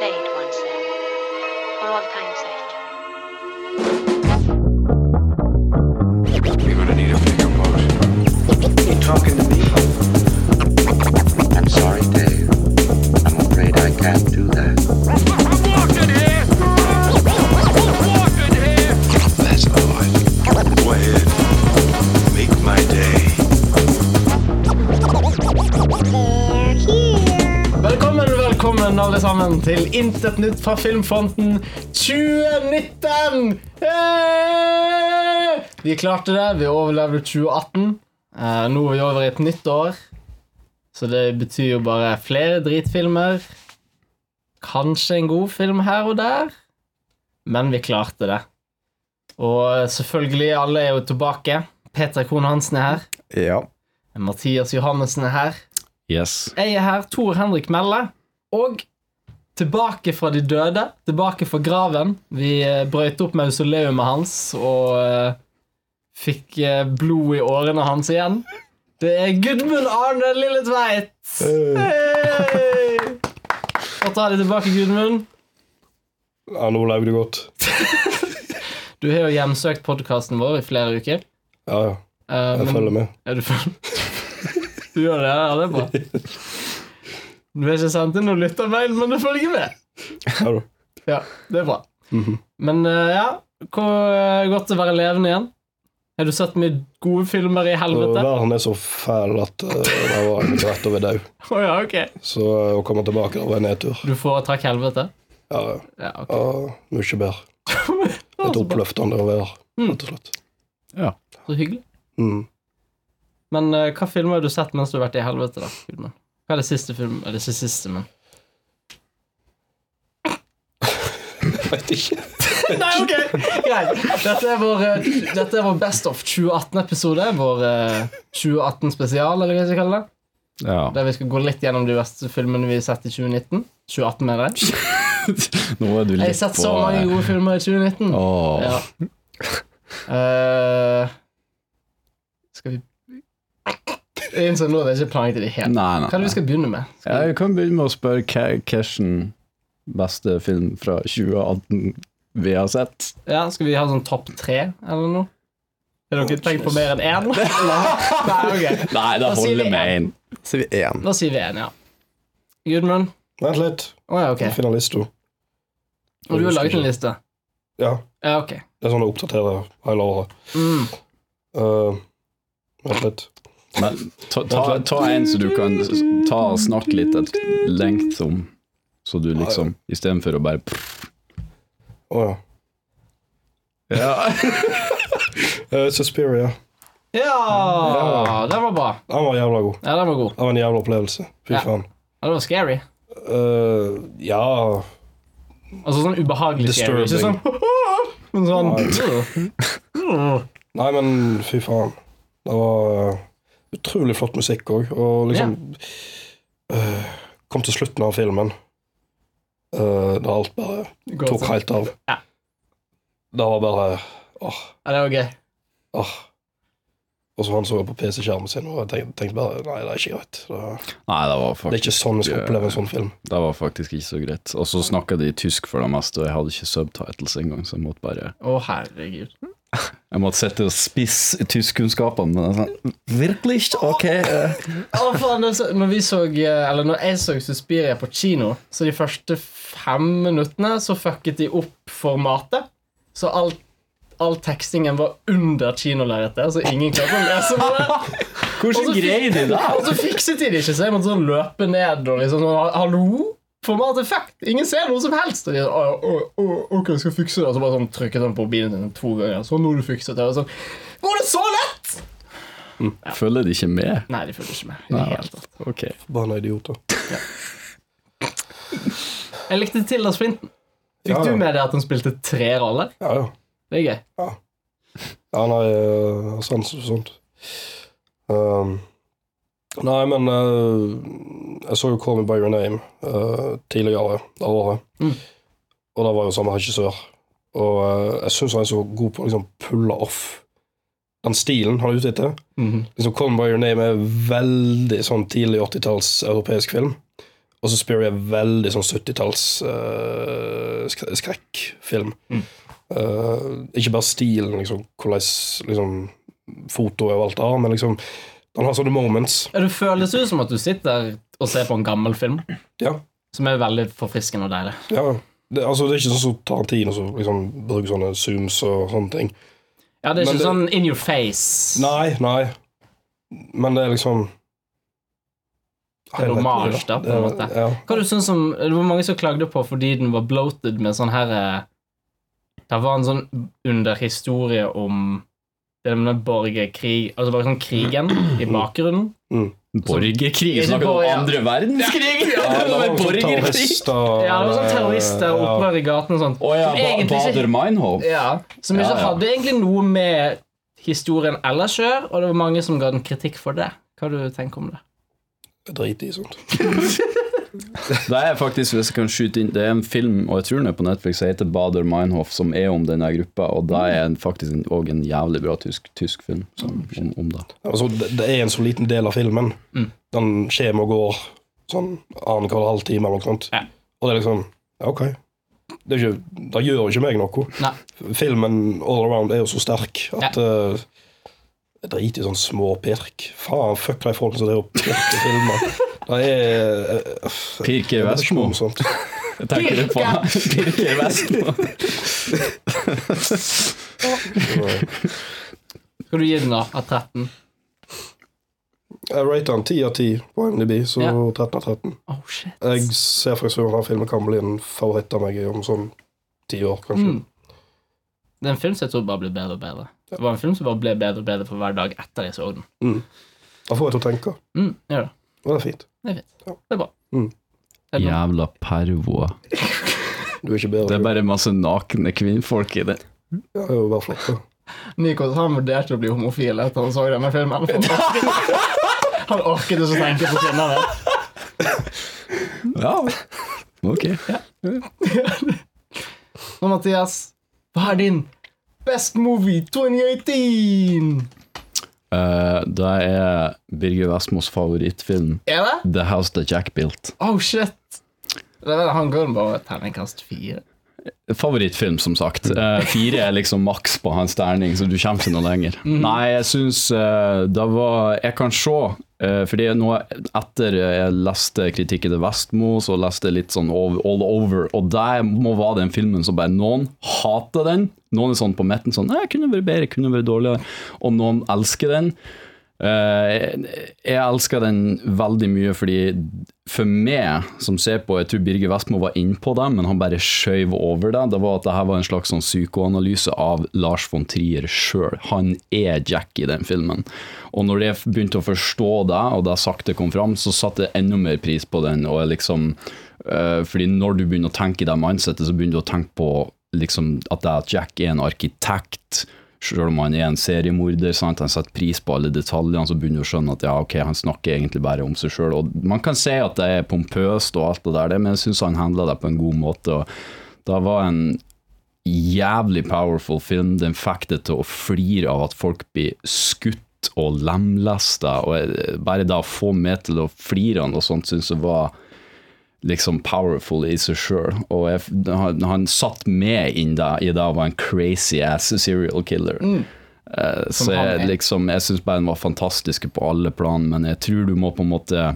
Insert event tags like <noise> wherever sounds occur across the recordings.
once then, for all time's sake. You're gonna need a bigger boat. You talking to me? I'm sorry, Dave. I'm afraid I can't do that. Velkommen alle sammen til Intet nytt fra Filmfronten 2019! Hey! Vi klarte det. Vi overlevde 2018. Eh, nå er vi over i et nytt år. Så det betyr jo bare flere dritfilmer. Kanskje en god film her og der. Men vi klarte det. Og selvfølgelig, alle er jo tilbake. Peter Krohn Hansen er her. Ja. Mathias Johannessen er her. Yes. Jeg er her, Tor Henrik Melle, og tilbake fra de døde, tilbake fra graven. Vi eh, brøyt opp mausoleumet hans og uh, fikk eh, blod i årene hans igjen. Det er Gudmund Arne Lilletveit! Hey! Få ta det tilbake, Gudmund. Ja, nå lever du godt. <laughs> Du har jo hjemsøkt podkasten vår i flere uker. Ja, ja. Jeg Jeg men- følger med. Ja, du følger <laughs> Du gjør det? Ja, det er bra. <laughs> Du har ikke sendt inn noen lyttermail, men du følger med. Ja. Ja, det er bra. Men eh, ja, hvor eh, godt å være levende igjen. Har du sett mye gode filmer i helvete? Verden er så fæl at uh, det var egentlig rett over dau. <laughs> ja, ok. Så å komme tilbake var en nedtur. Du foretrakk helvete? Ja, ja. Ja, ok. ja, mye bedre. <laughs> Et oppløftende å være, rett og slett. Så hyggelig. Mm. Men uh, hva filmer har du sett mens du har vært i helvete? da? Gudmund? Hva er det siste film? Eller ikke siste, men Vet ikke. <laughs> Nei, ok, greit. Dette er vår, eh, dette er vår Best of 2018-episode. Vår eh, 2018-spesial, eller hva jeg skal kalle det. Ja. Der vi skal gå litt gjennom de beste filmene vi har sett i 2019. 2018, mener jeg. <laughs> Nå er du Jeg har sett så mange gode filmer i 2019. Åh. Ja. Eh, skal vi Jeg innså nå at jeg ikke i det hele Nei, Hva er det vi skal begynne med? Skal Jeg kan begynne med å spørre hva hvilken beste film fra 2018 vi har sett. ja, skal vi ha sånn topp tre, eller noe? Har dere tenkt på mer enn én? <laughs> Nei, ok. Nei, da Da sier vi holder med en. én. Så er vi én. Da sier vi én, ja. Gudmund? Vent litt. Å ja, ok. Jeg finner lista. Og du har laget en liste? Ja. Ja, ok. Det er sånn jeg oppdaterer hele året. Mm. Uh, vent litt. Men ta, ta, ta en så du kan ta og snakke litt et lengt om, så du liksom Istedenfor å bare Å ja. Ja. Uh, <laughs> Suspiria. Ja, den var bra. Den var jævla god. Ja, den var god. Det var en jævla opplevelse. Fy Ja. faen. Ja, det var scary. Uh, ja Altså sånn ubehagelig scary. Ikke sånn <laughs> Men sånn Mm. <laughs> Nei, men fy faen. Det var uh, utrolig flott musikk òg. Og liksom uh, Kom til slutten av filmen. Uh, da alt bare Går tok sånn. helt av. Ja. Det var bare åh, Ja, det var gøy. åh. Og så han så på PC-skjermen sin, og tenkte, tenkte bare Nei, det er ikke greit. Det, Nei, det var det er ikke sånn jeg skal oppleve en sånn film. Det var faktisk ikke så greit. Og så snakka de tysk for det meste, og jeg hadde ikke subtitles engang, så jeg måtte bare Å, herregud. Jeg måtte sette og spisse tyskkunnskapene. Sånn, Virkelig? Ok. eh. Å, faen, så, når vi så eh, Eller når jeg så Suspiria på kino, så de første fem minuttene så fucket de opp formatet. Så all, all tekstingen var under kinolerretet, så ingen klarte å lese noe. Hvordan greier de det? Og så fikset de det ikke, så jeg måtte sånn løpe ned og liksom sånn Hallo? Formatet effekt. Ingen ser noe som helst! Og de sånn, «Å, å, å, ok, jeg skal fikse det Og så bare sånn trykket han på bilen sin to ganger. Sånn, nå har du fikset det. Og sånn, Var det så lett?! Følger de ikke med? Nei, de følger ikke med. i det hele tatt. Ok. Forbanna idioter. Jeg likte Tilda Sprinten. Fikk Ja, ja. du med deg at han spilte tre roller? Ja, ja. Det er gøy. Ja, ja nei, har sans for sånt. Um, nei, men uh, jeg så jo Call Me By Your Name uh, tidligere det året. Mm. Og det var jo samme regissør. Og uh, jeg syns han er så god på å liksom pulle off den stilen han er ute etter. Mhm. Liksom Call Me By Your Name er veldig sånn tidlig 80-talls europeisk film. Og så Spirit er veldig sånn 70-talls eh, sk skrekkfilm. Eh, ikke bare stilen, liksom, hvordan liksom, fotoet og alt det men liksom Den har sånne moments. Ja, Det føles ut som at du sitter og ser på en gammel film, Ja. som er veldig forfriskende og deilig. ja. Det, altså, det er ikke sånn som Tarantino som liksom, bruker sånne zooms og sånne ting. Ja, det er Men ikke det- sånn in your face. Nei, nei. Men det er liksom Det er hommage, da, på en måte. Ja. Hva du synes om, Det var mange som klagde på fordi den var bloated med sånn her eh, Det var en sånn underhistorie om det er med borgerkrig Altså bare sånn krigen i bakgrunnen. Borgerkrig? Ikke Snakker du om andre verdenskrig? Ja, det var borgerkrig? terrorister Ja, det var sånn terrorister og opprør i gaten og sånt. Oh, ja, Som Bader Meinhof? Ja, Som ikke Ja, ja. hadde egentlig noe med historien ellers å gjøre, og det var mange som ga den kritikk for det. Hva har du tenker om det? Drit i sånt. <laughs> Det er faktisk, hvis jeg kan skyte inn Det er en film, og jeg tror den er på Netflix, som heter Bader Meinhof, som er om denne gruppa, og det er faktisk òg en jævlig bra tysk, tysk film som, om, om det. Altså, det, er en så liten del av filmen. Mm. Den kommer og går sånn annenhver halvtime eller noe sånt. Ja. Og det er liksom ja, OK. Det, er ikke, det gjør ikke meg noe. Nei. Filmen all around er jo så sterk at Ja. uh, Jeg driter i sånn små pirk. Faen, fuck de folkene som driver og pirker filmer. <laughs> Det er uh, Pirker Vestmo. om sånt. <laughs> Tenker du på Pirker <laughs> Vestmo. Skal du gi den da, av 13? Jeg rater den 10 av 10 på MDB, så Ja. 13 av 13. Oh, shit. Jeg ser for meg at denne filmen kan bli en favoritt av meg om sånn ti år, kanskje. Mm. Det er en film som jeg tror bare blir bedre og bedre. Det var en film som bare ble bedre og bedre for hver dag etter jeg så den. Da får jeg til å tenke, Mm, gjør det. Og det er fint. Det er fint. Ja. Det er bra. Mm. Det er bra. Jævla pervoer. <laughs> Du er ikke bedre. Det er bare masse nakne kvinnfolk i det. Ja, det er jo bare flott. da. Nikos han vurderte å bli homofil etter han så denne filmen. <laughs> Han orket, ikke å tenke på kvinnene. Ja, ok. Og Mathias, hva er din Best Movie 2018? Eh, det er Birger Vestmos favorittfilm, Er det? The House That Jack Built. Oh, shit. Han går bare terningkast fire. Favorittfilm, som sagt. Uh, fire er liksom maks på hans terning, så du kommer ikke noe lenger. Nei, jeg syns uh, det var Jeg kan se, uh, fordi nå etter jeg leste kritikken til Vestmo, så leste jeg litt sånn all, all over, og det må være den filmen som bare Noen hater den. Noen er sånn på midten sånn Nei, kunne vært bedre, kunne vært dårligere. Og noen elsker den. Eh, jeg elsker den veldig mye fordi for meg som ser på, jeg tror Birger Vestmo var innpå det, men han bare skjøv over det. Det var at dette var en slags sånn psykoanalyse av Lars von Trier sjøl. Han er Jack i den filmen. Og når jeg begynte å forstå det, og det sakte kom fram, så satte jeg enda mer pris på den. og liksom eh, fordi når du begynner å tenke i det mindsettet, så begynner du å tenke på liksom at Jack er en arkitekt selv om han er en seriemorder, sant? han setter pris på alle detaljene, så begynner du å skjønne at ja, ok, han snakker egentlig bare om seg sjøl. Man kan si at det er pompøst og alt det der, men jeg syns han handla det på en god måte. og Det var en jævlig powerful film. Den fikk det til å flire av at folk blir skutt og lemlesta, bare det å få meg til å flire av noe sånt, syns jeg var liksom powerful i seg sjøl. Og jeg, han, han satt med inn da, i det å være en crazy ass serial killer. Eh, så jeg, liksom, jeg syns bare den var fantastisk på alle plan, men jeg tror du må på en måte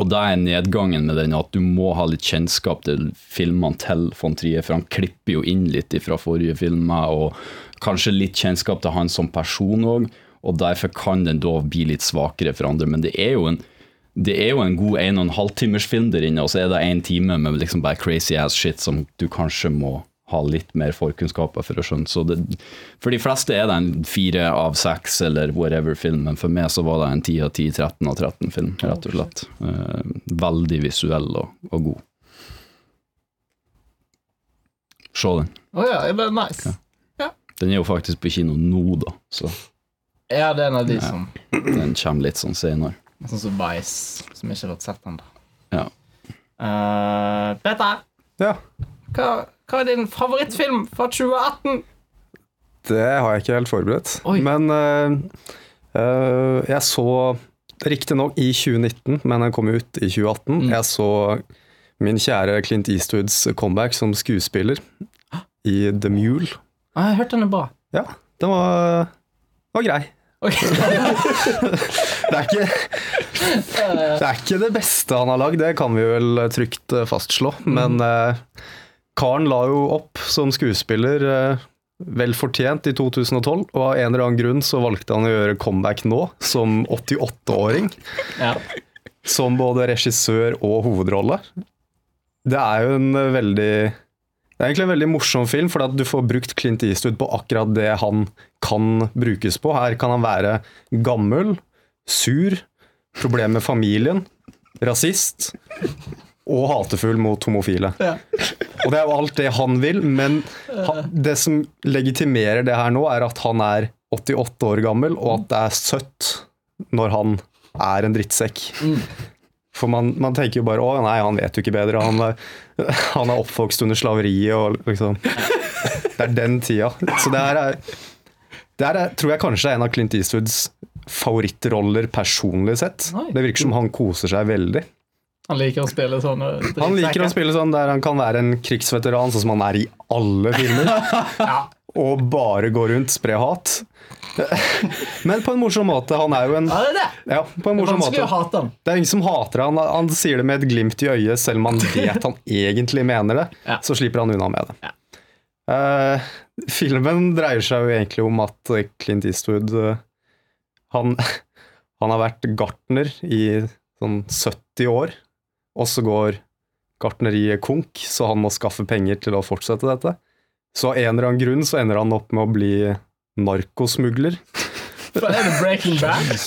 og det er nedgangen med den, at du må ha litt kjennskap til filmene til von Trier, for han klipper jo inn litt fra forrige filmer, og kanskje litt kjennskap til han som person òg, og derfor kan den da bli litt svakere for andre. Men det er jo en, det er jo en god en og en halv timers film der inne, og så er det én time med liksom bare crazy ass shit som du kanskje må ha litt mer forkunnskaper for å skjønne. Så det, for de fleste er det en fire av seks eller whatever film, men for meg så var det en ti av ti, 13 av 13 film, rett og slett. Eh, veldig visuell og, og god. Se den. Å ja, det er nice. Den er jo faktisk på kino nå, da, så Ja, det er en av de Ja. som den kommer litt sånn senere. Sånn som Vice, som ikke har fått sett ennå. Ja. Uh, Peter, Ja, hva, hva er din favorittfilm fra 2018? det har jeg ikke helt forberedt. Oi. Men eh, eh, jeg så Riktignok i 2019, men den kom ut i 2018. Jeg så min kjære Clint Eastwoods comeback som skuespiller i The Mule. Ah, jeg har hørt den er bra. Ja, den var, var grei. Ok. <laughs> Det er, ikke, det er ikke det beste han har lagd, det kan vi vel trygt eh, fastslå. Men eh, karen la jo opp som skuespiller eh, vel fortjent i 2012, og av en eller annen grunn så valgte han å gjøre comeback nå, som 88-åring. Ja. Som både regissør og hovedrolle. Det er jo en eh, veldig Det er egentlig en veldig morsom film, for at du får brukt Clint Eastwood på akkurat det han kan brukes på. Her kan han være gammel, sur, problem med familien, rasist og hatefull mot homofile. Og det er jo alt det han vil, men det som legitimerer det her nå, er at han er 88 år gammel, og at det er søtt når han er en drittsekk. For man, man tenker jo bare 'Å, nei, han vet jo ikke bedre'. Han er, <laughs> han er oppvokst under slaveriet og liksom Det er den tida. Så det her er Det her er, tror jeg kanskje er en av Clint Eastwoods favorittroller personlig sett. Nei. Det virker som han koser seg veldig. Han liker å spille sånn Han liker å spille sånn der han kan være en krigsveteran, sånn som han er i alle filmer. <laughs> Og bare gå rundt, spre hat. <laughs> Men på en morsom måte. Han er jo en Ja, det er det. Ja, på en Det er morsom måte. hate han. Det er ingen som hater han. Han sier det med et glimt i øyet, selv om han <laughs> vet han egentlig mener det. Ja. Så slipper han unna med det. Ja. Eh, filmen dreier seg jo egentlig om at Clint Eastwood uh, han, <laughs> han har vært gartner i sånn 70 år, og så går gartneriet konk, så han må skaffe penger til å fortsette dette. Så av en eller annen grunn så ender han opp med å bli narkosmugler. <laughs> For er det Breaking Bad? <laughs>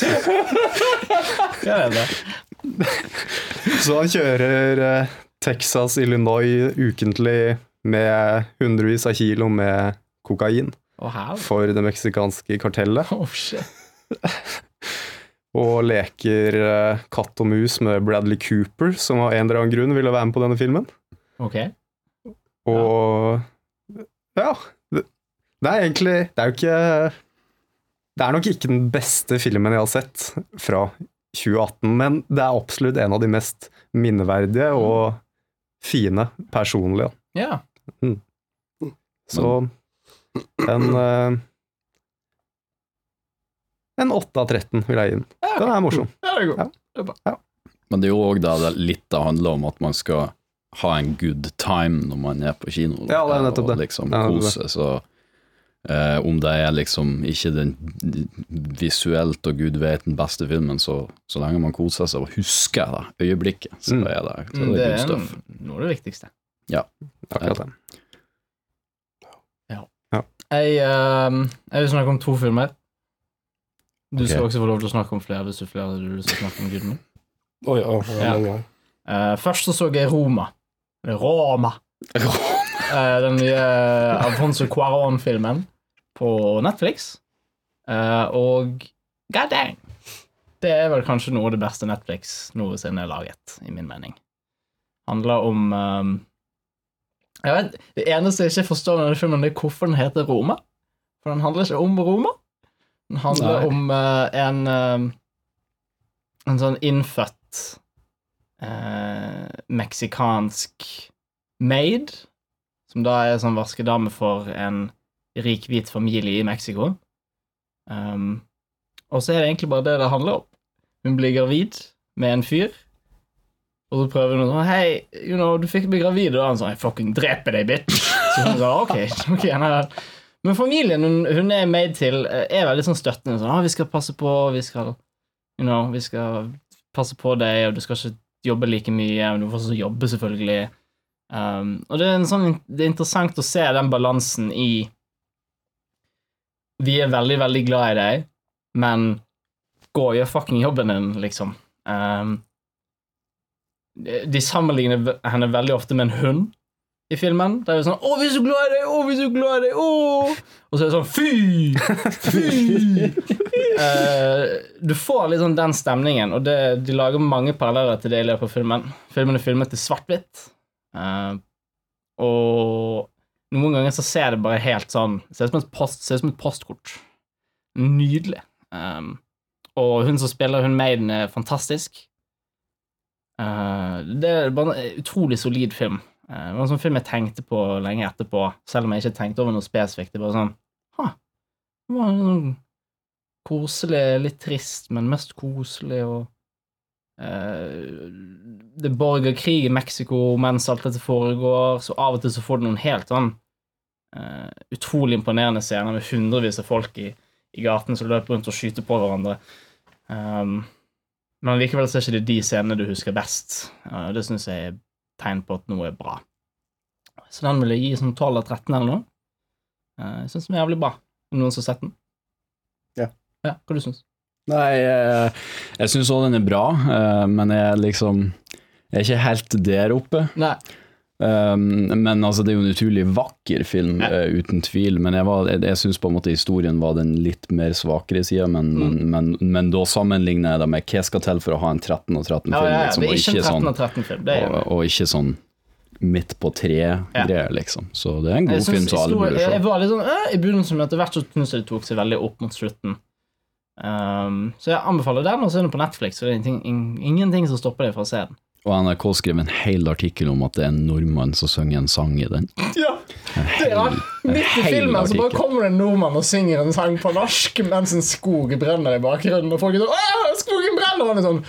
Ja, det er det. Så han kjører eh, Texas, Illinois ukentlig med hundrevis av kilo med kokain Oh, for det meksikanske kartellet. Oh, shit. <laughs> Og leker eh, katt og mus med Bradley Cooper, som av en eller annen grunn ville være med på denne filmen. Ok. Og ja. Det, det er egentlig Det er jo ikke Det er nok ikke den beste filmen jeg har sett fra 2018, men det er absolutt en av de mest minneverdige og fine personlige. Ja. Så en eh, En 8 av 13 vil jeg gi den. Den er morsom. Ja, det er god. Men det er jo òg litt det handler om at man skal ha en good time når man er på kino. Ja, det er nettopp og det. liksom Det er kose, så eh, om det er liksom ikke den visuelt og gud vet den beste filmen, så, så lenge man koser seg og husker det øyeblikket, så Mm. er det, så Mm, er det, Det good er noe av det viktigste. Akkurat det. Jeg, uh, jeg vil snakke om to filmer. Du okay. skal også få lov til å snakke om flere hvis du flere du vil snakke om Gudmund. Oi, ja, ja, Ja. Uh. Eh, først så så jeg Roma. Eller Roma. Eh, den nye Alfonso Cuarón-filmen på Netflix. Eh, og god dang! Det er vel kanskje noe av det beste Netflix noensinne har laget, i min mening. Handler om um, jeg vet, Det eneste jeg ikke forstår med denne filmen, er hvorfor den heter Roma. For den handler ikke om Roma. Den handler Nei. om uh, en um, En sånn innfødt eh, meksikansk maid, som da er sånn vaskedame for en rik, hvit familie i Mexico. Um, og så er det egentlig bare det det handler om. Hun blir gravid med en fyr, og så prøver hun sånn Hei, you know, du fikk bli gravid, og han sånn Jeg fucking dreper deg, bitch. Så hun sa ok, <laughs> ok, nei. Men familien hun, hun er made til, eh, er veldig sånn støttende. Sånn, ah, 'Vi skal passe på, vi skal you know, vi skal passe på deg, og du skal ikke jobbe like mye, men du får også jobbe, selvfølgelig. Um, og det er, en sånn, det er interessant å se den balansen i Vi er veldig, veldig glad i deg, men gå og gjør fucking jobben din, liksom. Um, de sammenligner henne veldig ofte med en hund i filmen. Det er jo sånn 'Å, vi er så glad i deg! Å, vi er så glad i deg! Å!' Og så er det sånn 'Fy! Fy!' uh, <laughs> du får litt sånn den stemningen, og det, de lager mange paralleller til det i løpet av filmen. Filmen er filmet i svart-hvitt, uh, og noen ganger så ser det bare helt sånn Ser ut som et, post, ser ut som et postkort. Nydelig. Um, Og hun som spiller hun Maiden, er fantastisk. Uh, det er bare en utrolig solid film. Eh, det var en sånn film jeg tenkte på lenge etterpå, selv om jeg ikke tenkte over noe spesifikt. Det var sånn Ha, det var sånn koselig, litt trist, men mest koselig, og eh, Det er borgerkrig i Mexico mens alt dette foregår, så av og til så får du noen helt sånn eh, utrolig imponerende scener med hundrevis av folk i, i gaten som løper rundt og skyter på hverandre. Men likevel så er ikke det de scenene du husker best. Det syns jeg er tegn på at noe er bra. Så den vil jeg gi sånn 12 av 13 eller noe. Uh, jeg syns den er jævlig bra. Er det noen som har sett den? Ja. Ja, Hva du syns Nei, jeg, jeg syns òg den er bra, eh, men jeg er liksom Jeg er ikke helt der oppe. Nei. Um, men altså, det er jo en utrolig vakker film, Ja. eh, uten tvil. Men jeg, var- jeg, jeg syns på en måte historien var den litt mer svakere sida. Men, Mm. men, men, men da sammenligner jeg det med hva skal til for å ha en 13 og 13-film. ja, ja. liksom, er og ikke en 13 sånn, 13-film. Det er og, og ikke sånn midt på tre-greier, liksom. Så det er en god Jeg film som alle burde se. jeg var litt sånn øh, i begynnelsen, men etter hvert så syns jeg det tok seg veldig opp mot slutten. Um, så jeg anbefaler den, og så er den på Netflix, så det er ingenting, ingenting som stopper deg fra å se den. Og NRK skrev en hel artikkel om at det er en nordmann som synger en sang i den. Ja, det er. Midt i filmen så bare kommer det en nordmann og synger en sang på norsk mens en skog brenner i bakgrunnen, og folk er sånn skogen brenner! Og han er sånn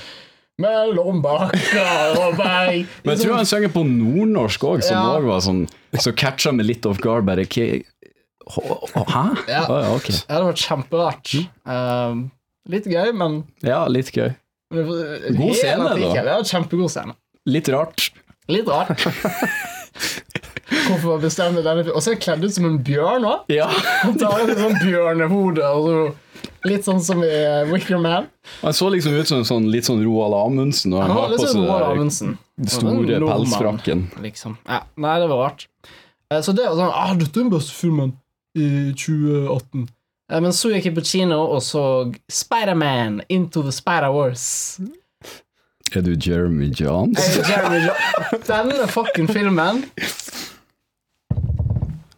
Mellom bakker og berg. Men jeg tror han synger på nordnorsk òg, som Ja. var sånn Så catcha meg litt off guard, bare Hæ? Ja. Oh, ja, ok. Ja, det var kjemperart. Um, litt gøy, men Ja, litt gøy. God scene, da. Ja, kjempegod scene. Litt rart. Litt rart. <laughs> Hvorfor bestemme denne Og så er jeg kledd ut som en bjørn òg. Ja. Han tar jeg sånn bjørnehode. Altså. litt sånn som i eh, Wicker Man. Han så liksom ut som en sånn, litt sånn Roald Amundsen når han Han har på sånn seg den store En pelsfrakken. Liksom. Ja, nei, det var rart. Eh, Så det var sånn ah, 'Dette er den beste filmen i 2018'. Eh, Men så gikk jeg på kino og så Spiderman Into the Spider-Wars. Er du Jeremy Johns? Jeremy Jo- Denne fucking filmen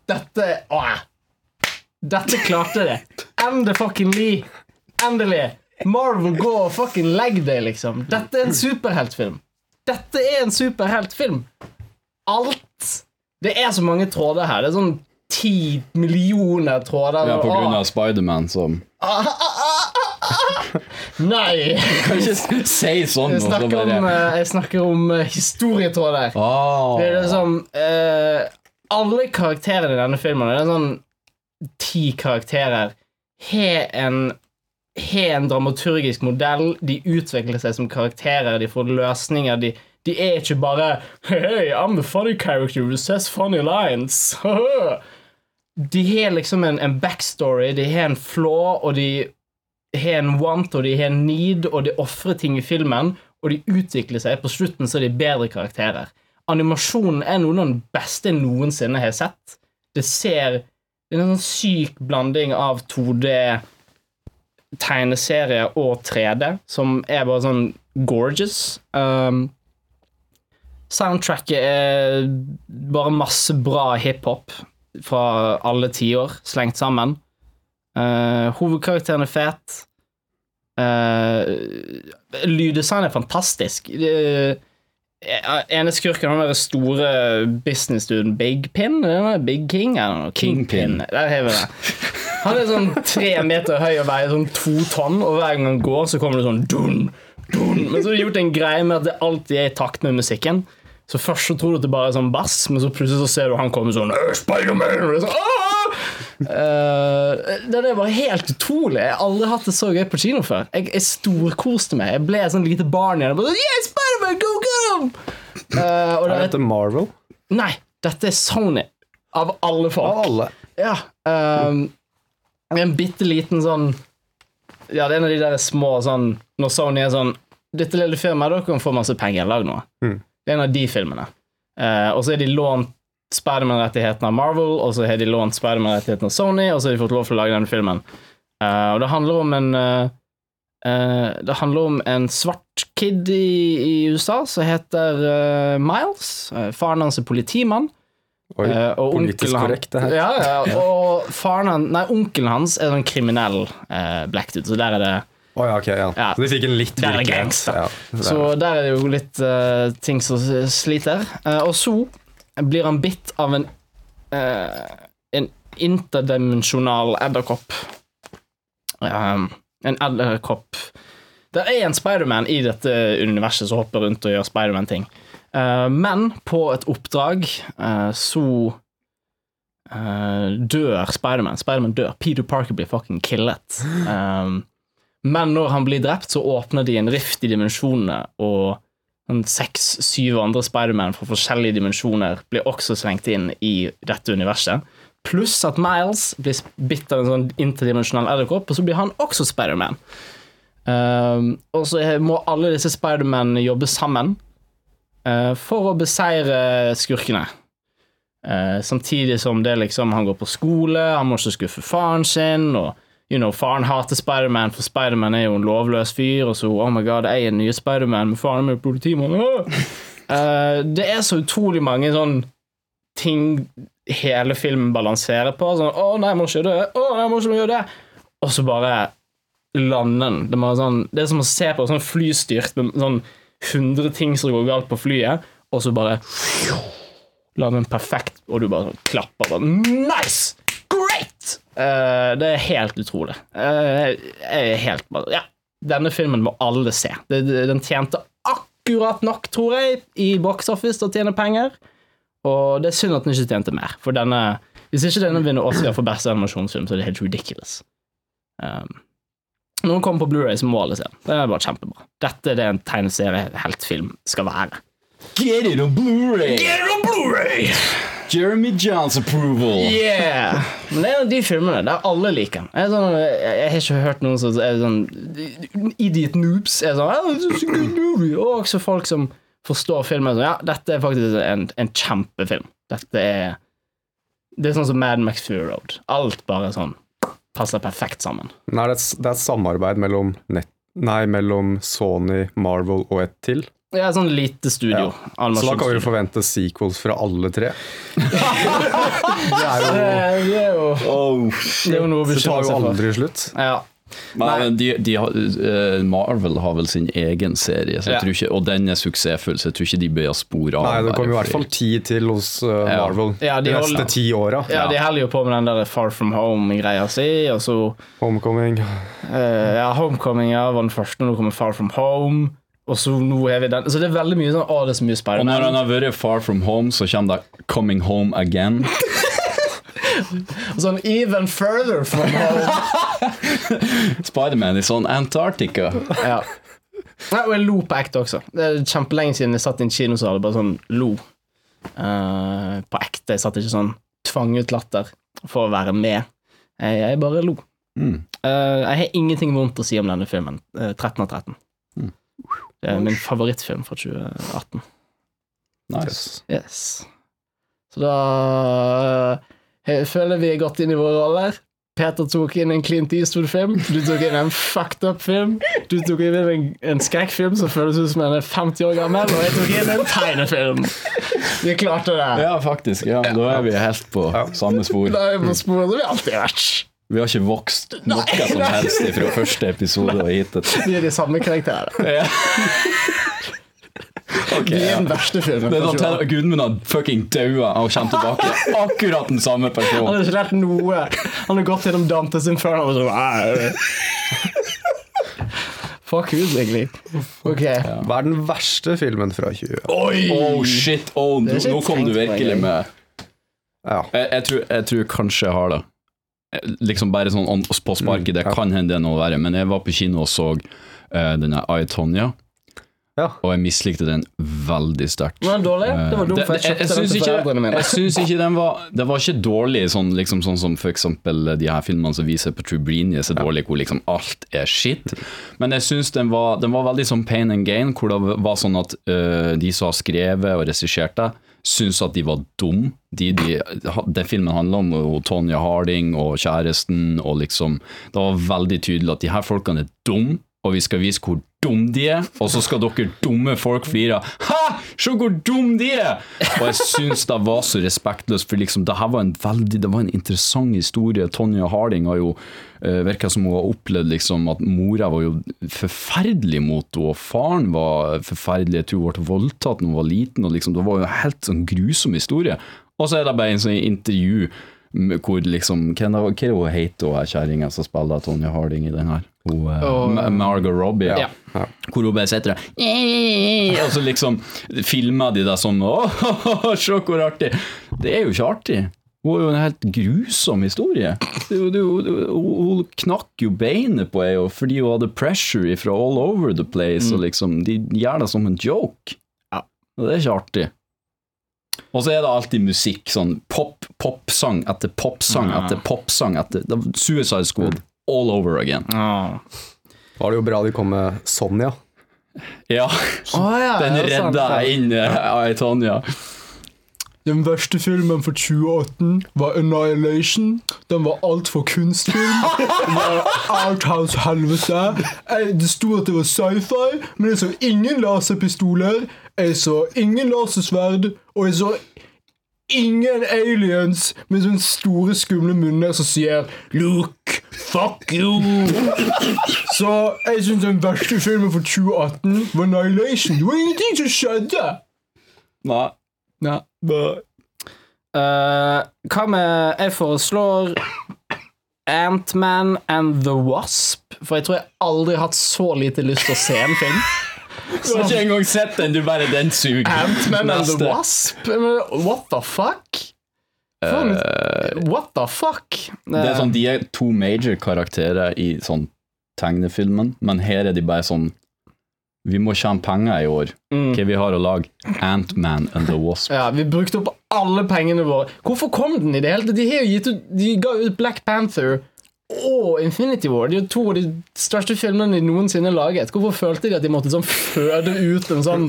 Dette Åh. Dette klarte det. End fucking Lee. Endelig. Marvel, gå og fucking legg deg, liksom. Dette er en superheltfilm. Dette er en superheltfilm. Alt Det er så mange tråder her. Det er sånn ti millioner tråder. Ja, på grunn av Spiderman som <laughs> Nei! Kan ikke si sånn. Jeg snakker om, eh, jeg snakker om eh, historietråder. Oh. Det er liksom uh, Alle karakterene i denne filmen, det er sånn ti karakterer, har en har en dramaturgisk modell, de utvikler seg som karakterer, de får løsninger, de, de er ikke bare Hey, I'm the funny character who says funny lines. <laughs> de har liksom en, en backstory, de har en flaw, og de har en want, og de har en need, og de ofrer ting i filmen, og de utvikler seg. På slutten så er de bedre karakterer. Animasjonen er noen av den beste jeg noensinne har sett. Det ser Det er en sånn syk blanding av 2D tegneserie og 3D, som er bare sånn gorgeous. Um, soundtracket er bare masse bra hiphop fra alle tiår slengt sammen. Uh, hovedkarakteren er fet. Uh, lyddesign er fantastisk. Uh, ene skurken, han der store business-duden Big Pin? Big King? Know, Kingpin. Kingpin. Der har vi det. Han er sånn tre meter høy og veier sånn to tonn, og hver gang han går, så kommer det sånn dun, dun. Men så har de gjort en greie med at det alltid er i takt med musikken. Så først så tror du at det bare er sånn bass, men så plutselig så ser du han komme sånn Spiderman! Og det er sånn, «Åh!» Eh, det er bare helt utrolig. Jeg har aldri hatt det så gøy på kino før. Jeg, jeg storkoste meg. Jeg ble sånn lite barn igjen. Bare, yeah, Spider-Man, go, go! Uh, det Er er, dette Marvel? nei, dette er Sony. Av alle folk. Av alle. Ja. Um, en bitte liten sånn Ja, det er en av de der små sånn Når Sony er sånn Dette lille firmaet, dere kan få masse penger, lag noe. Mm. Det er en av de filmene. Eh, og så er de lånt Spiderman-rettighetene av Marvel, og så har de lånt Spiderman-rettighetene av Sony, og så har de fått lov til å lage denne filmen. Eh, og det handler om en eh, eh, Det handler om en svart kid i, i USA som heter eh, Miles. Eh, faren hans er politimann. Oi, og politisk han- korrekt, det her. Ja, ja, <laughs> og faren nei, onkelen hans er en kriminell eh, black dude, så der er det Å ja, ok, ja. Ja. Så de fikk en litt Der virkelighet. gangster. Ja, er- Så der er det jo litt uh, ting som sliter. Uh, og så blir han bitt av en uh, en interdimensjonal edderkopp. Um, en edderkopp Det er en Spiderman i dette universet som hopper rundt og gjør Spiderman-ting. Men på et oppdrag så dør Spiderman. Spiderman dør. Peter Parker blir fucking killet. Um, men når han blir drept, så åpner de en rift i dimensjonene, og seks-syv andre Spiderman fra forskjellige dimensjoner blir også slengt inn i dette universet. Pluss at Miles blir bitt av en sånn interdimensjonal edderkopp, og så blir han også Spiderman. Um, og så må alle disse Spiderman jobbe sammen uh, for å beseire skurkene. Uh, samtidig som det liksom han går på skole, han må ikke skuffe faren sin, og you know, faren hater Spiderman, for Spiderman er jo en lovløs fyr, og så oh my god, jeg er den nye Spiderman, men faren er jo politimann. Uh, <laughs> Eh, det er så utrolig mange sånn ting hele filmen balanserer på. Sånn 'Å, nei, jeg må ikke det', 'Å, nei, jeg må ikke gjøre det', og så bare lander den. Det, sånn, det er som å se på sånn flystyrt med sånn 100 ting som går galt på flyet, og så bare lander den perfekt, og du bare sånn klapper sånn Nice! Eh, det er helt utrolig. Eh, helt Ja, denne filmen må alle se. Den tjente akkurat nok, tror jeg, i box office til å tjene penger. Og det er synd at den ikke tjente mer, for denne Hvis ikke denne vinner Oscar for beste animasjonsfilm, så er det helt ridiculous. Um, når den kommer på Blu-ray, så må alle se den. Det er bare kjempebra. Dette er det en tegneserie-heltfilm skal være. Get it on Blu-ray! Get it on Blu-ray! Jeremy Johns approval! Yeah! Men det er av de filmene der alle liker den. Jeg, sånn, jeg, jeg har ikke hørt noen som er sånn Idiot noobs er sånn «Ah, this is a good. Og også folk som forstår filmen sånn Ja, dette er faktisk en, en kjempefilm. Dette er Det er sånn som Mad Max Fury Road. Alt bare sånn passer perfekt sammen. Nei, det, et, det er et samarbeid mellom, nett, nei, mellom Sony, Marvel og et til. Det er sånn lite studio. Så da kan vi jo forvente sequels fra alle tre. <laughs> det er jo Det er jo, Oh, det er jo noe vi Det tar jo aldri slutt. Ja. Men de, de, har- eh, Marvel har vel sin egen serie, så jeg Ja. ikke, og den er suksessfull, så jeg tror ikke de bøyer spor av. Nei, det kommer i hvert fall ti til hos uh, Ja. Marvel Ja, de de holder- neste ti åra. ja, de holder jo på med den der Far From Home-greia si, og så Homecoming. Eh, ja, Homecoming ja, var den første, nå kommer Far From Home. Og så nå har vi den. Så det er veldig mye sånn Å, det er så mye Og når han har vært far from home, så kommer det 'Coming Home Again'. Og <laughs> Sånn even further from home. <laughs> Spiderman i sånn Antarctica. ja. Nei, og jeg lo på ekte også. Det er kjempelenge siden jeg satt i en kinosal og bare sånn lo. Uh, på ekte. Jeg satt ikke sånn tvang ut latter for å være med. Jeg, jeg bare lo. Mm. Uh, jeg har ingenting vondt å si om denne filmen. Uh, 13 av 13. Mm. Det er min favorittfilm fra 2018. Nice. Yes. Så da jeg føler vi er gått inn i våre roller. Peter tok inn en Clint Eastwood-film. Du tok inn en fucked up-film. Du tok inn en, en skrekkfilm som føles ut som en er 50 år gammel, og jeg tok inn en tegnefilm. Vi klarte det. Ja, faktisk. ja Da er vi helt på samme spor. Da er vi på sporet vi alltid har vært. Vi har ikke vokst noe som helst fra første episode og hit. Vi er de samme karakterene. <laughs> Vi er den verste filmen. Det er sånn 2018. Gudmund har fucking daua og kommer tilbake. <laughs> Akkurat den samme personen. Han har ikke lært noe. Han har gått gjennom Dantes Inferno og sånn «Nei». Fuck ut, egentlig. Ja. Hva er den verste filmen fra 20? Oh shit, oh, nå, nå kom du virkelig med Ja. jeg, jeg, tror, jeg tror kanskje jeg har det. Eh, Liksom bare sånn on- på sparket, det Mm, kan hende det er noe verre, men jeg var på kino og så uh, denne I, Tonya, Ja. og jeg mislikte den veldig sterkt. Var den dårlig? Det var dumt, for jeg kjøpte den til foreldrene mine. jeg syns ikke den var Det var ikke dårlig, sånn, liksom, sånn som for eksempel de her filmene som viser på Trubrini, er dårlig, hvor liksom alt er shit. Men jeg syns den var, den var veldig sånn pain and gain, hvor det var sånn at uh, de som har skrevet og regissert det, syns at de var dum. De, de, den filmen handler om og Tonya Harding og kjæresten, og liksom Det var veldig tydelig at de her folkene er dum og vi skal vise hvor dum de er, og så skal dere dumme folk flire. Ha! Se hvor dum de er! Og jeg syns det var så respektløst, for liksom, det her var en veldig Det var en interessant historie. Tonja Harding har jo uh, virka som hun har opplevd liksom, at mora var jo forferdelig mot henne, og faren var forferdelig. Jeg tror hun ble voldtatt da hun var liten, og liksom, det var jo en helt sånn grusom historie. Og så er det bare en sånn intervju hvor liksom Hva er er heter, hun kjerringa som spiller Tonja Harding i den her? Hun, eh, Margot Robbie. Ja. Hvor hun bare sitter der Og så liksom filmer de det sånn Åh, se hvor artig! Det er jo ikke artig. Hun har jo en helt grusom historie. Hun knakk jo beinet på henne fordi hun hadde pressure fra all over the place. Og liksom, De gjør det som en joke. Ja. Og det er ikke artig. Og så er det alltid musikk, sånn pop, popsang etter popsang Ja. etter popsang etter Suicide Squad all over again. Ah. Var det jo bra de kom med Sonja. Ja, Oh, ja, <laughs> den redda jeg inn i av Tonja. Den verste filmen for 2018 var Annihilation. Den var altfor kunstfilm. <laughs> Den var Outhouse-helvete. Eh, Det sto at det var sci-fi, men jeg så ingen laserpistoler. Jeg så ingen lasersverd, og jeg så ingen aliens med sånne store, skumle munner som sier 'Luke, fuck you'. Så jeg syns den verste filmen for 2018 var 'Nylation'. Det var ingenting som skjedde. Nei. Nei. Uh, hva med Jeg foreslår Ant-Man and the Wasp. For jeg tror jeg aldri har hatt så lite lyst til å se en film. Du har ikke engang sett den, du bare den suger. Ant-Man and the Wasp? What the fuck? En- what the fuck? Det er sånn, De er to major karakterer i sånn tegnefilmen, men her er de bare sånn Vi må tjene penger i år. Mm. Hva vi har å lage? Ant-Man and the Wasp. Ja, Vi brukte opp alle pengene våre. Hvorfor kom den i det hele tatt? De, har gitt ut, de ga ut Black Panther og Infinity War. De er jo to av de største filmene de noensinne laget. Hvorfor følte de at de måtte sånn føde ut en sånn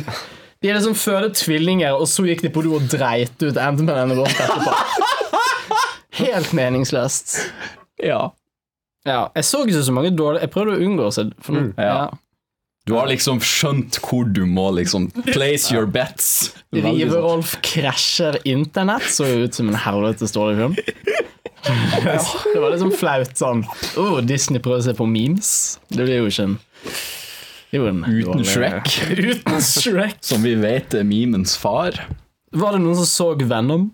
De er liksom føde tvillinger, og så gikk de på do og dreit ut Ant-Man and etterpå. Helt meningsløst. Ja. Ja, Jeg så ikke så mange dårlige Jeg prøvde å unngå å se for noe. ja. Du har liksom skjønt hvor du må liksom place your bets. Rive-Rolf krasjer internett så ut som en helvetes dårlig film. Det var liksom flaut sånn oh, Disney prøver seg på memes. Det blir jo ikke en Uten dårlig- Shrek. <laughs> Uten Shrek. Som vi vet er memens far. Var det noen som så Venom?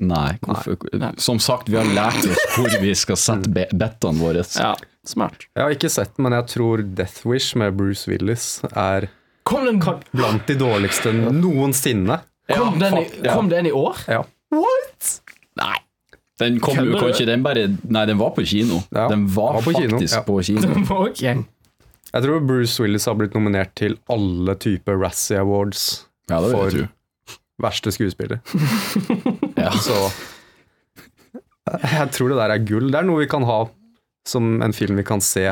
Nei, hvorfor? Nei. Som sagt, vi har lært oss hvor vi skal sette be- bettene våre. Ja, smart. Jeg har ikke sett den, men jeg tror Death Wish med Bruce Willis er Kom den, blant de dårligste noensinne. kom den, i, ja. kom den i år? Ja. What? Nei. Den kom jo kanskje Den bare Nei, den var på kino. Ja, den var, var på faktisk kino. på kino. <laughs> okay. Jeg tror Bruce Willis har blitt nominert til alle typer Razzie Awards. Ja, det For- jeg. Verste skuespiller. <laughs> Ja. Så jeg tror det der er gull. Det er noe vi kan ha som en film vi kan se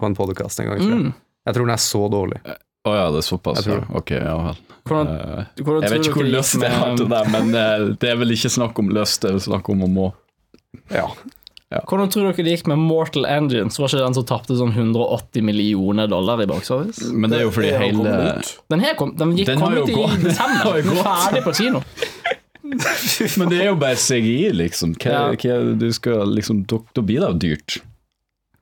på en podkast en gang. Tror jeg. Mm. jeg tror den er så dårlig. Å ja, det er såpass. Ja. Ok, ja vel. Hvordan, Eh, hvordan jeg vet ikke hvor løst jeg har til det, men eh, det er vel ikke snakk om løst, det er vel snakk om å må. Ja. Hvordan tror dere det gikk med Mortal Engines? Var ikke den som tapte sånn 180 millioner dollar i box office? Men det er jo fordi Det hele. Den her kom, den gikk Den kom ut i gått. desember. <laughs> Den er ferdig på kino. <laughs> Men det er jo bare CGI, liksom. Hva, Ja. hva, du skal, liksom da blir det jo dyrt.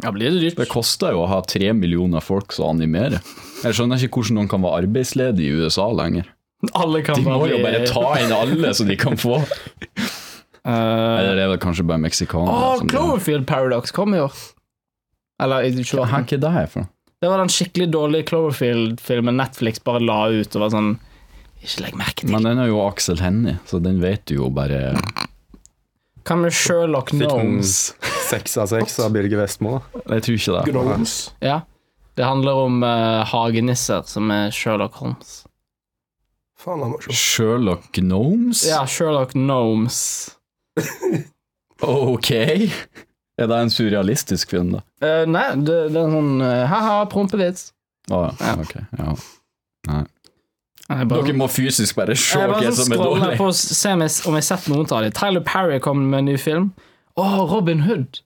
Ja, blir det dyrt? Det koster jo å ha tre millioner folk som animerer. Jeg skjønner ikke hvordan noen kan være arbeidsledig i USA lenger. Alle kan De må jo bare ta inn alle så de kan få. <laughs> Uh, Eller det er vel kanskje bare meksikanere. Oh, Cloverfield Paradox kom i år. Eller i 2018. Hva er det her for noe? Det var den skikkelig dårlige Cloverfield-filmen Netflix bare la ut og var sånn Ikke legg merke til. Men den er jo Aksel Hennie, så den vet du jo bare Hva med Sherlock Gnomes? seks av seks av Birger Vestmo. Jeg tror ikke det. Gnomes. Ja. Det handler om uh, hagenisser som er Sherlock Holmes. Faen, han var se. Sherlock Gnomes? Ja, Sherlock Gnomes. <laughs> Ok. Er det en surrealistisk film, da? Uh, nei, det, det er en sånn uh, ha-ha, prompevits. Å ja. Ja. Ok. Ja. Nei. bare- Dere må fysisk bare se hva som er dårlig. på å se om jeg, om jeg har sett noen av dem. Tyler Parry kom med en ny film. Å, Robin Hood.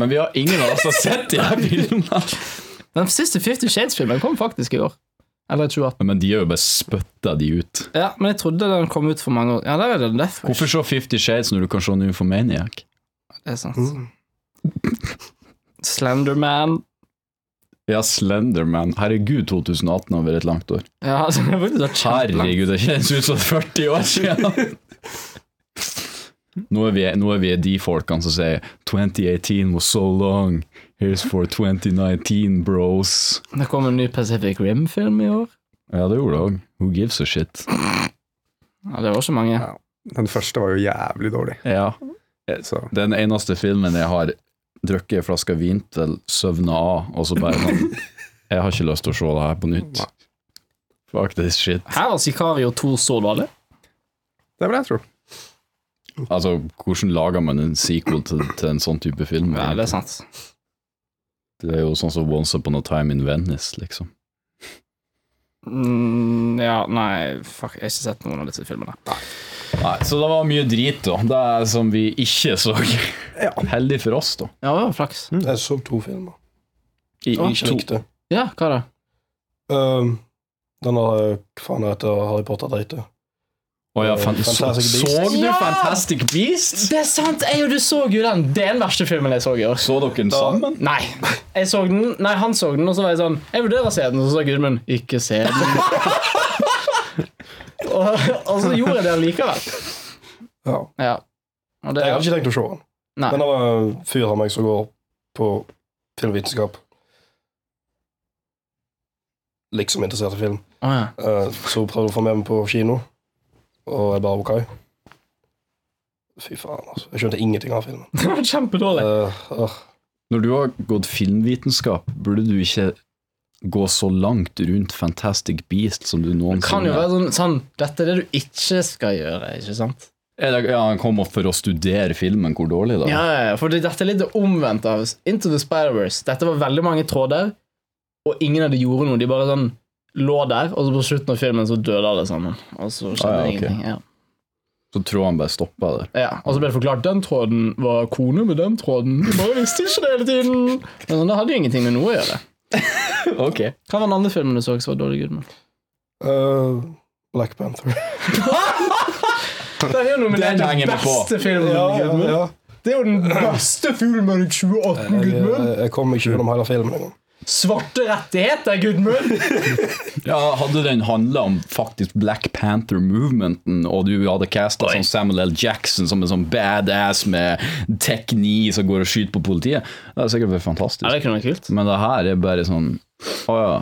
Men vi har ingen av oss har sett de her filmene. Den siste Fifty Shades-filmen kom faktisk i år. Eller i 2018. Men de har jo bare spytta de ut. Ja, men jeg trodde den kom ut for mange år Ja, der er det Death Wish. Hvorfor se Fifty Shades når du kan se Nymphomaniac? Det er sant. Slenderman. Ja, Slenderman. Herregud, 2018 har vært et langt år. Ja, altså, det er faktisk kjempelangt. Herregud, det kjennes ut som 40 år siden. Nå er, vi, nå er vi de folkene som sier 2018 was so long. Here's for 2019, bros. Det kom en ny Pacific Rim-film i år. Ja, det gjorde det òg. Who gives a shit? Ja, det var så mange. Ja. Den første var jo jævlig dårlig. Ja. Så Den eneste filmen jeg har drukket en flaske vin til, søvna av, og så bare sånn <laughs> Jeg har ikke lyst til å se det her på nytt. Fuck this shit. Her var Sicario 2 så dårlig. det vil jeg tro. Altså, hvordan lager man en sequel til, til en sånn type film? Ja, det er sant. Det er jo sånn som Once Upon a Time in Venice, liksom. Mm, ja, nei, fuck, jeg har ikke sett noen av disse filmene. Nei, Så det var mye drit, da. Det er som vi ikke så. Heldig for oss, da. Ja, det var flaks. Jeg så to filmer. I, i Ikke to, likte. Ja, hva da? Um, denne Hva faen heter Harry Potter-dritet? Å ja, fan, så, så du Ja! Fantastic Beasts? Det er sant! Jeg og du så jo den. Det er den verste filmen jeg så i år. Så dere den sammen? Nei. Jeg så den, nei, han så den, og så var jeg sånn Jeg vurderer å se den, og så sa Gudmund ikke se den. <laughs> og, og så gjorde jeg det likevel. Ja. Ja. Og det, Jeg hadde ikke tenkt å se den. nei. Men det var en fyr av meg som går på filmvitenskap. Liksom interessert i film. Oh, ja. uh, så prøvde å få med meg på kino, og jeg bare ok. Fy faen, altså. Jeg skjønte ingenting av filmen. <laughs> Det var kjempedårlig. Uh, uh. Når du har gått filmvitenskap, burde du ikke gå så langt rundt Fantastic Beast som du Det noensinne kan jo være sånn, sånn Dette er det du ikke skal gjøre, ikke sant? Det- Ja, Han kommer for å studere filmen, hvor dårlig da? Ja, for dette er litt omvendt av Into the Spider-Verse. Dette var veldig mange tråder, og ingen av de gjorde noe. De bare sånn lå der, og så på slutten av filmen så døde alle sammen. Og så skjedde Ah, ja, ok. ingenting. Ja. Så tråden ble bare stoppa der. Ja, og så ble det forklart den tråden var kone med den tråden. De bare visste ikke det hele tiden. Men det hadde jo ingenting med noe å gjøre. <laughs> Ok Hva var den andre filmen du så som var dårlig, Gudmund? Uh, Black Panther. <laughs> Den er jo nominert Den beste filmen, Ja, ja, ja. Det er jo den beste filmen i 2018, Jeg, Gudmund. jeg, jeg kom ikke gjennom hele filmen engang. Svarte rettigheter, Gudmund. <laughs> Ja, Hadde den handla om faktisk Black Panther-movementen, og du hadde casta sånn Samuel L. Jackson som en sånn badass med tekni som går og skyter på politiet, det hadde sikkert vært fantastisk. Ja, det kunne vært kult. Men det her er bare sånn Å ja,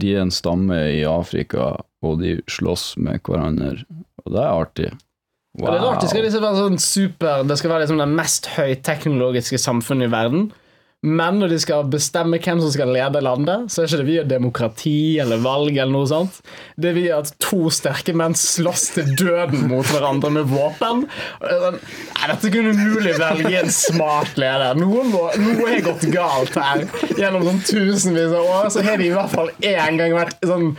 de er en stamme i Afrika, og de slåss med hverandre, og det er artig. Og det er rart, det skal liksom være sånn super Det skal være liksom det mest høyteknologiske samfunnet i verden. Men når de skal bestemme hvem som skal lede landet, så er ikke det via demokrati eller valg eller noe sånt. Det er via at to sterke menn slåss til døden mot hverandre med våpen. Sånn, Nei, dette kunne umulig velge en smart leder. Noe har gått galt her. Gjennom sånn tusenvis av år så har de i hvert fall én gang vært sånn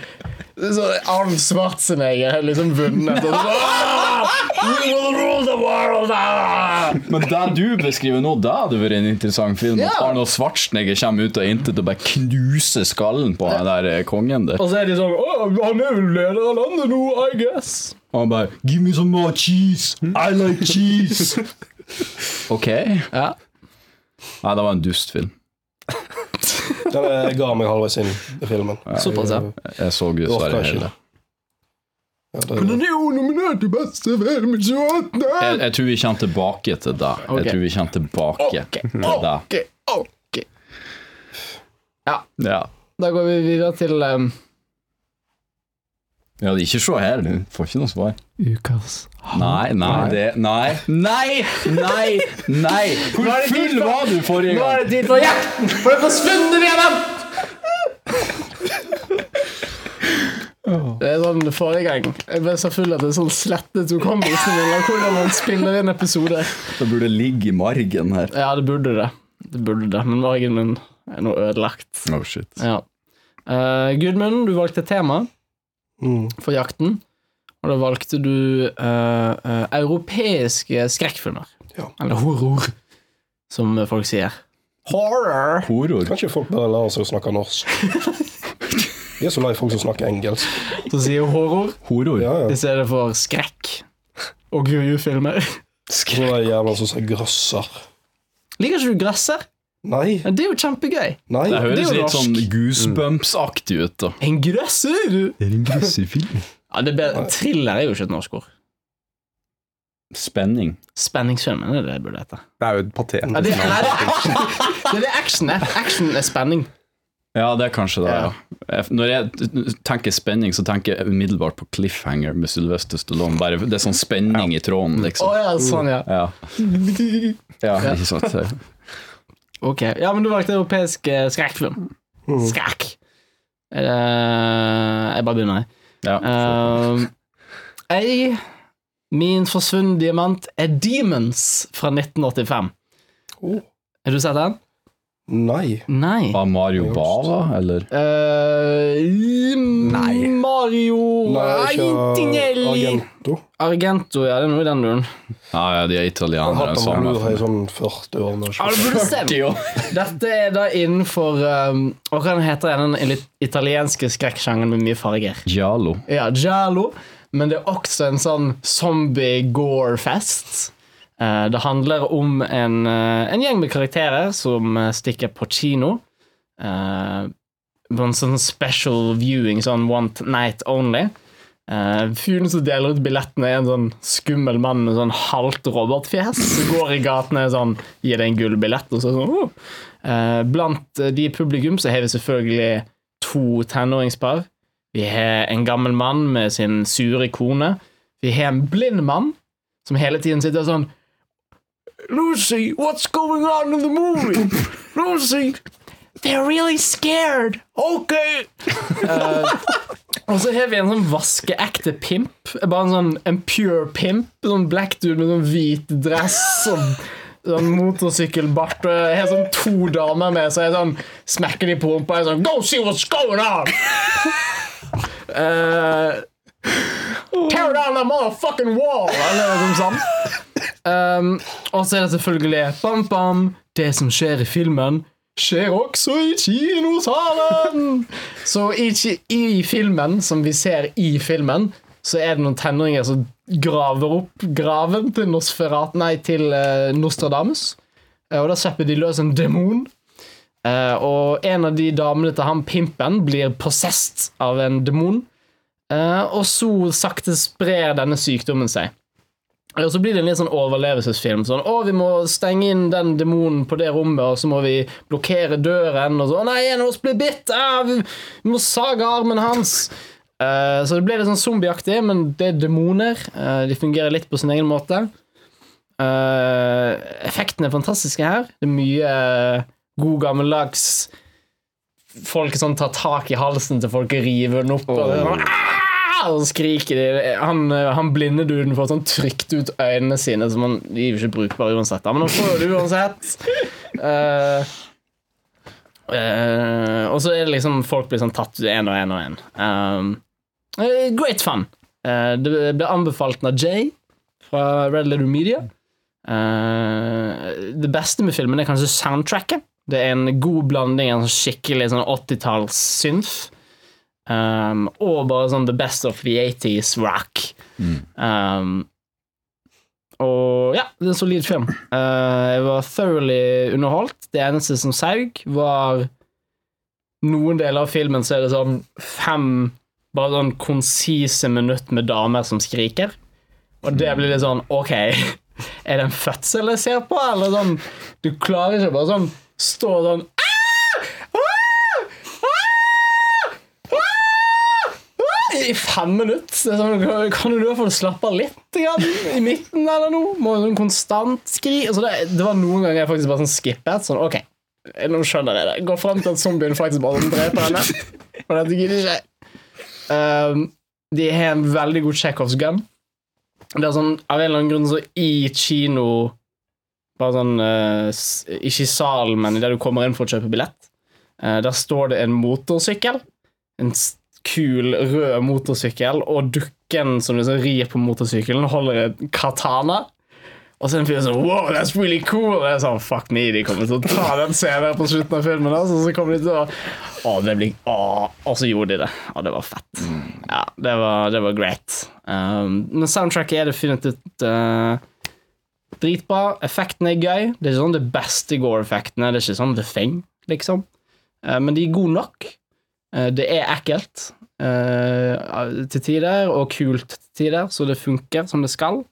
så Arnold Schwarzenegger har liksom vunnet. Og så, «Ah! We will rule the world! Ah! Men det du beskriver nå, det hadde vært en interessant film. Ja. At Arnold Schwarzenegger kommer ut av intet og bare knuser skallen på den der eh, kongen der. Og så er de sånn oh, han er vel leder av landet nå, I guess. Og han bare Give me some more cheese! I like cheese! <laughs> ok. Ja. Nei, det var en dustfilm. Jeg ga meg halvveis inn i filmen. Såpass, ja. Jeg så orker dessverre ikke. hele. Ja, det, er jo nominert til beste film i 2018! Jeg, jeg tror vi kommer tilbake til det. Okay. Jeg tror vi kommer tilbake Ok, til det. ok, ok. Ja. Da går vi videre til um, ja, ikke se her, du får ikke noe svar. ukas Nei, nei, det Nei, nei, nei! nei <laughs> Hvor det full var du forrige gang? Nå er det tid for jakten på den forsvunne veven! Det er sånn forrige gang Jeg ble så full at det er sånn slettet hukommelsen min av hvordan man spiller inn episoder. Det burde ligge i margen her. Ja, det burde det. Det burde det, men margen min er nå ødelagt. Oh, shit. Ja. Uh, Gudmund, du valgte tema mm. for jakten. Og da valgte du uh, uh, europeiske skrekkfilmer. Ja. Eller horror, som folk sier. Horror. Horror. Kanskje folk bare lære seg å snakke norsk. <laughs> Vi er så lei folk som snakker engelsk. Så sier horror Horror. Ja, ja. i stedet for skrekk og grufilmer. Skrekk. det er jævla som sier grøsser. Liker ikke du grøsser? Nei. Ja, Det er jo kjempegøy. Nei. Det høres det litt sånn Goosebumps-aktig ut, da. En grøsser! Det er en grøssefilm. Ja, det er. Thriller er jo ikke et norsk ord. Spenning. Spenningsfilm er det det burde hete. Det er jo et patet. Ja, det, er, det, <laughs> det er action er. Action er spenning. Ja, det er kanskje det, Ja. ja. Når jeg tenker spenning, så tenker jeg umiddelbart på Cliffhanger med Sylvester Stallone. Bare, det er sånn spenning i tråden, liksom. Oh, ja, sånn, ja. Ja. <laughs> ja, ikke sant. Ok, ja, men du valgte europeisk eh, skrekkfilm. Skrekk. Eh, jeg bare begynner, jeg. Ja. Uh, jeg, min forsvunne diamant, er Demons fra 1985. Oh. Har du sett den? Nei. Nei. Var Mario Bava, eller? Eh, Nei. Mario Nei, ikke. Argento. Argento, ja, det er noe i den duren. Ja, ja, de er italienere. hatt den på i sånn 40 år nå. Ja, det burde stemme. Dette er da innenfor um, Hva heter den den italienske skrekksjangeren med mye farger? Giallo. Ja, Giallo. Men det er også en sånn zombie-gore-fest. Eh, det handler om en, eh, en gjeng med karakterer som eh, stikker på kino. eh, på en sånn special viewing, sånn one night only. Uh, Fyren som deler ut billettene, er en sånn skummel mann med sånn halvt robotfjes. Som går i gatene og sånn, gir deg en gullbillett. Og så sånn, oh. uh, blant eh, de i publikum så har vi selvfølgelig to tenåringspar. Vi har en gammel mann med sin sure kone. Vi har en blind mann som hele tiden sitter sånn Lucy, what's going on in the movie? <laughs> Lucy, they're really scared. Ok. Uh, <laughs> og så har vi en sånn vaskeekte pimp. Bare en sånn en pure pimp. Sånn black dude med sånn hvit dress og sånn motorsykkelbart. Og har sånn to damer med, så jeg sånn smekker de på rumpa og sånn Go see what's going on! Uh, Tear down that motherfucking wall! Eller noe sånt. sånn. <laughs> Um, og så er det selvfølgelig bam, bam. Det som skjer i filmen, skjer også i kinosalen! Så i, i filmen, som vi ser i filmen, så er det noen tenåringer som graver opp graven til Nosferat, nei, til eh, Nostradamus. Eh, og da slipper de løs en demon. Eh, og en av de damene til han pimpen blir possessed av en demon. Eh, og så sakte sprer denne sykdommen seg. Og så blir det en litt sånn overlevelsesfilm. Sånn, å, vi må stenge inn den demonen på det rommet, og så må vi blokkere døren. Og så, å nei, en av oss blir bitt! Ah, vi, vi må sage armen hans! Uh, så det blir litt sånn zombieaktig, men det er demoner. Uh, de fungerer litt på sin egen måte. Uh, effektene er fantastiske her. Det er mye god gammeldags Folk sånn tar tak i halsen til folk og river den opp. Og, og skriker de. Han, han blinde duden får sånn trykt ut øynene sine, som han, de er jo ikke brukbare uansett. Men han får det uansett. Uh, <laughs> uh, og så er det liksom folk blir sånn tatt én og én og én. Um, eh, great fun. Det ble anbefalt av Jay fra Red Letter Media. Det beste med filmen er kanskje soundtracket. Det er en god blanding av skikkelig sånn 80-talls synth. Um, og bare sånn the best of the 80s rock. Um, og ja, det er en solid film. Uh, jeg var thoroughly underholdt. Det eneste som saug, var noen deler av filmen så er det sånn fem bare sånn konsise minutt med damer som skriker. Og det blir litt sånn OK, <laughs> er det en fødsel jeg ser på, eller sånn Du klarer ikke bare sånn stå sånn «Ah! Ah! Ah! Ah!» I fem minutter. Er sånn, kan du i hvert fall slappe av litt i midten eller noe? Må sånn konstant skri altså det, det var noen ganger jeg faktisk bare sånn skippet. Sånn, ok, nå skjønner jeg det. Går frem til at zombien faktisk bare dreper henne. Og dette gidder ikke. Um, de har en veldig god Chekhovs gun. Det er sånn, Av en eller annen grunn så i kino Bare sånn uh, Ikke i salen, men idet du kommer inn for å kjøpe billett, uh, der står det en motorsykkel. En s- kul, rød motorsykkel, og dukken som liksom rir på motorsykkelen, holder en katana. Og så er det en fyr sånn Wow, that's really cool! Og jeg sånn, Fuck me, de kommer til å ta den scenen på slutten av filmen. Altså, så kommer de til å Å, det blir Å, og så gjorde de det. Og det var fett. Ja, det var, det var great. Um, men soundtracket er definitivt uh, dritbra. Effekten er gøy. Det er ikke sånn det beste Gore-effektene. Det er ikke sånn The Thing, liksom. Uh, men de er gode nok. Eh, det er ekkelt eh, til tider, og kult til tider, så det funker som det skal.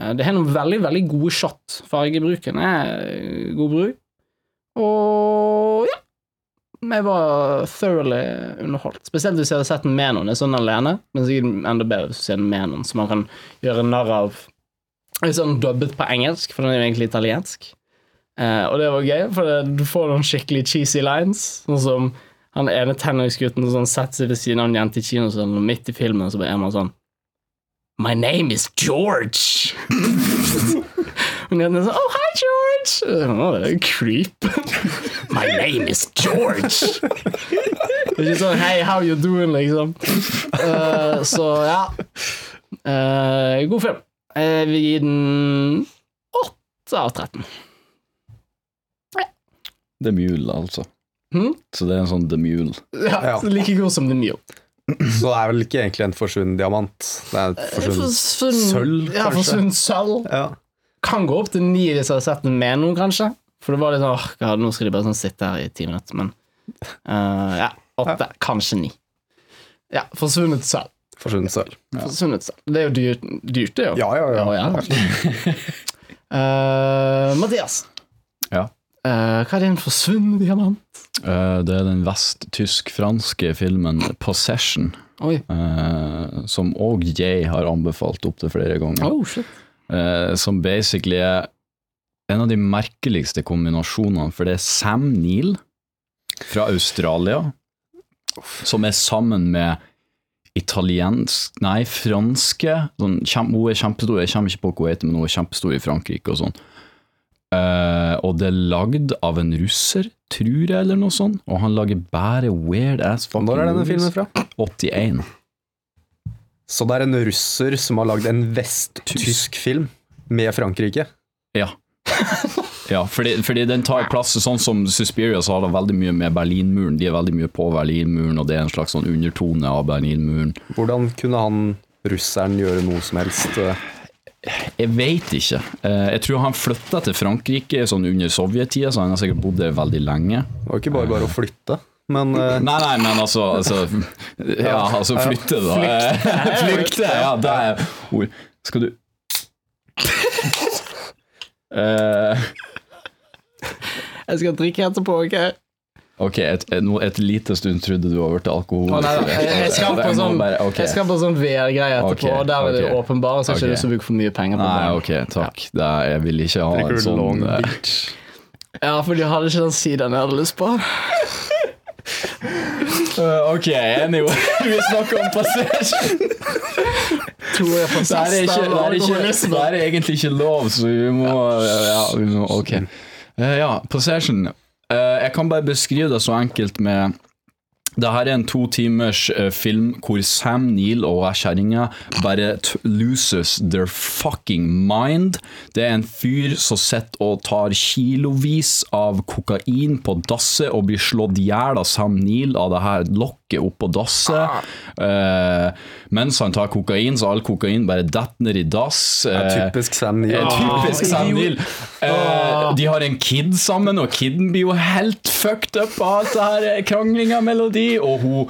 Eh, det har noen veldig, veldig gode shot. Fargebruken er god bruk. Og ja. Jeg var thoroughly underholdt. Spesielt hvis jeg hadde sett den med noen. Det er sånn alene, men sikkert enda bedre hvis du ser den med noen, så man kan gjøre narr av Litt sånn dubbet på engelsk, for den er jo egentlig italiensk. Og det var gøy, for du får noen skikkelig cheesy lines. Sånn som han ene tenåringsgutten sånn, setter seg ved siden av en jente i kino, sånn, og midt i filmen så er man sånn My name is George! Og jenten er sånn Oh, hi, George! Å, det er creep. My name is George! Det er ikke sånn Hey, how you doing, liksom. Uh, så ja. Uh, god film. Jeg vil gi den 8 av 13. Det er Mule, altså. Mhm. Så det er en sånn The Mule. Ja, Ja. Like god som The Mule. Så det er vel ikke egentlig en forsvunnet diamant. Det er en forsvunnet Forsvunnet- sølv, Ja, forsvunnet sølv. Ja. Kan gå opp til ni hvis jeg hadde sett den med noen, kanskje. For det var litt sånn åh, God, nå skal de bare sånn sitte her i ti minutter. Men uh, ja, åtte. Kanskje ni. Ja, forsvunnet sølv. Forsvunnet sølv. Forsvunnet sølv. Det er jo dyrt, dyrt det, jo. Ja, ja, ja. ja. <laughs> Eh, Mathias, Ja. Eh, hva er din forsvunne diamant? Uh, det er den vest-tysk-franske filmen Possession, eh, som òg jeg har anbefalt opptil flere ganger. Oh, shit. Som basically er en av de merkeligste kombinasjonene, for det er Sam Neill fra Australia, som er sammen med italiensk Nei, franske sånn, Hun er kjempestor, jeg kommer ikke på hva hun heter, men hun er kjempestor i Frankrike og sånn. Eh, og det er lagd av en russer, tror jeg, eller noe sånt, og han lager bare weird ass fucking Når er denne movies. filmen fra? 81. Så det er en russer som har lagd en vest-tysk film med Frankrike? Ja. <laughs> ja, fordi, fordi den tar plass sånn som Suspiria, så har det veldig mye med Berlinmuren. De er veldig mye på Berlinmuren, og det er en slags sånn undertone av Berlinmuren. Hvordan kunne han russeren gjøre noe som helst? eh? Jeg veit ikke. Eh, Jeg tror han flytta til Frankrike sånn under sovjettida, så han har sikkert bodd der veldig lenge. Det var ikke bare bare å flytte, men uh... Nei, nei, men altså, altså Ja, altså flytte, da. Flykte. Flykte, ja, det er ord. Skal du Eh, Jeg skal drikke etterpå, ok? Ok, et, et, et lite stund trodde du over til alkohol. Oh, nei, nei, jeg, jeg skal på <laughs> sånn, bare- jeg skal på sånn VR-greie etterpå, okay, og der er det okay. åpenbare, så har ikke lyst til å bruke for mye penger på Nei, det. ok, takk. Det er, jeg vil ikke ha en sånn Long bitch. Ja, for de hadde ikke den siden jeg hadde lyst på. Uh, <laughs> Ok, anyway. <laughs> Vi snakker om passasjen. Tror jeg Det er, ikke, det, er ikke, det er egentlig ikke lov, så vi må Ja, vi må, ok. Uh, ja, Possession. Eh, jeg kan bare beskrive det så enkelt med det her er en to timers eh, film hvor Sam Neill og kjerringa bare loses their fucking mind. Det er en fyr som sitter og tar kilovis av kokain på dasset og blir slått i hjel av Sam Neill av det her lokket oppå dasset. Eh, mens han tar kokain, så all kokain bare detter ned i dass. Er Eh, typisk Sam Neill. Eh, Typisk Sam Neill. Eh, de har en kid sammen, og kiden blir jo helt fucked up av alt det her kranglinga mellom de, og hun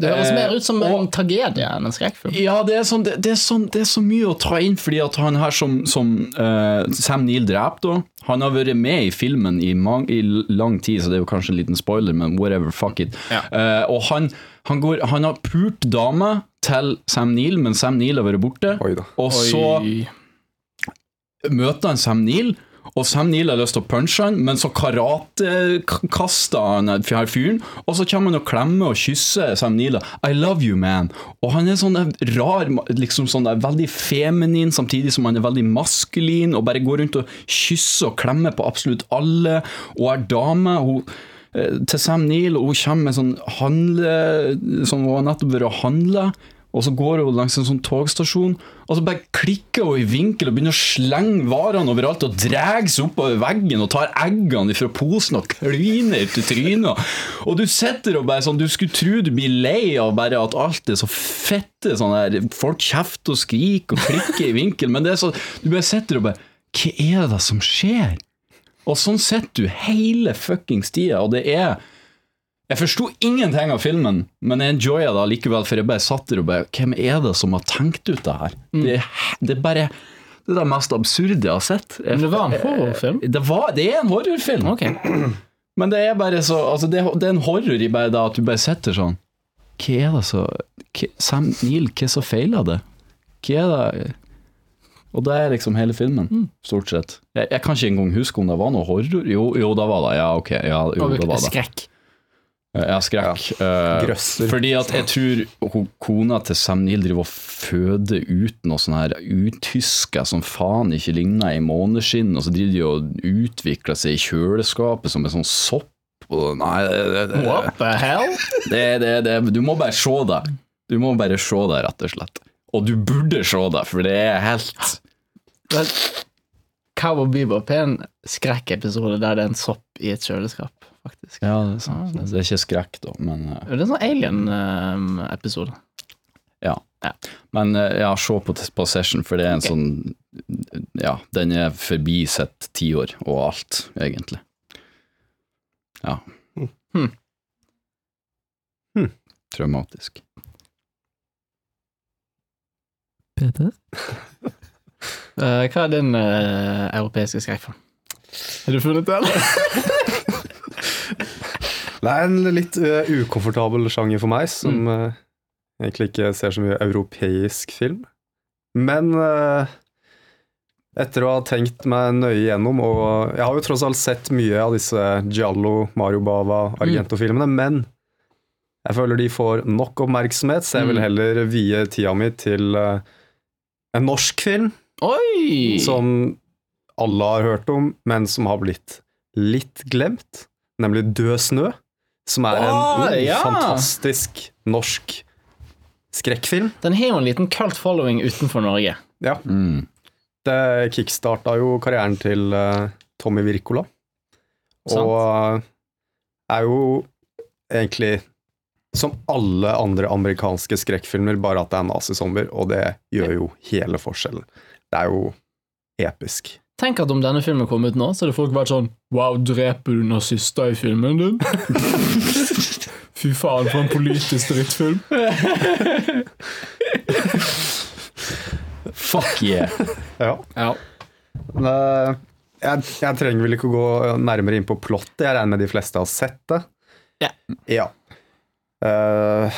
Det høres eh, mer ut som og- en tragedie enn en skrekkfilm. ja, det er, sånn, det, det, er sånn, det er så mye å ta inn, fordi at han her som, som uh, Sam Neill drept da, han har vært med i filmen i, mang, i lang tid, så det er jo kanskje en liten spoiler, men whatever, fuck it. Eh, og han, han, går, han har pult dame til Sam Neill, men Sam Neill har vært borte, Oi da. og så Oi. møter han Sam Neill, og Sam Neill har lyst til å punche han, men så karatekaster han her fyren, og så kommer han og klemmer og kysser Sam Neill. I love you, man. Og han er sånn rar, liksom sånn der veldig feminin, samtidig som han er veldig maskulin, og bare går rundt og kysser og klemmer på absolutt alle, og er dame. Hun eh, til Sam Neill, og hun kommer med sånn handle Som hun har nettopp vært og handla. Og så går hun langs en sånn togstasjon, og så bare klikker hun i vinkel og begynner å slenge varene overalt og drar seg oppover veggen og tar eggene fra posen og kliner til trynet. Og du sitter og bare sånn, du skulle tro du blir lei av bare at alt er så fette sånn der, folk kjefter og skriker og klikker i vinkel, men det er så, du bare sitter og bare, hva er det som skjer? Og sånn sitter du hele fuckings tida, og det er Jeg forsto ingenting av filmen, men jeg enjoya det likevel, for jeg bare satt der og bare Hvem er det som har tenkt ut det her? Det, er- det er bare det er det mest absurde jeg har sett. Jeg, Men det var en horrorfilm? det, var, det er en horrorfilm. Ok. <clears throat> Men det er bare så altså det, det er en horror i bare det at du bare sitter sånn Hva er det så hva, Sam Neill, hva så feiler det? Hva er det Og det er liksom hele filmen, stort sett. Jeg, jeg kan ikke engang huske om det var noe horror. Jo, jo da var det. Ja, ok. Ja, jo, det var det. Skrekk. Ja, skrekk. Ja. Grøsser. fordi at jeg tror kona til Sam Neill driver og føder ut noe sånn her utysker som faen ikke ligner i måneskinn, og så driver de og utvikler seg i kjøleskapet som en sånn sopp. Og, nei, det, det, det, What the hell? det, det, det, du må bare se det. Du må bare se det, rett og slett. Og du burde se det, for det er helt Men Cowboy Bebop er en skrekkepisode der det er en sopp i et kjøleskap, faktisk. Ja, det er sant. Det er ikke skrekk, da, men eh, Det er en sånn alien-episode. Ja. Ja. Men eh, ja, se på Possession, for det er en okay. sånn Ja, den er forbi sitt tiår og alt, egentlig. Ja. Hmm. Hmm. Traumatisk. Peter? uh, <laughs> hva er din uh, europeiske skrekkfilm? Har du funnet den? <laughs> Det er en litt uh, ukomfortabel sjanger for meg, som Mm. ø, egentlig ikke ser så mye europeisk film. Men uh, etter å ha tenkt meg nøye gjennom, og jeg har jo tross alt sett mye av disse Giallo, Mario Bava, Argento-filmene, men jeg føler de får nok oppmerksomhet, så jeg vil Mm. heller vie tida mi til en norsk film Oi! som alle har hørt om, men som har blitt litt glemt, nemlig Død snø, som er en Å, mm, ja. fantastisk norsk skrekkfilm. Den har jo en liten cult following utenfor Norge. Ja, Mm. det kickstarta jo karrieren til uh, Tommy Wirkola, og uh, er jo egentlig som alle andre amerikanske skrekkfilmer, bare at det er nazizombier, og det gjør jo hele forskjellen. Det er jo episk. Tenk at om denne filmen kom ut nå, så hadde folk vært sånn Wow, dreper du nazister i filmen din? <laughs> Fy faen, for en politisk drittfilm. <laughs> Fuck yeah! Ja. Ja. Eh, jeg, jeg trenger vel ikke å gå nærmere inn på plottet. Jeg regner med de fleste har sett det. Ja. Ja. Uh,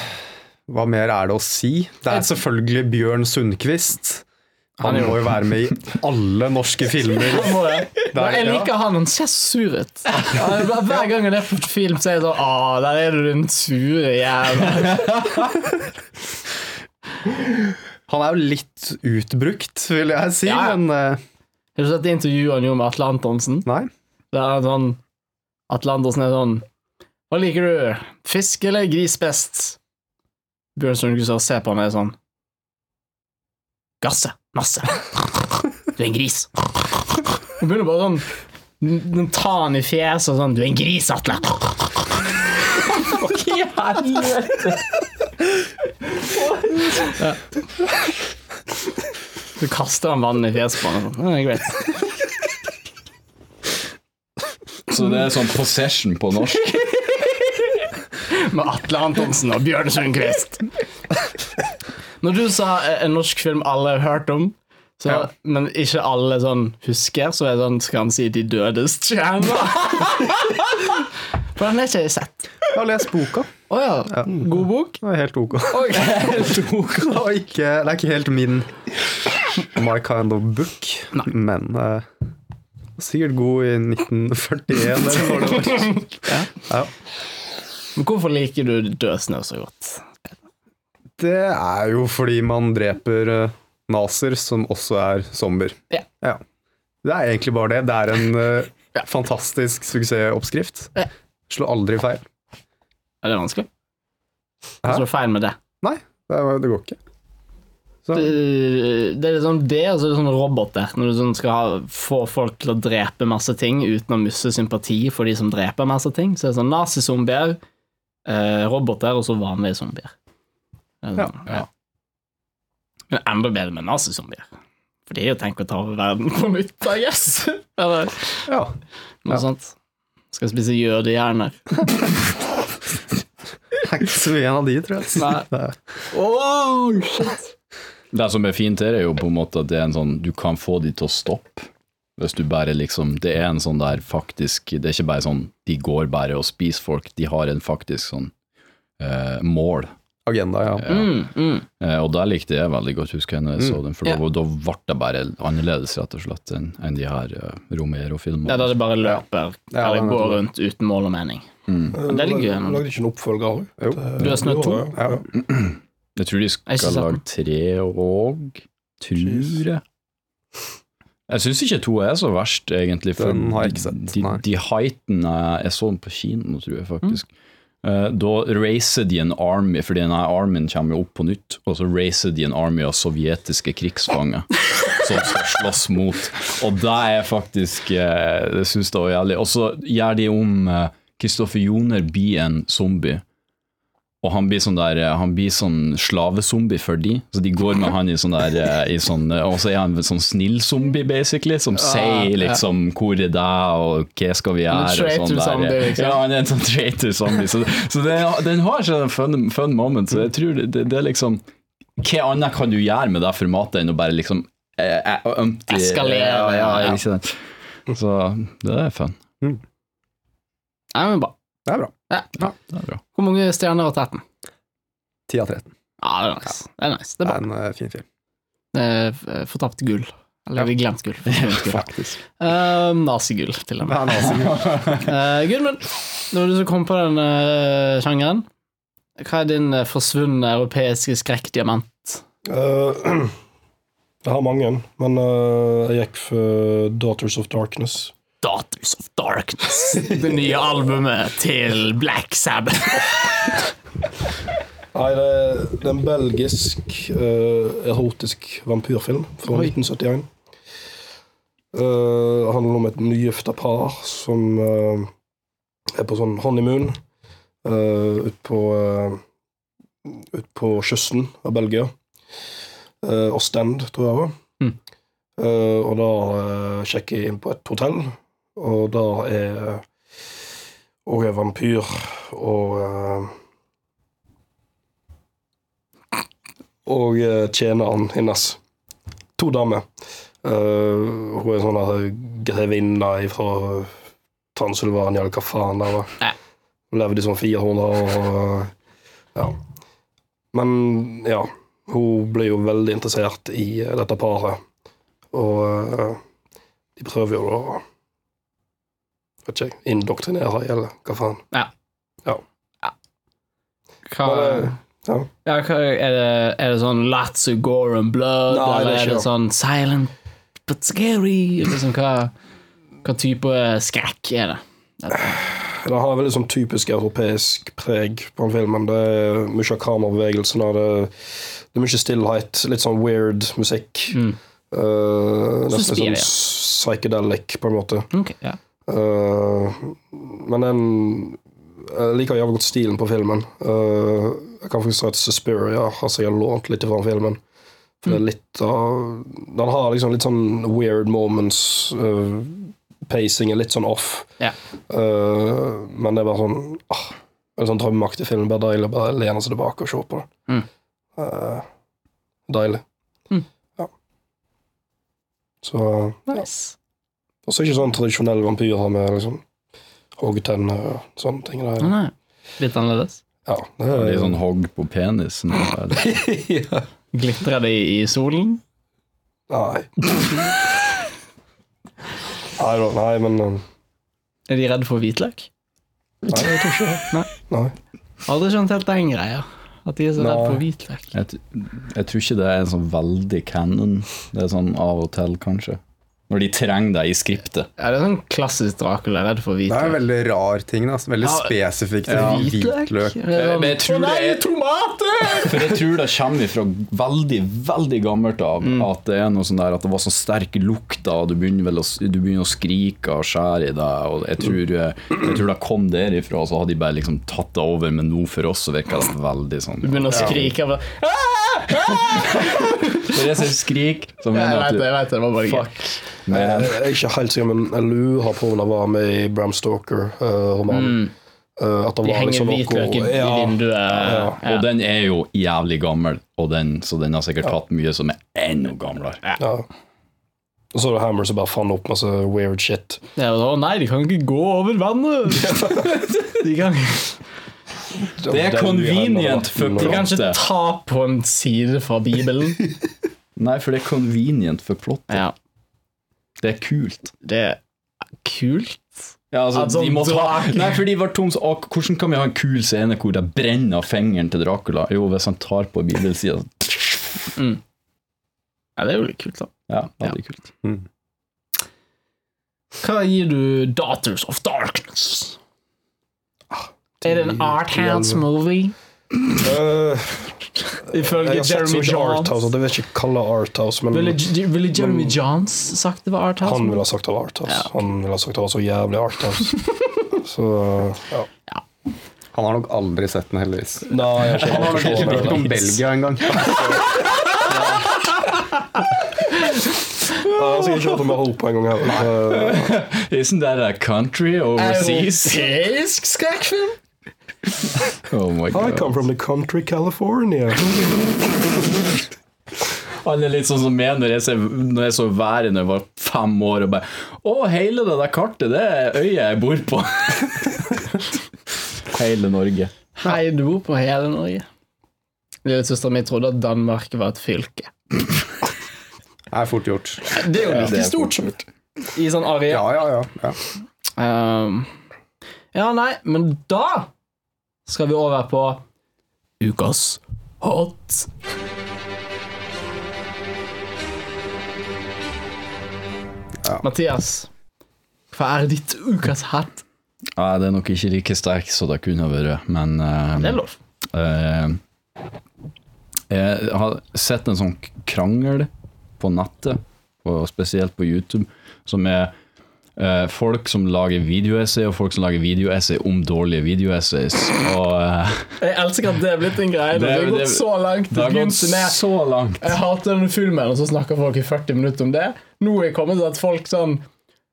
hva mer er det å si? Det er selvfølgelig Bjørn Sundquist. Han Han må jo være med i alle norske filmer. <laughs> Må jeg? Der, jeg ja. liker han, han ser sur ut. Hver gang han er på film, så er jeg sånn Å, der er du den sure jævla. <laughs> Han er jo litt utbrukt, vil jeg si, Ja, men uh... Har du sett intervjuet han gjorde med Atle Antonsen? nei. Det er sånn Atle Antonsen er sånn Hva liker du? Fisk eller gris best? Bjørn Sundquist ser på meg sånn Gasse. Masse. Du er en gris. Hun begynner bare sånn n- Ta han i fjeset og sånn Du er en gris, Atle. I helvete! Så kaster han vann i fjeset på han. sånn. Det er greit. Så det er sånn possession på norsk? Med Atle Antonsen og Bjørn Sundquist. Når du sa eh, en norsk film alle har hørt om, så, Ja. men ikke alle sånn husker, så er det sånn, skal han si De dødes stjerner. For den har ikke jeg sett. Jeg har lest boka. Oh, ja. God bok? Det er helt ok. Oi. <laughs> Det var ikke, det er ikke helt min My kind of book, men uh, sikkert god i 1941 eller hva det var. <laughs> Ja. Men hvorfor liker du Dødsnø så godt? Det er jo fordi man dreper uh, naser som også er zombier. Ja. Det er egentlig bare det. Det er en uh, <laughs> Ja. fantastisk suksessoppskrift. Ja. Slår aldri feil. Er det vanskelig? Hva Så er feil med det. Nei, det, det går ikke. Så, Det, det er liksom det, og så er det sånn roboter. Når du sånn skal ha, få folk til å drepe masse ting uten å miste sympati for de som dreper masse ting. Så er det sånn nazizombier, eh, roboter og så vanlige zombier. Sånn, ja. Men enda bedre med nazizombier. For det er jo tenk å ta over verden på nytt, I guess. <laughs> Eller ja. noe Ja. sånt. Skal spise jødehjerner. <laughs> Jeg er ikke så en av de, tror jeg. Nei. Nei. Oh, shit. Det som er fint her, er jo på en måte at det er en sånn Du kan få de til å stoppe. Hvis du bare liksom Det er en sånn der faktisk Det er ikke bare sånn de går bare og spiser folk, de har en faktisk sånn eh, mål. Agenda, ja. Mm, mm. Eh, og der likte jeg veldig godt, husker jeg når jeg så den, for yeah. da, ble det bare annerledes, rett og slett, enn en de her uh, Romero-filmene. Ja, da det bare løper, Ja, eller er går rundt uten mål og mening. Mm. Det ligger gjennom. Lagde ikke en oppfølger? òg? Du har snødd to? Ja. <clears throat> Jeg tror de skal lage tre og tror jeg. Jeg syns ikke to er så verst, egentlig. For Den har jeg ikke sett, de, nei. de heightene Jeg så den på kino, tror jeg faktisk. Eh, da racer de en army, fordi denne armyen kommer jo opp på nytt, og så racer de en army av sovjetiske krigsfanger <laughs> som skal slåss mot. Og det er faktisk eh, Det syns jeg var jævlig. Og så gjør de om Kristoffer Joner blir en zombie. Og han blir sånn der Han blir sånn slavezombie for de Så de går med han i sånn der eh, i sånn, Og så er han en sånn snill zombie, basically, som sier liksom 'hvor er deg', og 'hva skal vi gjøre', og sånn der. zombie, liksom. Ja, han er en sånn traitor zombie. Så, så den, den har sånn fun, fun moment, så jeg tror det, det, det er liksom Hva annet kan du gjøre med det formatet enn å bare liksom eh, eh, empty- Eskalere, Ja, ja, ja. Så det er fun. Nei, men bra. Det er bra. Det er bra. Hvor mange stjerner har tatt den? 10 av 13. Ja, det er nice. Det er nice. Det Det er er en uh, fin film. Det er eh, fortapt gull. Eller vi glemt gull. <laughs> Gull. Faktisk. Uh, Nazigull, til og Det med. er. Uh, Gudmund, når du som kom på den uh, sjangeren. Hva er din forsvunne europeiske skrekkdiamant? Uh, <clears throat> jeg har mange, men jeg gikk for Daughters of Darkness. Daughters of Darkness. Det nye albumet til Black Sabbath. <laughs> Nei, det er, det er en belgisk uh, erotisk vampyrfilm fra Oi. 1971. Uh, Det handler om et nygifta par som uh, er på sånn honeymoon uh, ut på uh, ut på kysten av Belgia. Uh, Stend, tror jeg det var. Mm. Eh, og da uh, sjekker jeg inn på et hotell, og der er og er vampyr og eh, og eh, tjeneren hennes. To damer. Uh, hun er sånn grevinne fra Transylvania, eller hva faen det var. Hun levde i sånn 400 år. Ja. Men ja, hun ble jo veldig interessert i dette paret. Og uh, de prøver jo da Vet ikke, indoktrinere, eller hva faen. Hva, Men, ja. ja, hva er, det, er det sånn Lots of gore and blood, Nei, det er eller er det sånn silent but scary? Liksom, hva, hva type skrekk er det? Det har veldig sånn typisk europeisk preg på den filmen. Det er mye av kamerabevegelsen. Det, det er mye stillhet, litt sånn weird musikk. Mm. Uh, nesten sånn psychedelic, på en måte. Ok, ja. Eh, men den Jeg liker jævlig godt stilen på filmen. Eh, jeg kan faktisk si at Suspiria har sikkert lånt litt fra filmen. For det er litt av Den har liksom litt sånn weird moments. Uh, pacing er litt sånn off. Ja. Eh, men det er bare sånn ah, En sånn drømmeaktig film. Bare deilig å bare lene seg tilbake og se på det. Mm. Eh, deilig. Mm. Ja. Så ja. Nice. Og så ikke sånn tradisjonell vampyrer med liksom hoggtenner og sånne ting. Der. Er, nei. Litt annerledes. ja, det er, Litt sånn hogg på penisen. eller? <laughs> ja. Glitrer det i, i solen? Nei. nei da, nei, men um, Er de redde for hvitløk? Nei, jeg tror ikke det. Nei. Nei. Aldri skjønt helt den greia. At de er så redde for hvitløk. Jeg, jeg tror ikke det er en sånn veldig canon. Det er sånn av og til, kanskje. Når de trenger deg i skriptet. Ja, det er sånn klassisk Dracula, redd for Det er en veldig rar ting. Da. Veldig Ja, spesifikt. Hvitløk? Hvitløk. Det sånn, Men jeg tror det er- tomater! For jeg tror det kommer fra veldig veldig gammelt av at det er noe sånn der at det var så sterk lukt da, og du begynner, vel å, du begynner å skrike og skjære i deg. Og jeg tror, eh, jeg tror det kom derifra, og så hadde de bare liksom tatt det over, men nå for oss så virker det veldig sånn Du begynner å skrike. og bare, <laughs> For jeg sier skrik, så mener jeg at det, du jeg vet det, det var bare. Fuck. Jeg Men, jeg er ikke helt sikker, men jeg lurer på om det var med i Bram Stoker-romanen. at det De henger liksom hvitløk i, i ja, vinduet. ja. Ja. Og den er jo jævlig gammel, og den, så den har sikkert tatt mye som er enda gamlere. ja. Og så er det Hammer som bare fant opp masse weird shit. Ja, da, nei, de kan ikke gå over vannet! <laughs> De kan, Det er convenient for de kan ikke ta på en side fra Bibelen. <laughs> Nei, for det er convenient for plottet. Ja, Det er kult. det er kult. Ja, altså, Altså, de måtte ha, nei, for de var tom så, Hvordan kan vi ha en kul scene hvor det brenner av fingeren til Dracula? Jo, hvis han tar på bibelsida. Ja, det er jo litt kult, da. Ja, veldig kult. Hva gir du Daughters of Darkness? Er det en arthouse movie? Uh, Ifølge Jeremy Johns. Jeg ikke kalle Arthouse, men Ville, ville Jeremy Men- Johns sagt det var arthouse? han ville ha sagt det var Arthouse. Ja. Han ville ha sagt det var så jævlig Arthouse. <laughs> så ja. Han har nok aldri sett den, heldigvis. Nei, jeg har Han har nok ikke ikke hørt om Belgia engang. Jeg har sikkert ikke hørt om Europa engang heller. <laughs> Isn't that a country overseas? Europeisk skrekkfilm? <laughs> Oh my I god. come from the country California. Han er litt sånn som meg når jeg, ser, når jeg så været da jeg var fem år og bare Å, hele det der kartet, det er øya jeg bor på. <laughs> hele Norge. Hei, du bor på hele Norge. Lillesøstera mi trodde at Danmark var et fylke. Det er fort gjort. Det er jo like er stort i sånn areal. Ja, ja, ja. ja. Um, ja, nei, men da skal vi over på ukas hot. Mathias, hva er ditt ukas hat? Ja, det er nok ikke like sterk som det kunne vært, men uh, Det er lov. Uh, jeg har sett en sånn krangel på nettet, og spesielt på YouTube, som er eh, folk som lager videoessay, og folk som lager videoessay om dårlige videoessays. Og eh, Jeg elsker at det er blitt en greie. <laughs> Det, Det- har gått så langt. det har gått så langt. Jeg hater denne filmen, og så snakker folk i 40 minutter om det. Nå er jeg kommet til at folk sånn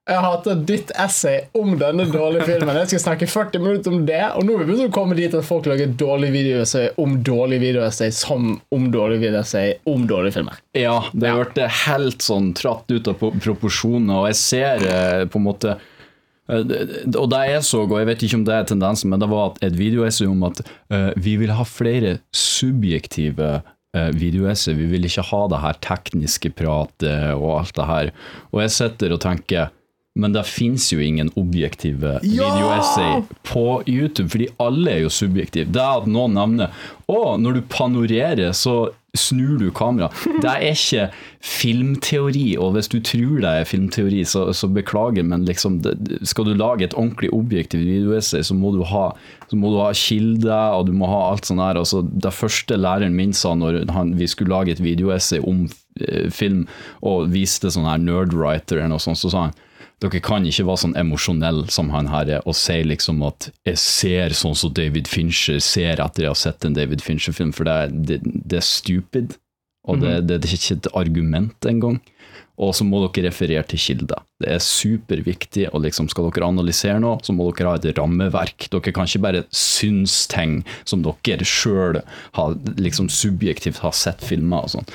Jeg hater ditt essay om denne dårlige filmen. Jeg skal snakke 40 minutter om det. Og nå er vi begynt å komme dit at folk lager dårlige videoessay om dårlige videoessay som om dårlige videoessay om dårlige filmer. Ja, det har vært helt sånn tratt ut av pro- proporsjoner, og jeg ser eh, på en måte eh, og det jeg så, og jeg vet ikke om det er tendensen, men det var et videoessay om at eh, vi vil ha flere subjektive videoessay. Vi vil ikke ha det her tekniske pratet og alt det her. Og jeg sitter og tenker men det fins jo ingen objektive videoessay på YouTube, fordi alle er jo subjektive. Det at noen nevner Å, når du panorerer, så snur du kamera. Det er ikke filmteori, og hvis du tror det er filmteori, så, så beklager, men liksom, det, skal du lage et ordentlig objektivt videoessay, så må du ha, så må du ha kilder, og du må ha alt sånt her. Altså, det første læreren min sa når han, vi skulle lage et videoessay om eh, film, og viste sånn her nerdwriter eller noe sånt, så sa han dere kan ikke være sånn emosjonell som han her er, og si liksom at 'jeg ser sånn som David Fincher ser etter jeg har sett en David Fincher-film', for det er, det, det er stupid, og det, det, det er ikke et argument engang. Og så må dere referere til kilder. Det er superviktig, og liksom skal dere analysere noe, så må dere ha et rammeverk. Dere kan ikke bare synes ting som dere sjøl liksom subjektivt har sett filmer og sånn.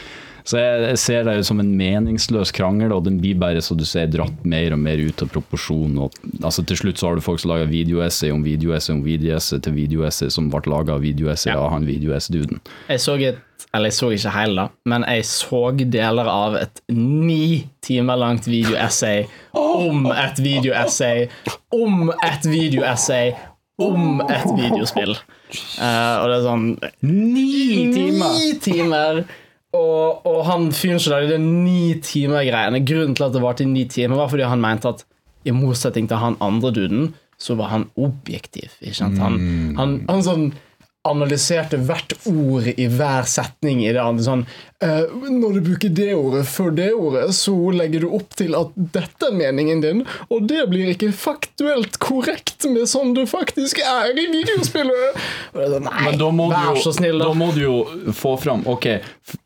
Så jeg, ser det jo som en meningsløs krangel, og den blir bare så du ser dratt mer og mer ut av proporsjon. Og, altså Til slutt så har du folk som lager videoessay om videoessay om videoessay til videoessay som ble laga av videoessay av han videoessay-duden. Jeg så et Eller jeg så ikke hele, da, men jeg så deler av et ni timer langt videoessay om et videoessay om et videoessay om et videospill. Uh, og det er sånn Ni timer! Ni timer Og, og han fyren som lagde det ni timer-greiene, grunnen til at det varte i ni timer, var fordi han mente at i motsetning til han andre duden, så var han objektiv. Han, han, han sånn analyserte hvert ord i hver setning i det andre. Sånn eh, Når du bruker det ordet før det ordet, så legger du opp til at dette er meningen din, og det blir ikke faktuelt korrekt med sånn du faktisk er i videospillet. Er sånn, Nei, Men da må, vær du så snill, da da. må du jo få fram Ok,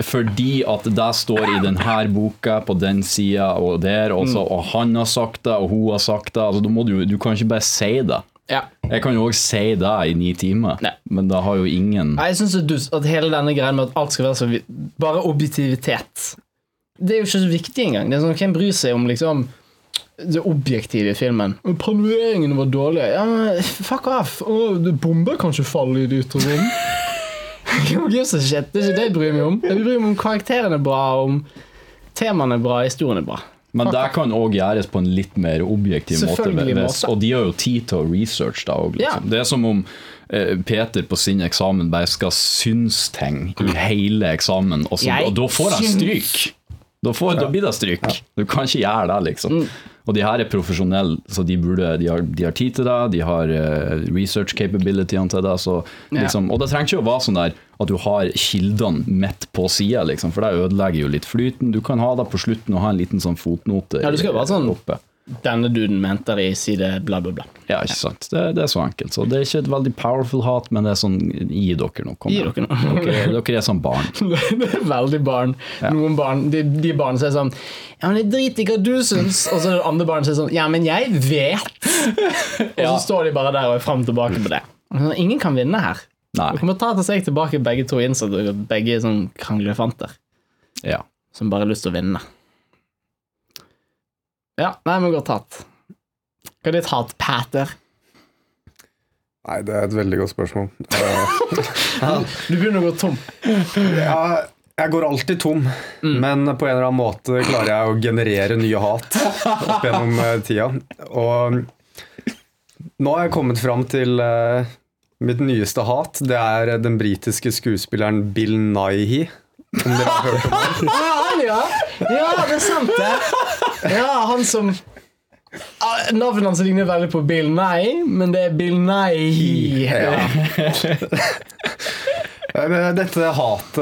fordi at det står i denne boka på den sida og der, og, mm. og han har sagt det, og hun har sagt det altså, du, du kan ikke bare si det. Ja. Jeg kan jo òg si det i ni timer, Nei. men da har jo ingen Nei, Jeg syns det er dust at hele denne greien med at alt skal være så vi- Bare objektivitet. Det er jo ikke så viktig engang. Det er sånn, Hvem bryr seg om liksom det objektive i filmen? Panoreringene var dårlige. Ja, men Fuck off! Oh, bomber kan <laughs> ikke falle i det ytre rom. Det er ikke det jeg bryr meg om. Jeg bryr meg om karakterene er bra, om temaene er bra, historien er bra. Men det kan òg gjøres på en litt mer objektiv måte. Hvis-. Og de har jo tid til å researche Da, og, liksom. Ja. Det er som om eh, Peter på sin eksamen bare skal synes ting i hele eksamen, og, så, og da får han stryk. Da, får, da blir det stryk. Du kan ikke gjøre det, liksom. Mm. Og de her er profesjonelle, så de, burde, de, har, de har tid til det, de har uh, research capabilityene til det. Så, liksom, og det trenger ikke å være sånn der at du har kildene midt på sida, liksom, for det ødelegger jo litt flyten. Du kan ha det på slutten og ha en liten sånn fotnote Ja, det skal være sånn- oppe. Denne duden mente det i side bla, bla, bla. Ja, ikke sant. Det, det er så enkelt. Så det er ikke et veldig powerful hat, men det er sånn Gi dere noe. Kom Gi dere noe. Dere, dere er sånn barn. <laughs> det er veldig barn. Noen barn, de, de barna sier sånn Ja, men jeg driter i hva du syns. Og så er det andre barn som sier sånn Ja, men jeg vet. Og så står de bare der og er fram og tilbake på det. Ingen kan vinne her. Nei. Dere må ta til seg tilbake begge to innsatte og begge er sånn kranglefanter Ja. som bare har lyst til å vinne. Ja, nei, men godt tatt. Hva er ditt hat, Pater? Nei, det er et veldig godt spørsmål. <laughs> Du begynner å gå tom. ja, jeg går alltid tom, men på en eller annen måte klarer jeg å generere nye hat opp gjennom eh, tida. Og nå har jeg kommet fram til eh, mitt nyeste hat. Det er den britiske skuespilleren Bill Nighy. Om dere har hørt om ham? <laughs> Ja! Det er sant, det. Ja, han som Ah, Navnet hans ligner veldig på Bill Nye, men det er Bill Nye. Ja. Dette hatet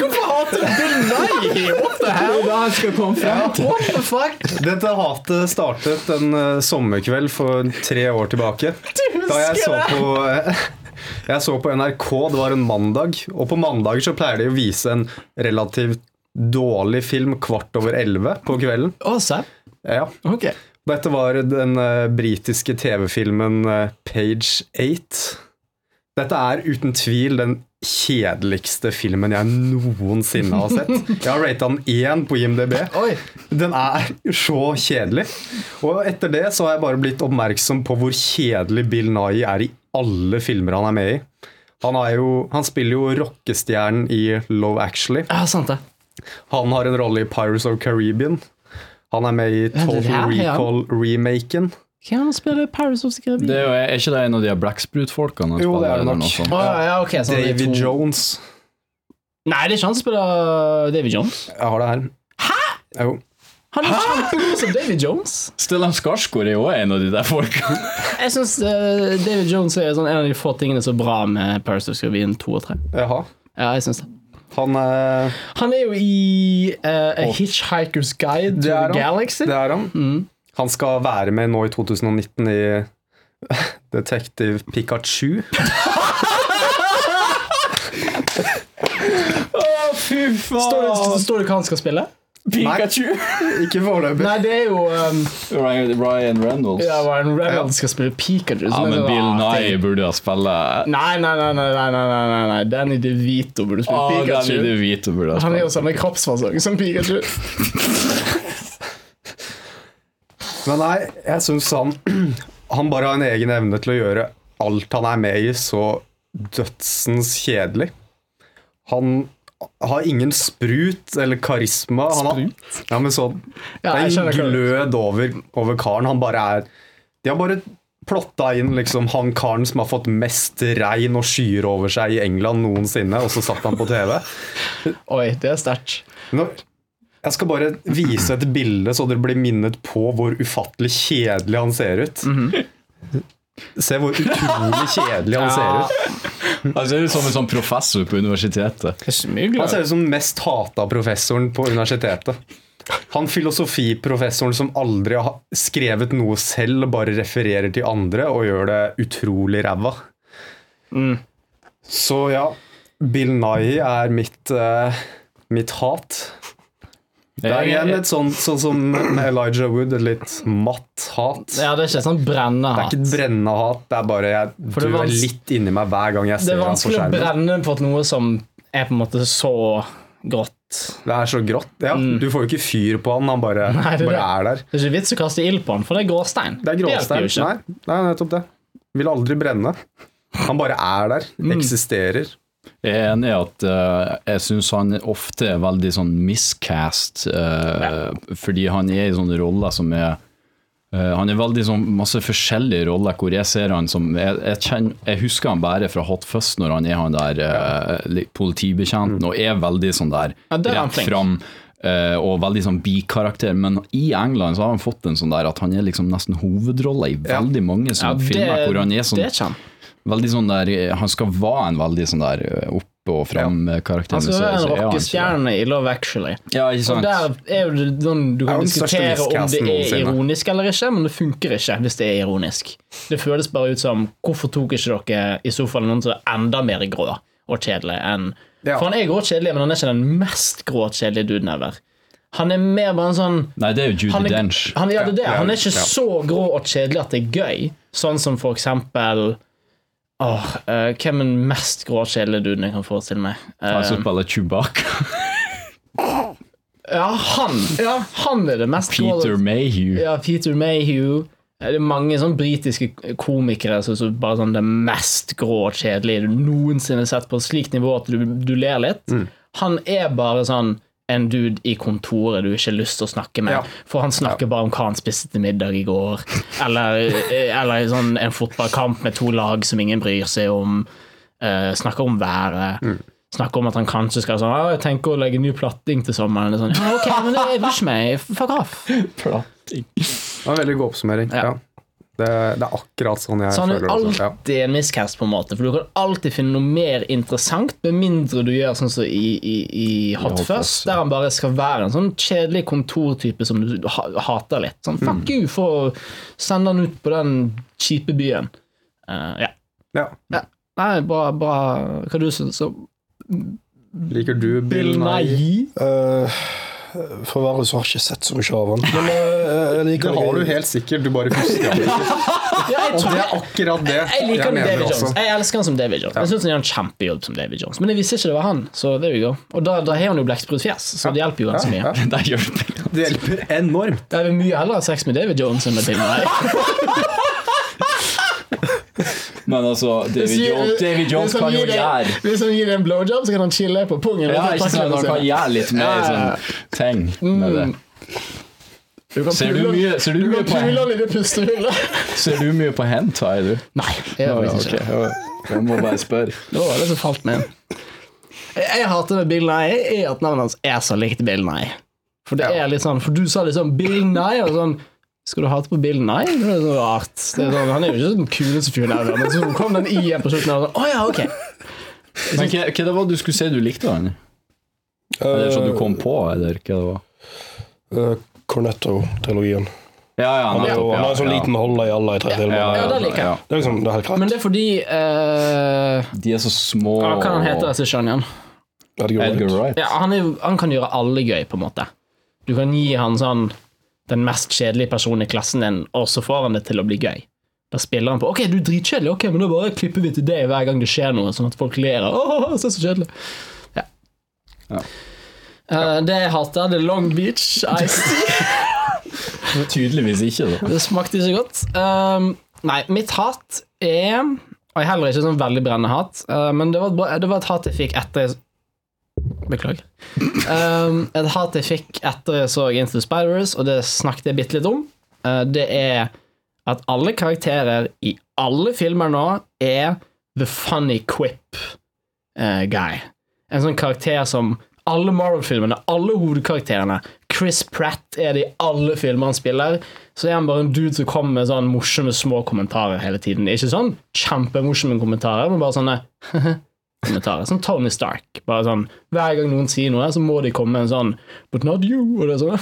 Hvorfor hater du Bill Nye? What the hell? Det han skal komme frem til. What the fuck? Dette hatet startet en eh, sommerkveld for tre år tilbake. <laughs> Da jeg så på eh, <laughs> Jeg så på NRK, det var en mandag, og på mandager så pleier de å vise en relativt dårlig film kvart over elleve på kvelden. Å, se. Ja. Okay. Dette var den uh, britiske TV-filmen uh, Page 8. Dette er uten tvil den kjedeligste filmen jeg noensinne har sett. Jeg har rata den én på IMDb. Oi. Den er så kjedelig. Og etter det så har jeg bare blitt oppmerksom på hvor kjedelig Bill Nye er i alle filmer han er med i. Han, jo, han spiller jo rockestjernen i Love Actually. Ja, sant det. Han har en rolle i Pirates of Caribbean. Han er med i Total ja. Recall-remaken. Hvem er spiller Paris of the Caribbean? Det er, jo, er ikke det en av de Blacksprut-folkene? Jo, det er det nok. Oh, ja, okay, så det er David to- Jones. Nei, det er ikke han som spiller David Jones. Jeg har det her. Hæ?! Jo. Han er kjempegod som David Jones. Stellan Skarsgård er jo en av de der folka. <laughs> Jeg syns David Jones er sånn en av de få tingene så bra med Paris of the Caribbean 2 og 3. Jaha. Ja, jeg synes det. Han er Han er jo i uh, A Hitchhiker's Guide to the. Galaxy. Det er han. Mm. Han skal være med nå i 2019 i <laughs> Detective Pikachu. <laughs> Fy Står det, står det hva han skal spille? Pikachu? Nei, ikke foreløpig. Nei, det er jo um, Ryan Reynolds. Ja, Ryan Reynolds skal spille Pikachu. Ja, men Bill Nye burde jo spille Nei, nei, nei. nei, nei, nei, nei, nei. Danny DeVito burde spille oh, Pikachu. Danny DeVito burde spille. Han er jo samme kroppsfasong som Pikachu. <laughs> men nei, jeg syns han <clears throat> Han bare har en egen evne til å gjøre alt han er med i, så dødsens kjedelig. Han har ingen sprut eller karisma. Han har, ja, men sånn det er en glød over, over karen. Han bare er De har bare plotta inn liksom han karen som har fått mest regn og skyer over seg i England noensinne, og så satt han på TV. <laughs> Oi, det er sterkt. Jeg skal bare vise et bilde, så dere blir minnet på hvor ufattelig kjedelig han ser ut. Se hvor utrolig kjedelig han ser ut. Han ser ut som en sånn professor på universitetet. Er Han ser ut som den mest hata professoren på universitetet. Han filosofiprofessoren som aldri har skrevet noe selv, bare refererer til andre og gjør det utrolig ræva. Så ja, Bill Nye er mitt, uh, mitt hat. Det er igjen et sånt sånn som med Elijah Wood, et litt matt hat. Ja, det er ikke sånn brennende hat. Det er ikke et brennende hat, det er bare jeg det er litt inni meg hver gang jeg ser deg på skjermen. Det er vanskelig å brenne på noe som er på en måte så grått. Det er så grått. Ja, Du får jo ikke fyr på han, han bare, Mm. Nei, det bare er der. Det er ikke vits å kaste ild på han, for det er gråstein. Det er gråstein. det. Nei, nei, nettopp det. Vil aldri brenne. Han bare er der. Mm. Eksisterer. Jeg er enig i at uh, jeg syns han ofte er veldig sånn miscast, eh, fordi han er i sånne roller som er uh, Han er veldig sånn masse forskjellige roller hvor jeg ser han som Jeg, jeg, kjenner, jeg husker han bare fra Hot Fuzz når han er han der politibetjenten og er veldig sånn der Ja, rett fram. og veldig sånn bikarakter, men i England så har han fått en sånn der at han er liksom nesten hovedrolle i veldig mange Ja, sånne det, filmer hvor han er sånn Veldig sånn der eh, Han skal være en veldig sånn der eh, opp og fram-karakter. Han skal være en rockestjerne i Love Actually. Ja, ikke Og sant? der er det sånn du kan diskutere om det er ironisk eller ikke, men det funker ikke hvis det er ironisk. Det føles bare ut som Hvorfor tok ikke dere i så fall noen som er enda mer grå og kjedelig enn Ja. For han er grå og kjedelig, men han er ikke den mest grå og kjedelige duden ever. Han er mer bare en sånn Nei, det er jo Judy han er, Dench. han, ja, det er det. Han er ikke ja. så grå og kjedelig at det er gøy. Sånn som for eksempel Åh, uh, Hvem er den mest grå og duden jeg kan forestille meg? Eh, Han som spiller Chewbacca. <laughs> ja, han Ja, han er det mest Peter Mayhew. Ja, Peter Mayhew. Det er mange sånn britiske komikere som er bare sånn det mest grå og kjedelige du noensinne har sett på et slikt nivå at du, du ler litt. Mm. Han er bare sånn en dude i kontoret du ikke har lyst til å snakke med. Ja. For han snakker bare om hva han spiste til middag i går. Eller, eller sånn en fotballkamp med to lag som ingen bryr seg om. uh, snakker om været. Mm. Snakker om at han kanskje skal sånn «Ah, Jeg tenker å legge ny platting til sommeren. Sånn, ja, ok, men det er ikke meg. Fuck off. <laughs> Det var en veldig god oppsummering. Ja. Det, det er akkurat sånn jeg Så er føler det også. Ja. alltid en miscast, på en måte. For du kan alltid finne noe mer interessant, med mindre du gjør sånn som i, i, i Hot Hot ja. der han bare skal være en sånn kjedelig kontortype som du ha, hater litt. Sånn Mm. fuck you for å sende han ut på den kjipe byen. Uh, ja. Ja. ja. Nei, bra, bra. Hva du syns om Liker du Bill Nye? Nye? For å være så har jeg ikke sett så mye av han. Men eh, jeg Det har du helt sikkert, du bare husker det ikke. <laughs> Ja, Og det er akkurat det jeg liker jeg i mener David også. Jones. Jeg elsker han som David Jones. Jeg syns han gjør en kjempejobb som David Jones. Men jeg visste ikke det var han, så there we go. Og da, da har han jo blekksprutfjes, så det hjelper jo ganske mye. Ja, ja. <laughs> Det. Det hjelper enormt. Jeg vil mye heller ha sex med David Jones enn med Bill <laughs> Nye. Men altså, David Jones, David Jones kan jo gjøre Hvis han gir deg en blowjob, så kan han chille på pungen. ja, ikke sant, Han kan gjøre litt mer Ja, ja, sånn ting med det. Du Ser du mye- ser du du mye på-. Ser du mye hentai, du? Nei, jeg Ja, faktisk ikke. ok. Jeg må bare spørre. <laughs> Det var det som falt meg inn. Jeg, hater med Bill Nye er at navnet hans er så likt Bill Nye. For det er litt sånn For du sa liksom Bill Nye, og sånn Skal du ha det på Bill Nye? Det er så rart. Det er sånn, han er jo ikke den kuleste fyren ever, men så kom den i-en på slutten. Og sånn, Å ja, ok. Men hva, hva det var du skulle si du likte han? Er det sånn du kom på, eller hva det var? Uh, Cornetto-trilogien. Ja, ja, Han, er jo- han har en sånn ja, liten holde i alle i tre filmer. Ja, det liker jeg. Det er liksom, det er helt greit. Men det er fordi uh, De er så små. Hva kan han hete, regissøren igjen? Edgar Wright. Edgar Wright. Ja, han, er, han kan gjøre alle gøy, på en måte. Du kan gi han sånn den mest kjedelige personen i klassen din, og så får han det til å bli gøy. Da spiller han på Ok, du er dritkjedelig, ok, men da bare klipper vi til det hver gang det skjer noe, sånn at folk ler. av, Åh, så, så kjedelig. Ja. Ja. Uh, det jeg hater, det er Long Beach Ice. <laughs> Tydeligvis ikke, da. Det smakte ikke godt. Um, nei, mitt hat er Og heller ikke sånn veldig brennende hat, uh, men det var, et bra- det var et hat jeg fikk etter Beklager. Um, et hat jeg fikk etter jeg så Into the Spider-Verse, og det snakket jeg bitte litt om. Uh, det er at alle karakterer i alle filmer nå er the funny quip uh, guy. En sånn karakter som alle Marvel-filmene, alle hovedkarakterene Chris Pratt er det i alle filmer han spiller. Så er han bare en dude som kommer med sånn morsomme små kommentarer hele tiden. Ikke sånn kjempemorsomme kommentarer, men bare sånne <laughs> kommentarer. Som Tony Stark. Bare sånn, Hver gang noen sier noe, så må de komme med en sånn But not you. Og det er sånn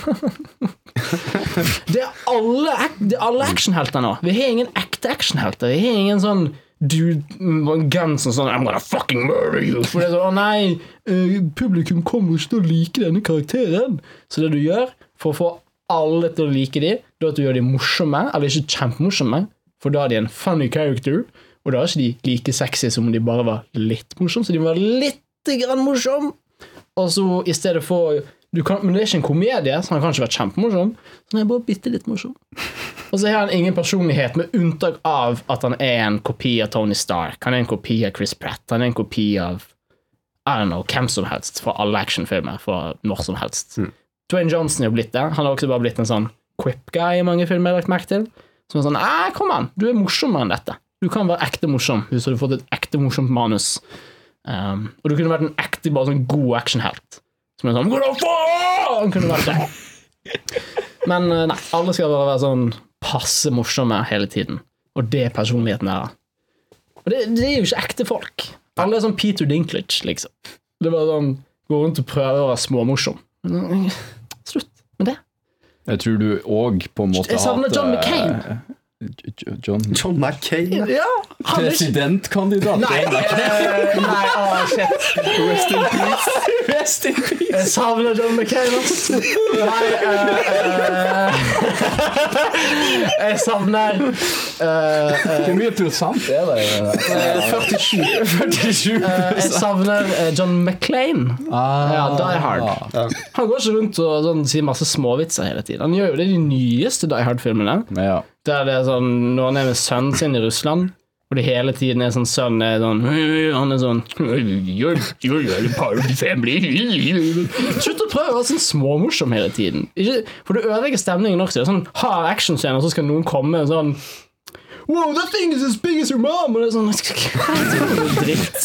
<laughs> Det er alle, alle actionhelter nå. Vi har ingen ekte actionhelter. Vi har ingen sånn dude med en sånn I'm gonna fucking murder you. For det er sånn, å nei, eh, publikum kommer ikke til å like denne karakteren. Så det du gjør for å få alle til å like dem, er at du gjør dem morsomme, eller ikke kjempemorsomme, for da er de en funny character, og da er ikke de like sexy som om de bare var litt morsomme, så de være litt grann morsomme. Og så i stedet for du kan, Men det er ikke en komedie, så han kan ikke være kjempemorsom. Så han er bare bitte litt morsom. <laughs> Og så har han ingen personlighet, med unntak av at han er en kopi av Tony Stark. Han er en kopi av Chris Pratt. Han er en kopi av I don't know, hvem som helst fra alle actionfilmer. Fra når som helst. Dwayne Johnson er jo blitt det. Han har også bare blitt en sånn quip-guy i mange filmer. jeg har lagt merke til Som er sånn Æ, kom an, du er morsommere enn dette. Du kan være ekte morsom hvis du hadde fått et ekte morsomt manus. Um, og du kunne vært en ekte, bare sånn god actionhelt. Som er sånn faen kunne vært det? Men eh, nei, alle skal bare være sånn passe morsomme hele tiden. Og det er personligheten der. Og det, det er jo ikke ekte folk. Alle er sånn Peter Dinklage, liksom. Det er bare sånn Gå rundt og prøve å være småmorsom. Men, Slutt med det. Jeg tror du òg på en måte Jeg savner John hater- McCain. John John McCain. Ja, Presidentkandidat. Nei, nei, nei, oh, shit. Rest in peace. Rest in peace. Jeg savner John McCain, ass. Nei, uh, uh, Jeg savner eh, eh, Hvor mye prosent er det? eh, 47. 47 Jeg savner eh, John McClain. Ja, Die Hard. Han går ikke rundt og sånn, sier masse småvitser hele tiden. Han gjør jo det i de nyeste Die Hard-filmene. Ja. Der det er sånn Når han er med sønnen sin i Russland, og det hele tiden er sånn Sønnen er sånn Han er sånn. Slutt å prøve å være sånn småmorsom hele tiden. For det ødelegger stemningen også. Sånn hard actionscene, og så skal noen komme Og sånn Wow, that thing is as big as your mom! Og det er sånn Dritt.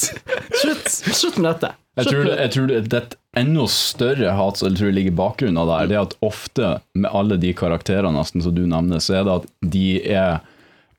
Slutt, slutt med dette. Jeg tror, det, jeg tror det, det et enda større hat som jeg tror ligger i bakgrunnen av det her. Det er at ofte, med alle de karakterene nesten som du nevner, så er det at de er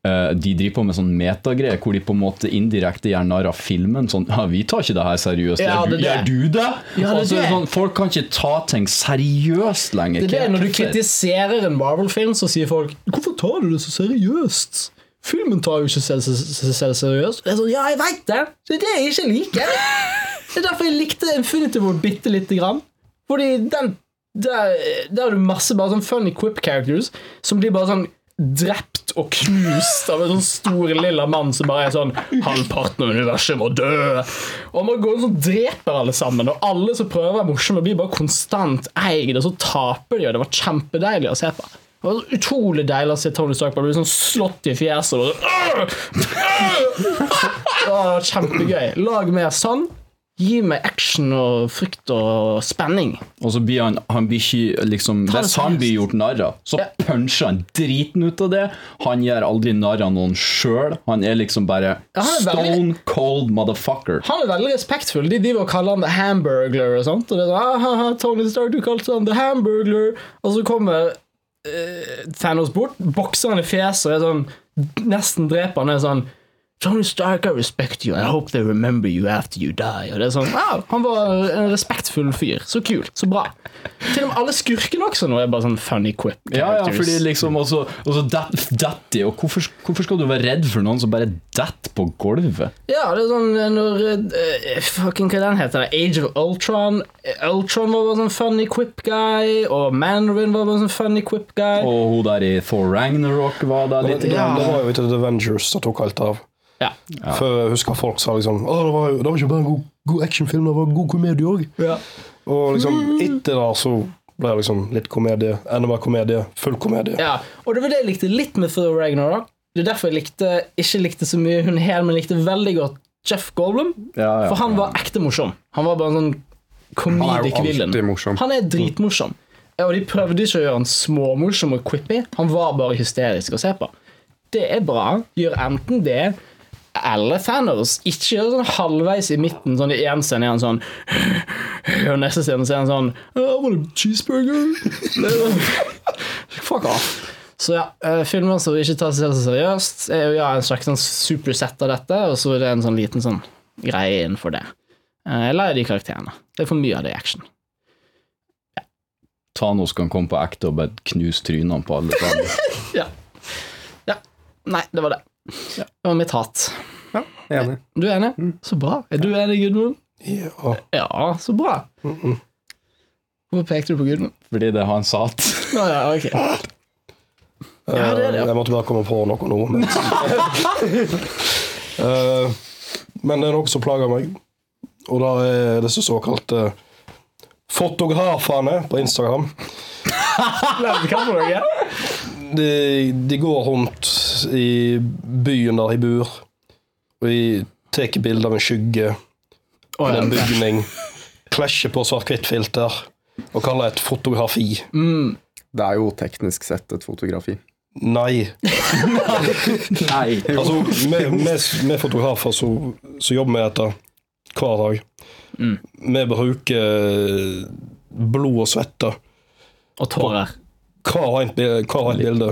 eh, de driver på med sånn metagreier hvor de på en måte indirekte gjør narr av filmen. Sånn, ja, 'Vi tar ikke det her seriøst.' Ja, det er det. gjør du det? Ja, det Og så det det. sånn, folk kan ikke ta ting seriøst lenger. Det er det, Når du kritiserer en Marvel-film, så sier folk 'Hvorfor tar du det så seriøst?' Filmen tar jo ikke seg selv seriøst. Det er sånn, Ja, jeg veit det! Det er det jeg ikke liker. Det er derfor jeg likte Infinity War bitte lite grann. Fordi den Der, har du masse bare sånn funny quip characters som blir bare sånn drept og knust av en sånn stor lilla mann som bare er sånn 'Halvparten av universet må dø'. Og man går og dreper alle sammen, og alle som prøver å være morsomme, blir bare konstant eid, og så taper de, og det var kjempedeilig å se på. Det var utrolig deilig å se Tony Stark bli sånn slått i fjeset. Og så! Åh, det var kjempegøy. Lag mer sånn. Gi meg action og frykt og spenning. Og så blir han, han blir ikke liksom, Hvis han blir gjort narr av, så Ja. puncher han driten ut av det. Han gjør aldri narr av noen sjøl. Han er liksom bare Ja, er veldig- stone cold motherfucker. Han er veldig respektfull. De driver og kaller han The Hamburglar og sånt. Og det er sånn, ah, haha, Tony Stark, du kalte han The Hamburglar. Og så kommer uh, Thanos bort, bokser han i fjeset og er sånn, nesten dreper han. er sånn Tony Stark, I respect you. I hope they remember you after you die. Og det er sånn, wow, Han var en respektfull fyr. Så kult. Så bra. Til og med alle skurkene også nå er bare sånn funny quip. Ja, ja, fordi liksom også, også dat- Datti, og hvorfor, hvorfor skal du være redd for noen som bare detter på gulvet? Ja, det er sånn eh, når uh, Fucking hva den heter det? Age of Ultron. Ultron var bare sånn funny quip guy, og Mandarin var bare sånn funny quip guy. Og hun der i Thor Ragnarok var der litt. Ja. det var jo ikke The Avengers som tok alt av. Ja. For jeg husker folk sa liksom Å, det var, det var ikke bare en god, god actionfilm, det var en god komedie òg. Ja. Og liksom etter det så ble det liksom litt komedie, enda mer komedie, full komedie. ja. Og det var det jeg likte litt med Thor Ragnarok. Det er derfor jeg likte, ikke likte så mye hun her, men likte veldig godt Jeff Goldblum. Ja, ja, For han ja. var ekte morsom. Han var bare en sånn Han er comedic jo villain. alltid. Han er dritmorsom. Ja, Og de prøvde ikke å gjøre han småmorsom og quippy. Han var bare hysterisk å se på. det er bra. Gjør enten det eller Thanos. Ikke sånn halvveis i midten. Sånn I én scene er han sånn <laughs> Og neste scene er han sånn I want a cheeseburger. Er sånn, <laughs> Fuck off. Så ja, eh, filmer som ikke tar seg selv så seriøst, er jo ja, en slags sånn supersett av dette, og så er det en sånn liten sånn greie innenfor det. Eh, Jeg leier de karakterene. Det er for mye av det i action. Thanos kan komme på ekte og bare knuse trynene på alle sammen. <laughs> Ja. ja. Nei, det var det. Det var mitt hat. Enig. Du er enig? Så bra. Er du enig, Gudmund? Ja. Ja, så bra. Hvorfor pekte du på Gudmund? Fordi det er hans hat. Å ja, okay. Ja, det er det, ja. Jeg måtte bare komme på noe nå. Men, <laughs> Eh, men det er noe som plager meg, og da er disse såkalte fotografene på Instagram. De, de går rundt i byen der de bor, og jeg tar bilde av en skygge ja. en bygning, klasjer på svart-hvitt-filter og kaller det et fotografi. Mm. Det er jo teknisk sett et fotografi. Nei. <laughs> Nei. Altså, vi fotografer som jobber med dette hver dag, Mm. vi bruker blod og svette Og tårer. hver et bilde.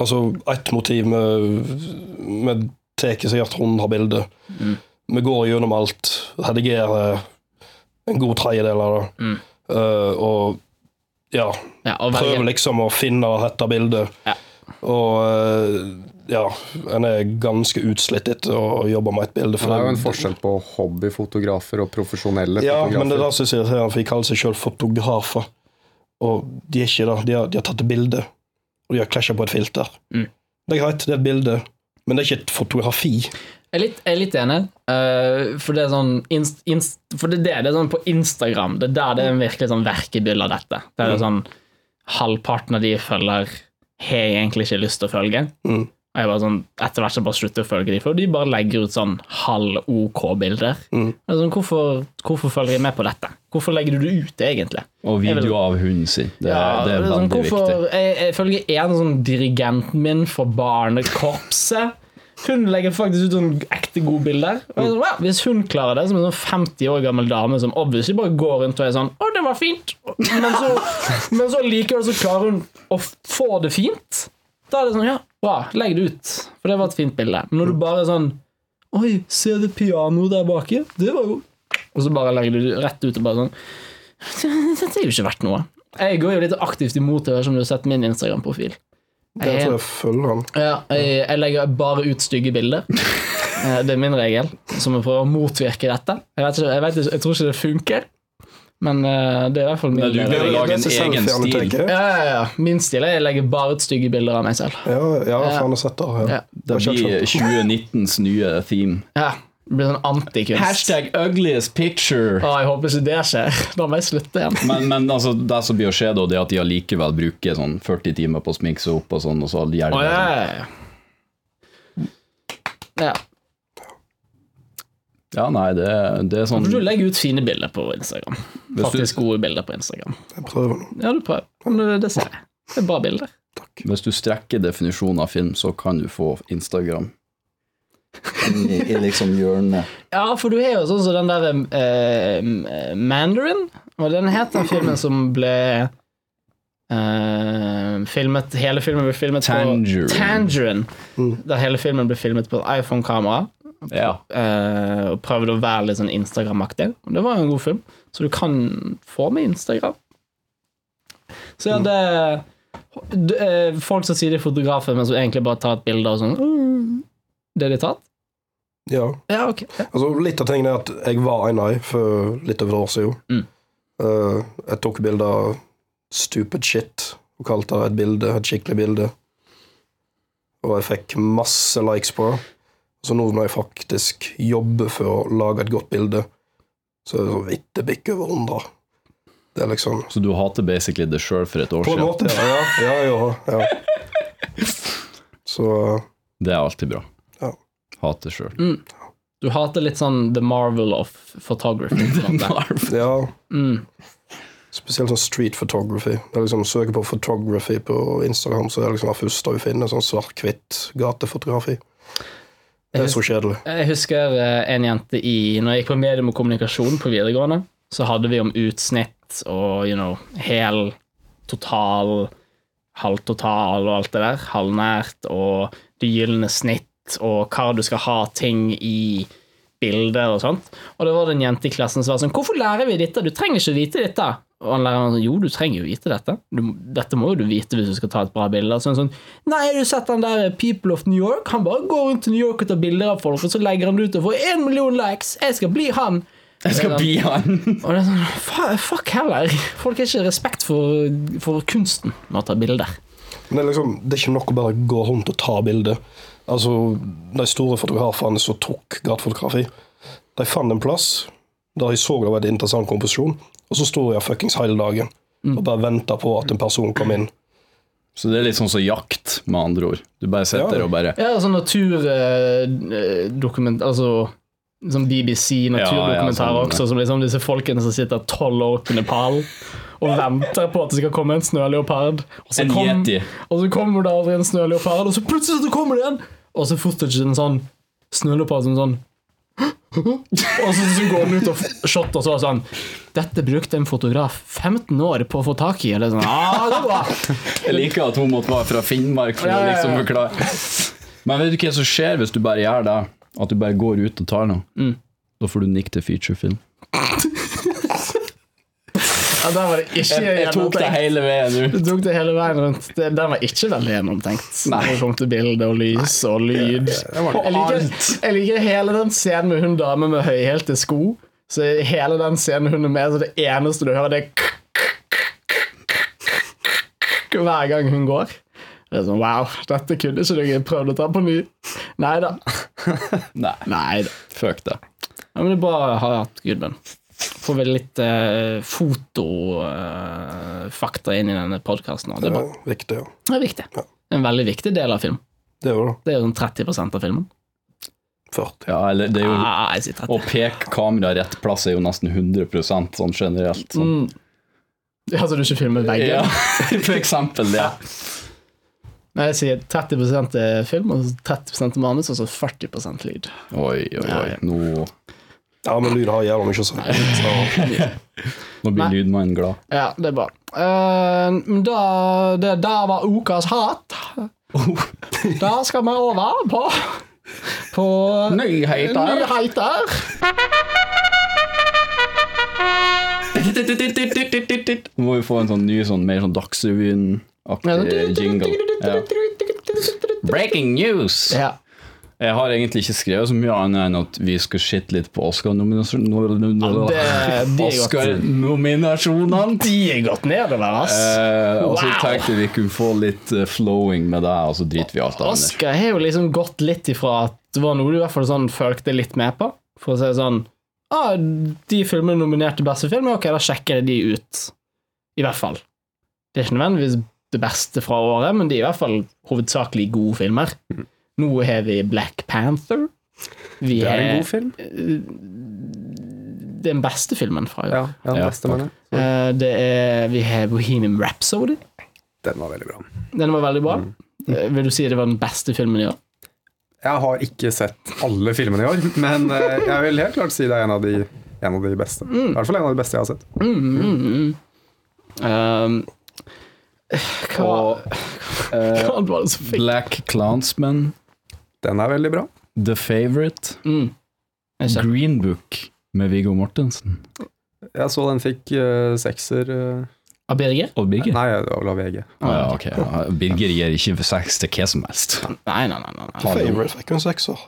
Altså, ett motiv Vi tar sikkert 100 har Mm. Vi går gjennom alt, redigerer en god tredjedel av det. Mm. Uh, og ja, Ja, og prøver velge. liksom å finne dette bildet. Ja. Og uh, ja, en er ganske utslitt etter å jobbe med et bilde. Det er jo en forskjell på hobbyfotografer og profesjonelle Ja, men det er fotografer. det som er så for de kaller seg selv fotografer. Og de er ikke det. De har, de har tatt et bilde, og gjør klasjer på et filter. Mm. Det er greit, det er et bilde, men det er ikke et fotografi. Jeg er litt, jeg er litt enig, uh, for det er sånn inst, inst, For det det, det er sånn på Instagram, det er der det er en virkelig sånn verkebyll av dette. Det er sånn Halvparten av de følger, har jeg egentlig ikke lyst til å følge. Mm. Og jeg bare sånn, Etter hvert så bare slutter jeg å følge de, for de bare legger ut sånn halv OK-bilder. Mm. Sånn, hvorfor, hvorfor følger jeg med på dette? Hvorfor legger du det ut, egentlig? Og video vil- av hunden sin. Det, Ja, det er sånn, veldig hvorfor, viktig. Jeg, jeg følger en sånn dirigenten min for barnekorpset. Hun legger faktisk ut sånn ekte gode bilder. Og er sånn, wow, hvis hun klarer det, som en sånn 50 år gammel dame som obviously bare går rundt og er sånn Å, det var fint. Men så, men så likevel så klarer hun å få det fint. Da er det sånn, ja, bra, legg det ut. For det var et fint bilde. Men når du bare er sånn Oi, se det pianoet der baki. Det var jo Og så bare legger du det rett ut og bare sånn Dette er jo ikke verdt noe. Jeg går jo litt aktivt imot det, som du har sett min Instagram-profil. Det Jeg, tror jeg følger han. ja, jeg, jeg legger bare ut stygge bilder. <laughs> Eh, Det er min regel, som jeg prøver å motvirke dette. Jeg, vet ikke, jeg, vet ikke, jeg tror ikke det funker, men uh, det er i hvert fall min Nei, du regel. å lage en egen stil. Ja, ja, ja. Min stil er jeg legger bare ut stygge bilder av meg selv. Ja, ja, faen, sett da, Ja. Ja. Det blir 2019s nye theme. Ja, det blir sånn antikunst. Hashtag ugliest picture. Å, jeg håper ikke det skjer. <laughs> Da må jeg slutte igjen. Men, men altså, det som blir å skje, da, det er at de allikevel bruker sånn 40 timer på å sminke seg opp, og sånn, og så gjør de ja, det. ja, ja. nei, det, det er sånn For du legger ut fine bilder på Instagram. Du- Faktisk gode bilder på Instagram. Jeg prøver nå. Ja, du prøver. Men det, det ser jeg. Det er bra bilder. Hvis du strekker definisjonen av film, så kan du få Instagram. I, i liksom hjørnet. Ja, for du er jo sånn som den der eh, Mandarin. Og den het den filmen som ble eh, filmet Hele filmen ble filmet Tangerine. på Tangerine. Der hele filmen ble filmet på iPhone-kamera. Ja. eh, og prøvde å være litt sånn Instagram-aktig. Det var jo en god film, så du kan få med Instagram. Så ja, det, det Folk som sier de er fotografer, men som egentlig bare tar et bilde og sånn «Mm, Det er de tatt? Ja. Ja, ok. Ja. Altså, litt av tingene er at jeg var en av for litt over et år siden. Mm. Uh, jeg tok bilde av stupid shit og kalte det et bilde, et skikkelig bilde. Og jeg fikk masse likes på det. Så nå når jeg faktisk jobber for å lage et godt bilde, så er sånn vidt det bikker over 100. Det er liksom Så du hater basically det sjøl for et år På en siden? måte, ja. Ja, ja, ja. Så Det er alltid bra. Ja. Hate sjøl. Du hater litt sånn The Marvel of Photography. Marvel. ja. Mm. Spesielt sånn street photography. Det er liksom Søker på photography på Instagram, så er det liksom det første du finner. Sånn svart-hvitt gatefotografi. Det er så kjedelig. Jeg husker eh, en jente i Når jeg gikk på medium og kommunikasjon på videregående, så hadde vi om utsnitt og you know, hel, total, halvtotal og alt det der. Halvnært og det gylne snitt og hva du skal ha ting i bilder og sånt. Og det var det en jente i klassen som var sånn Hvorfor lærer vi dette? Du trenger ikke vite dette. Og han læreren sånn Jo, du trenger jo vite dette. Du, dette må jo du vite hvis du skal ta et bra bilde. Sånn, sånn Nei, har du sett han der People of New York? Han bare går rundt til New York og tar bilder av folk, og så legger han det ut og får én million likes. Jeg skal bli han. Jeg skal bli han! Og det er sånn Fuck heller. Folk har ikke respekt for, for kunsten med å ta bilder. Men det er liksom, det er ikke nok å bare gå rundt og ta bilder. Altså, De store fotografene som tok gatefotografi, de fant en plass der de så det var en interessant komposisjon, og så sto jeg fuckings hele dagen og bare venta på at en person kom inn. Så det er litt sånn som jakt, med andre ord. Du bare sitter Ja. og bare Ja, sånn naturdokument... altså sånn BBC naturdokumentarer Ja, ja, sånn, også, som liksom disse folkene som sitter tolv år på i Nepal og venter på at det skal komme en snøleopard. Og så, En kom, yeti. og så kommer det aldri en snøleopard, og så plutselig så kommer det en! Og så fortsetter en sånn snøleopard som sånn Og så, så går den ut og shot, og så sånn Dette brukte en fotograf 15 år på å få tak i. Eller er sånn, ah. Jeg liker at hun måtte være fra Finnmark for å liksom forklare. Men vet du hva som skjer hvis du bare gjør det? At du bare går ut og tar noe? Mm. Da får du nikk til featurefilm. Ja, den var det ikke Jeg, jeg tok det hele veien Du ut. tok det hele veien rundt. Det, den var ikke veldig gjennomtenkt. Når det kom til bilde og lys og lyd. Jeg liker, jeg liker hele den scenen med hun dame med høyhælte sko. Så hele den scenen hun er med, så det eneste du hører, det er hver gang hun går. Det er sånn, Wow, dette kunne ikke dere prøvd å ta på ny. <laughs> Nei da. Nei, Nei fuck det. Ja, men det er bra å ha hatt Gudmund. Får vel litt eh, fotofakta inn i denne podkasten. Det Det er viktig, ja. Det er viktig. Er en veldig viktig del av film. Det er jo det. Det er jo sånn 30% av filmen. 40. Ja, eller det er jo Ah, jeg sier 30. Å peke kamera rett plass er jo nesten 100 sånn generelt. Sånn. Mm. Ja, så du ikke filmer veggen? Ja, <laughs> for eksempel Ja. Nei, jeg sier 30 er film, og så 30 er manus, og så 40 lyd. Oi, oi, oi. Nå... Nå, Ja, men lyd har jævla mye å si. Nå blir lydmannen glad. Ja, det er bra. Uh, da Det der var ukas hat. Da skal vi over på På Nyheter. nyheter. Nå må vi få en sånn ny, sånn, mer sånn Dagsrevyen-aktig jingle. Ja. Breaking news! Ja. Jeg har egentlig ikke skrevet så mye annet enn at vi skal skitte litt på Oscar-nominasjonene. Oscar-nominasjonene! de er gått nedover, ass. Eh, og så Wow. tenkte vi kunne få litt eh, flowing med det, og så driter vi alt annet. Oscar har jo liksom gått litt ifra at det var noe du i hvert fall sånn følte litt med på. For å si det sånn ah, De filmene nominerte beste film, ok, da sjekker jeg de ut. I hvert fall. Det er ikke nødvendigvis det beste fra året, men de er i hvert fall hovedsakelig gode filmer. Nå har vi Black Panther. Vi Det er en god film. den beste filmen fra i år. Ja, ja, den beste, mener jeg. Eh, Det er, vi har Bohemian Rhapsody. Den var veldig bra. Den var veldig bra. Mm. Vil du si det var den beste filmen i år? Jeg har ikke sett alle filmene i år, men eh, jeg vil helt klart si det er en av de, en av de beste. I hvert fall en av de beste jeg har sett. Mm, Um, hva, Og <laughs> eh, hva var det som fikk Black Clansman, Den er veldig bra. The Favourite, mm. Green Book med Viggo Mortensen. Jeg så den fikk uh, sekser Uh... Av Birger? Og Birger? Nei, det var vel av VG. Ah, ja, okay. Ja, Birger gir ikke for sex til hva som helst. Nei, nei, nei. nei, The favorite fikk jo en sekser.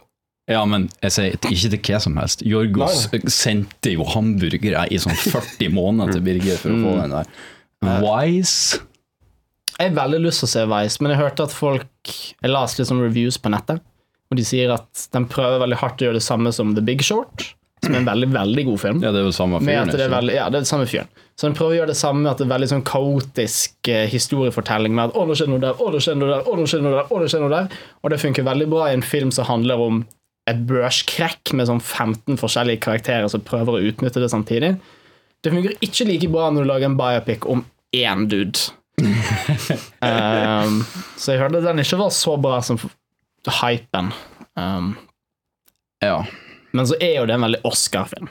Ja, men jeg sier ikke til hva som helst. Jorgos sendte jo hamburgere i sånn 40 måneder til Birger for å få den der. Wise Jeg har veldig lyst til å se Wise, men jeg hørte at folk Jeg leste sånn reviews på nettet, og de sier at den prøver veldig hardt å gjøre det samme som The Big Short, som er en veldig, veldig god film. Ja, det er jo samme fyren. det veldig, ja, det er samme fyren. Så den prøver å gjøre det samme at det er veldig sånn kaotisk eh, historiefortelling med at 'å, nå skjer noe der, å, nå skjer noe der, å, nå skjer noe der', å, nå skjer noe der. Og det funker veldig bra i en film som handler om et børskrekk med sånn 15 forskjellige karakterer som prøver å utnytte det samtidig. Det fungerer ikke like bra når du lager en biopic om én dude. <laughs> um, så jeg hørte at den ikke var så bra som hypen. Um, Ja. men så er jo det en veldig Oscar-film.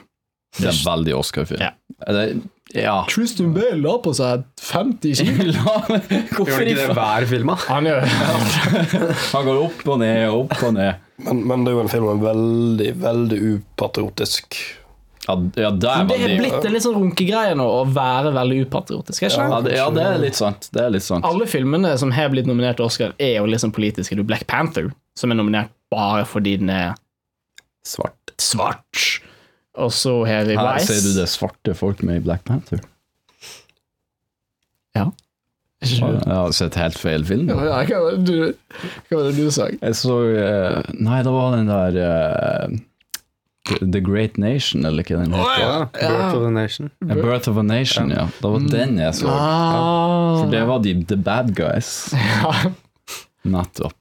Det er veldig Oscar-film. Ja. Det- Ja. Christian Bale la på seg 50 kilo. <laughs> Hvorfor Gjør ikke det hver film, da? Han. <laughs> Han går opp og ned og opp og ned. Men, men det er jo en film med veldig, veldig upatriotisk Ja, ja der det er blitt en litt sånn runkegreie nå å være veldig upatriotisk. ikke ja, det? ja, det er litt sant. Det er litt sant. Alle filmene som har blitt nominert til Oscar, er jo liksom politiske. Du Black Panther, som er nominert bare fordi den er Svart. svart. Og så har vi Her ser du det svarte folk med i Black Panther. Ja. Jeg har sett helt feil film. Ja, ja, hva var det du, hva var det du sa? Jeg så uh, Nei, det var den der eh, The Great Nation, eller hva den heter. Ja, Birth of a Nation. A Birth of a Nation, ja. Det var den jeg så. Ah, For det var de The Bad Guys. ja. Nettopp.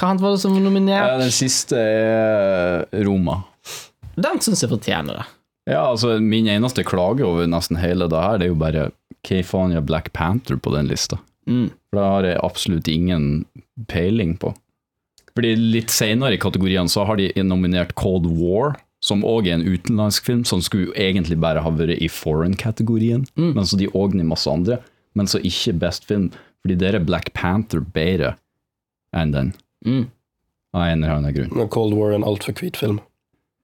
Hva annet var det som var Ja, nominert? den siste er Roma. Den syns jeg fortjener det. Ja, altså Min eneste klage over nesten hele det her, det er jo bare hva faen gjør Black Panther på den lista? Mm. For det har jeg absolutt ingen peiling på. Fordi litt senere i kategorien så har de nominert Cold War, som òg er en utenlandsk film, som skulle egentlig bare ha vært i foreign-kategorien, Mm. men så de òg i masse andre, men så ikke best film, fordi der er Black Panther bedre enn den, Mm. av en eller annen grunn. Cold War er en altfor hvit film.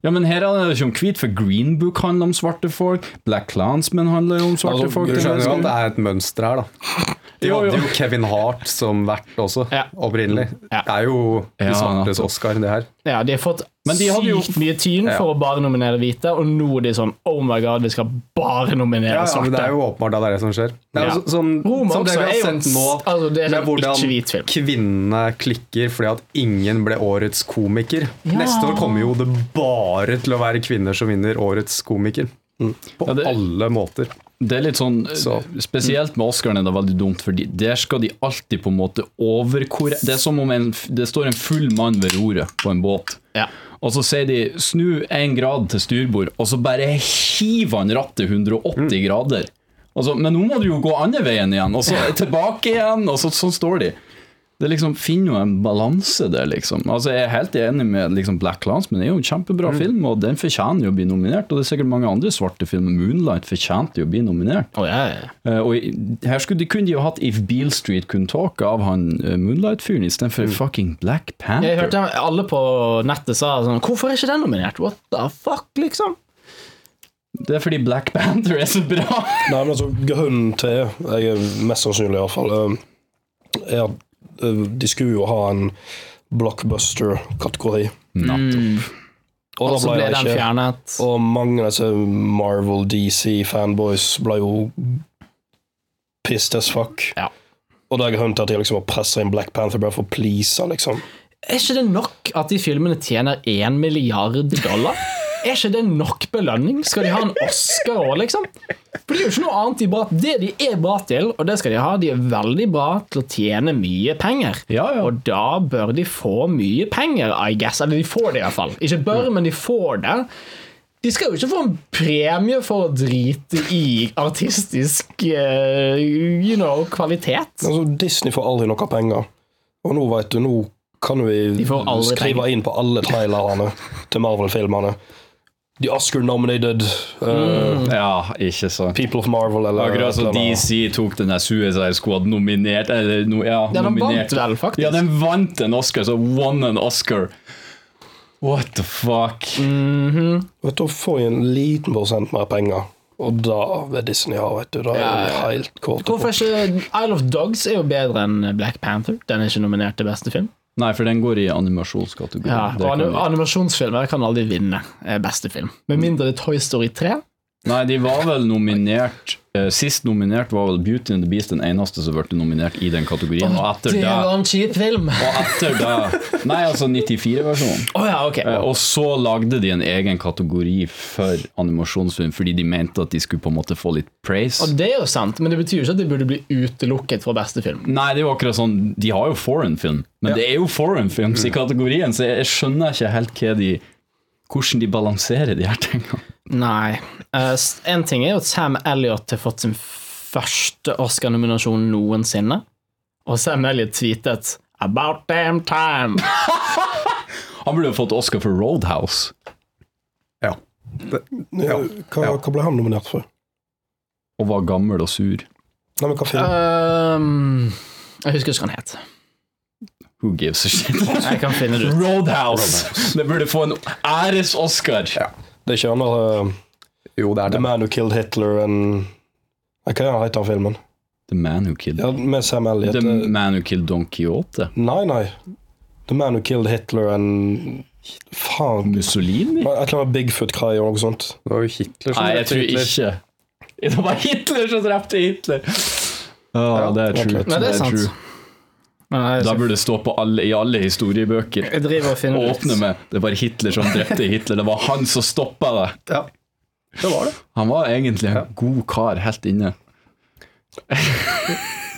Ja, men her handler det ikke om hvit, for Green Book handler om svarte folk, Black Clansman handler om svarte Altså, folk. Du skjønner jo at det er et mønster her, da. De Jo, jo. hadde jo Kevin Hart som vert også, Ja. opprinnelig. Ja. Det er jo de svartes. Oscar, det her. Ja, de har fått Men de hadde jo- sykt mye tyn Ja. for å bare nominere hvite, og nå er de sånn Oh my god, vi skal bare nominere Ja, ja, det er jo åpenbart at det er det som skjer. Det er Ja. sånn, Roma som det vi er har sett nå, altså, det er med en hvordan kvinnene klikker fordi at ingen ble årets komiker. Neste år kommer jo det bare til å være kvinner som vinner årets komiker. På Ja, det- alle måter. Det er litt sånn, Så. Spesielt med Oscaren er det veldig dumt, Fordi der skal de alltid på en måte overkorre Det er som om en, det står en full mann ved roret på en båt. Ja. Og så sier de 'snu én grad til styrbord', og så bare hiver han rattet 180 grader. Og så, men nå må du jo gå andre veien igjen, og så tilbake igjen, og så, sånn står de. Det liksom finner jo en balanse der, liksom. Altså, jeg er helt enig med liksom, Black men Det er jo en kjempebra film, og den fortjener jo å bli nominert. Og det er sikkert mange andre svarte filmer. Moonlight fortjente jo å bli nominert. Oh, ja, ja. Eh, og i- her skulle de, kunne de jo hatt If Beale Street Could Talk av han uh, Moonlight-fyren istedenfor fucking Black Panther. Jeg hørte alle på nettet sa sånn Hvorfor er ikke den nominert? What the fuck, liksom? Det er fordi Black Panther er så bra. Nei, men altså, grunnen til Jeg er mest sannsynlig iallfall er at eh, de skulle jo ha en blockbuster-kategori. Mm. Og Og da så ble ble den ikke. fjernet. Og mange av disse Marvel, DC, fanboys ble jo pissed as fuck. Ja. Og da er grunnen til at de liksom har pressa inn Black Panther bare for å please, liksom. Er ikke det nok at de filmene tjener én milliard dollar? <laughs> Er ikke det nok belønning? Skal de ha en Oscar òg, liksom? For det er jo ikke noe annet de er bra Det de er bra til, og det skal de ha, de er veldig bra til å tjene mye penger. Ja, ja. Og da bør de få mye penger, I guess. Eller de får det iallfall. Ikke bør, men de får det. De skal jo ikke få en premie for å drite i artistisk uh, you know, kvalitet. Altså, Disney får aldri noe penger. Og nå vet du, nå kan vi skrive penger. inn på alle trailerne til Marvel-filmene. The Oscar-nominated uh, Ja, ikke sant. People of Marvel, eller Akkurat som DC tok den der Suicide Squad nominert Eller no, ja, Ja, den nominert. vant vel, faktisk. Ja, den vant en Oscar, så won an Oscar. What the fuck? Vet du, Da får jeg en liten prosent mer penger. Og da vil Disney ha, vet du. Da er Ja, helt kort. Hvorfor er ikke Isle of Dogs er jo bedre enn Black Panther. Den er ikke nominert til beste film. Nei, for den går i animasjonskategorien. Ja, og anim animasjonsfilmer kan aldri vinne eh, beste film. Med mindre det er Toy Story 3. Nei, de var vel nominert eh, Sist nominert var vel Beauty and the Beast den eneste som ble nominert i den kategorien. Og etter Det var en kjip film! <laughs> Og etter det Nei, altså 94-versjonen. ja, okay. Eh, Og så lagde de en egen kategori for animasjonsfilm, fordi de mente at de skulle på en måte få litt praise. Og det er jo sant, men det betyr jo ikke at de burde bli utelukket fra beste film. Nei, det er jo akkurat sånn De har jo foreign film, men det er jo foreign films i kategorien, så jeg skjønner ikke helt hva de hvordan de balanserer de her tingene. Nei. S- en ting er jo at Sam Elliot har fått sin første Oscar-nominasjon noensinne. Og Sam Elliot tweetet 'About damn time'. <laughs> Han burde jo fått Oscar for Roadhouse. Ja. Det, ja. Hva, hva ble han nominert for? Og var gammel og sur. Nei, men hva film? Um, jeg husker ikke hva han het. Who gives a shit? <laughs> Jeg kan finne det ut. Roadhouse! Det burde få en æres-Oscar. Det er ikke han der uh, Jo, det er The det. Man Who Killed Hitler and Hva er heter den filmen? The Man Who Killed Ja, Med Sam Elliot. The eh, Man Who Killed Don Quixote. Nei, nei. The Man Who Killed Hitler and Faen. Mussolini? Et eller annet Bigfoot-greie og noe sånt. Det var jo Hitler som Nei, jeg tror Hitler. ikke. <laughs> Det var Hitler som drepte Hitler! Ja, det er true. Nei, det er sant. Jeg, Da burde det stå på alle, i alle historiebøker. jeg driver og finner Åpne med 'Det var Hitler som drepte Hitler'. Det var han som stoppa det. Ja, det var det. Han var egentlig en god kar helt inne.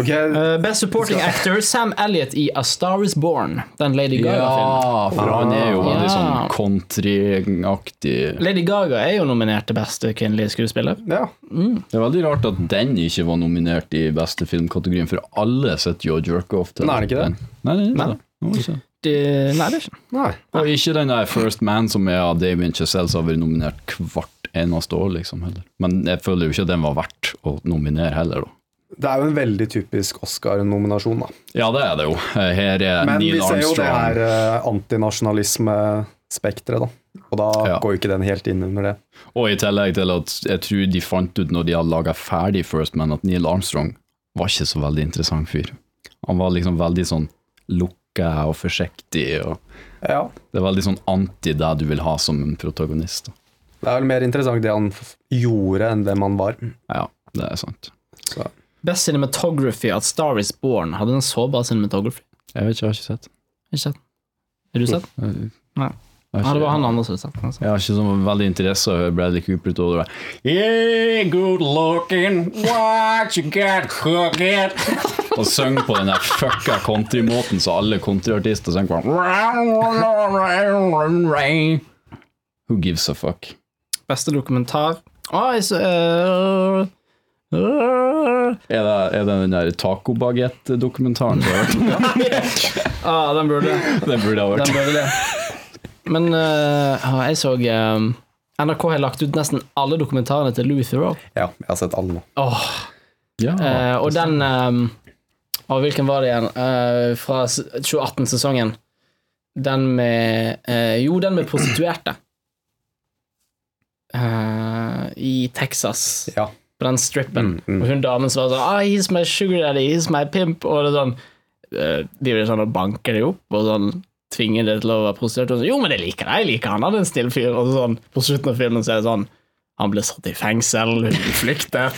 Ok, Uh, Best Supporting Actor, Sam Elliot i A Star Is Born. Den Lady Gaga-filmen. Ja, for han er jo veldig Ja. sånn countryaktig. Lady Gaga er jo nominert til beste kvinnelige skuespiller. ja. Det er veldig rart at den ikke var nominert i beste filmkategorien, for alle har jo jerk-off til Nei, er det ikke det? den. Nei, det er ikke det. Det var ikke det. Det, nei, det er ikke Nei. Og ikke den der First Man som er av Damien Chazelle som har vært nominert hvert eneste år, liksom, heller. Men jeg føler jo ikke at den var verdt å nominere heller, da. Det er jo en veldig typisk Oscar-nominasjon, da. Ja, det er det jo. Her er Men vi Neil ser jo det her eh, antinasjonalismespekteret, da. Og da Ja. går jo ikke den helt inn under det. Og i tillegg til at jeg tror de fant ut når de hadde laga ferdig First Man, at Neil Armstrong var ikke så veldig interessant fyr. Han var liksom veldig sånn lukka og forsiktig, og Ja. det er veldig sånn anti det du vil ha som en protagonist. da. Det er vel mer interessant det han gjorde, enn det man var. Ja, det er sant. Så. Best Cinematography at Star Is Born. Hadde den så bra cinematography? Jeg vet ikke, jeg har ikke sett. Ikke sett? Har du sett? Nei. Ikke, har Ja, det var han andre som hadde sett den. Altså. jeg har ikke så veldig interesse av Bradley Cooper utover det. Yeah, good looking, what you got cooking? Og synger på den der fucka countrymåten som alle countryartister synger på. Who gives a fuck? Beste dokumentar Å, så øh, øh. Er det, er det den der tacobagett-dokumentaren? Ah, <laughs> den burde Den burde ha vært. Burde det. Men uh, jeg så um, NRK har lagt ut nesten alle dokumentarene til Louis Theroux. Ja, jeg har sett alle nå. Åh, Ja. uh, og den um, Og hvilken var det igjen? Uh, fra 2018-sesongen. Den med eh, Jo, den med prostituerte. Eh, I Texas. Ja. På den strippen. Mm, mm. Og hun damen som var sånn ah, 'He's my sugar daddy, he's my pimp', og det er sånn eh, De vil sånn og banke det opp og sånn tvinge det til å være prostituert. Og sånn, 'Jo, men jeg liker deg, jeg liker han, han er en snill fyr', og så sånn På slutten av filmen så er det sånn Han ble satt i fengsel, hun flyktet.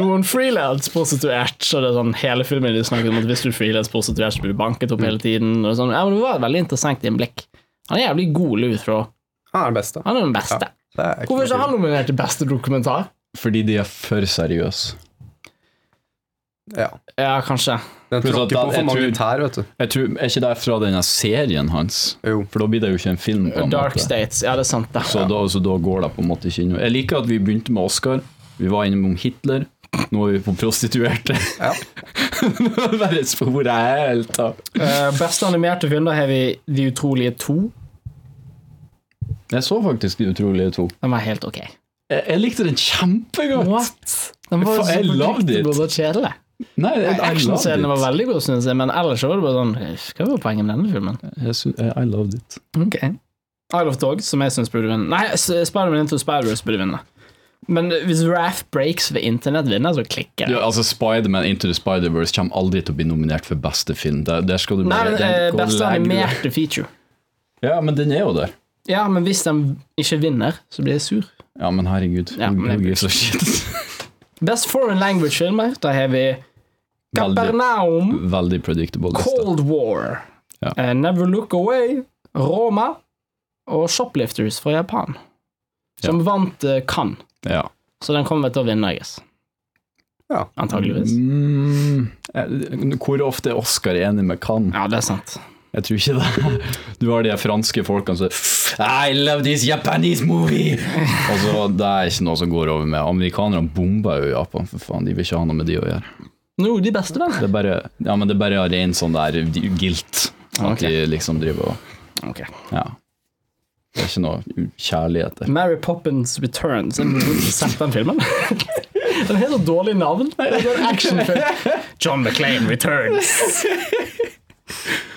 Noen noen frilansprostituert, så det er sånn hele filmen de snakker om at hvis du er frilansprostituert, så blir du banket opp hele tiden. Og sånn. Ja, men Det var et veldig interessant innblikk. Han er jævlig god, Louis fra Han er den beste. Han er den beste. Ja, er Hvorfor ikke han nominert til beste dokumentar? Fordi de er for seriøse. Ja. Ja, kanskje. Den tråkker da- på for mange tror- tær, vet du. Jeg tror, Er ikke det fra denne serien hans? Jo. For da blir det jo ikke en film. på en Dark måte. States. Ja, det er sant, det. Så, da, så da går det på en måte ikke inn. Jeg liker at vi begynte med Oscar. Vi var innom Hitler. Nå er vi på prostituerte. Ja. <laughs> Bare sporet helt av. Uh, beste animerte film, da har vi De utrolige to. Jeg så faktisk De utrolige to. Den var helt ok. Jeg, jeg likte den kjempegodt. What? Den var jeg lagde kjedelig. Nei, Actionscenene var veldig gode, syns jeg, men ellers var det bare sånn Hva var poenget med denne filmen? I loved it. Ok Isle of Dogs, som jeg syns burde vinne. Nei, Spiderman Into Spider-Verse burde vinne. Men hvis Raff Breaks ved internett vinner, så klikker det. Ja, altså Spiderman Into the Spider-Verse kommer aldri til å bli nominert for beste film. Der, der skal du bare Nei, den eh, Beste animerte feature. Ja, men den er jo der. Ja, men hvis den ikke vinner, så blir jeg sur. Ja, men herregud. Ja, men gives shit? <laughs> Best foreign language-filmer, da har vi Veldig, Capernaum, veldig predictable liste. Cold War, Ja. Uh, Never Look Away, Roma og Shoplifters fra Japan. Som vant uh, Cannes. Ja. Så den kommer til å vinne, I. Ja. Antageligvis. Mm, eh, hvor ofte er Oscar enig med Cannes? Ja, det er sant. Jeg tror ikke det. Du har de franske folkene som I love this Japanese movie! Altså, Det er ikke noe som går over med. Amerikanerne bomber jo Japan, for faen. De vil ikke ha noe med de å gjøre. No, de beste, vel? Det er bare, ja, men det er bare ren sånn der guilt. At okay. de liksom driver og Ok. Ja. Det er ikke noe kjærlighet der. Mary Poppins Returns. Har ikke sett den filmen. <laughs> Den har så dårlig navn. Actionfilm. John McClane Returns. <laughs>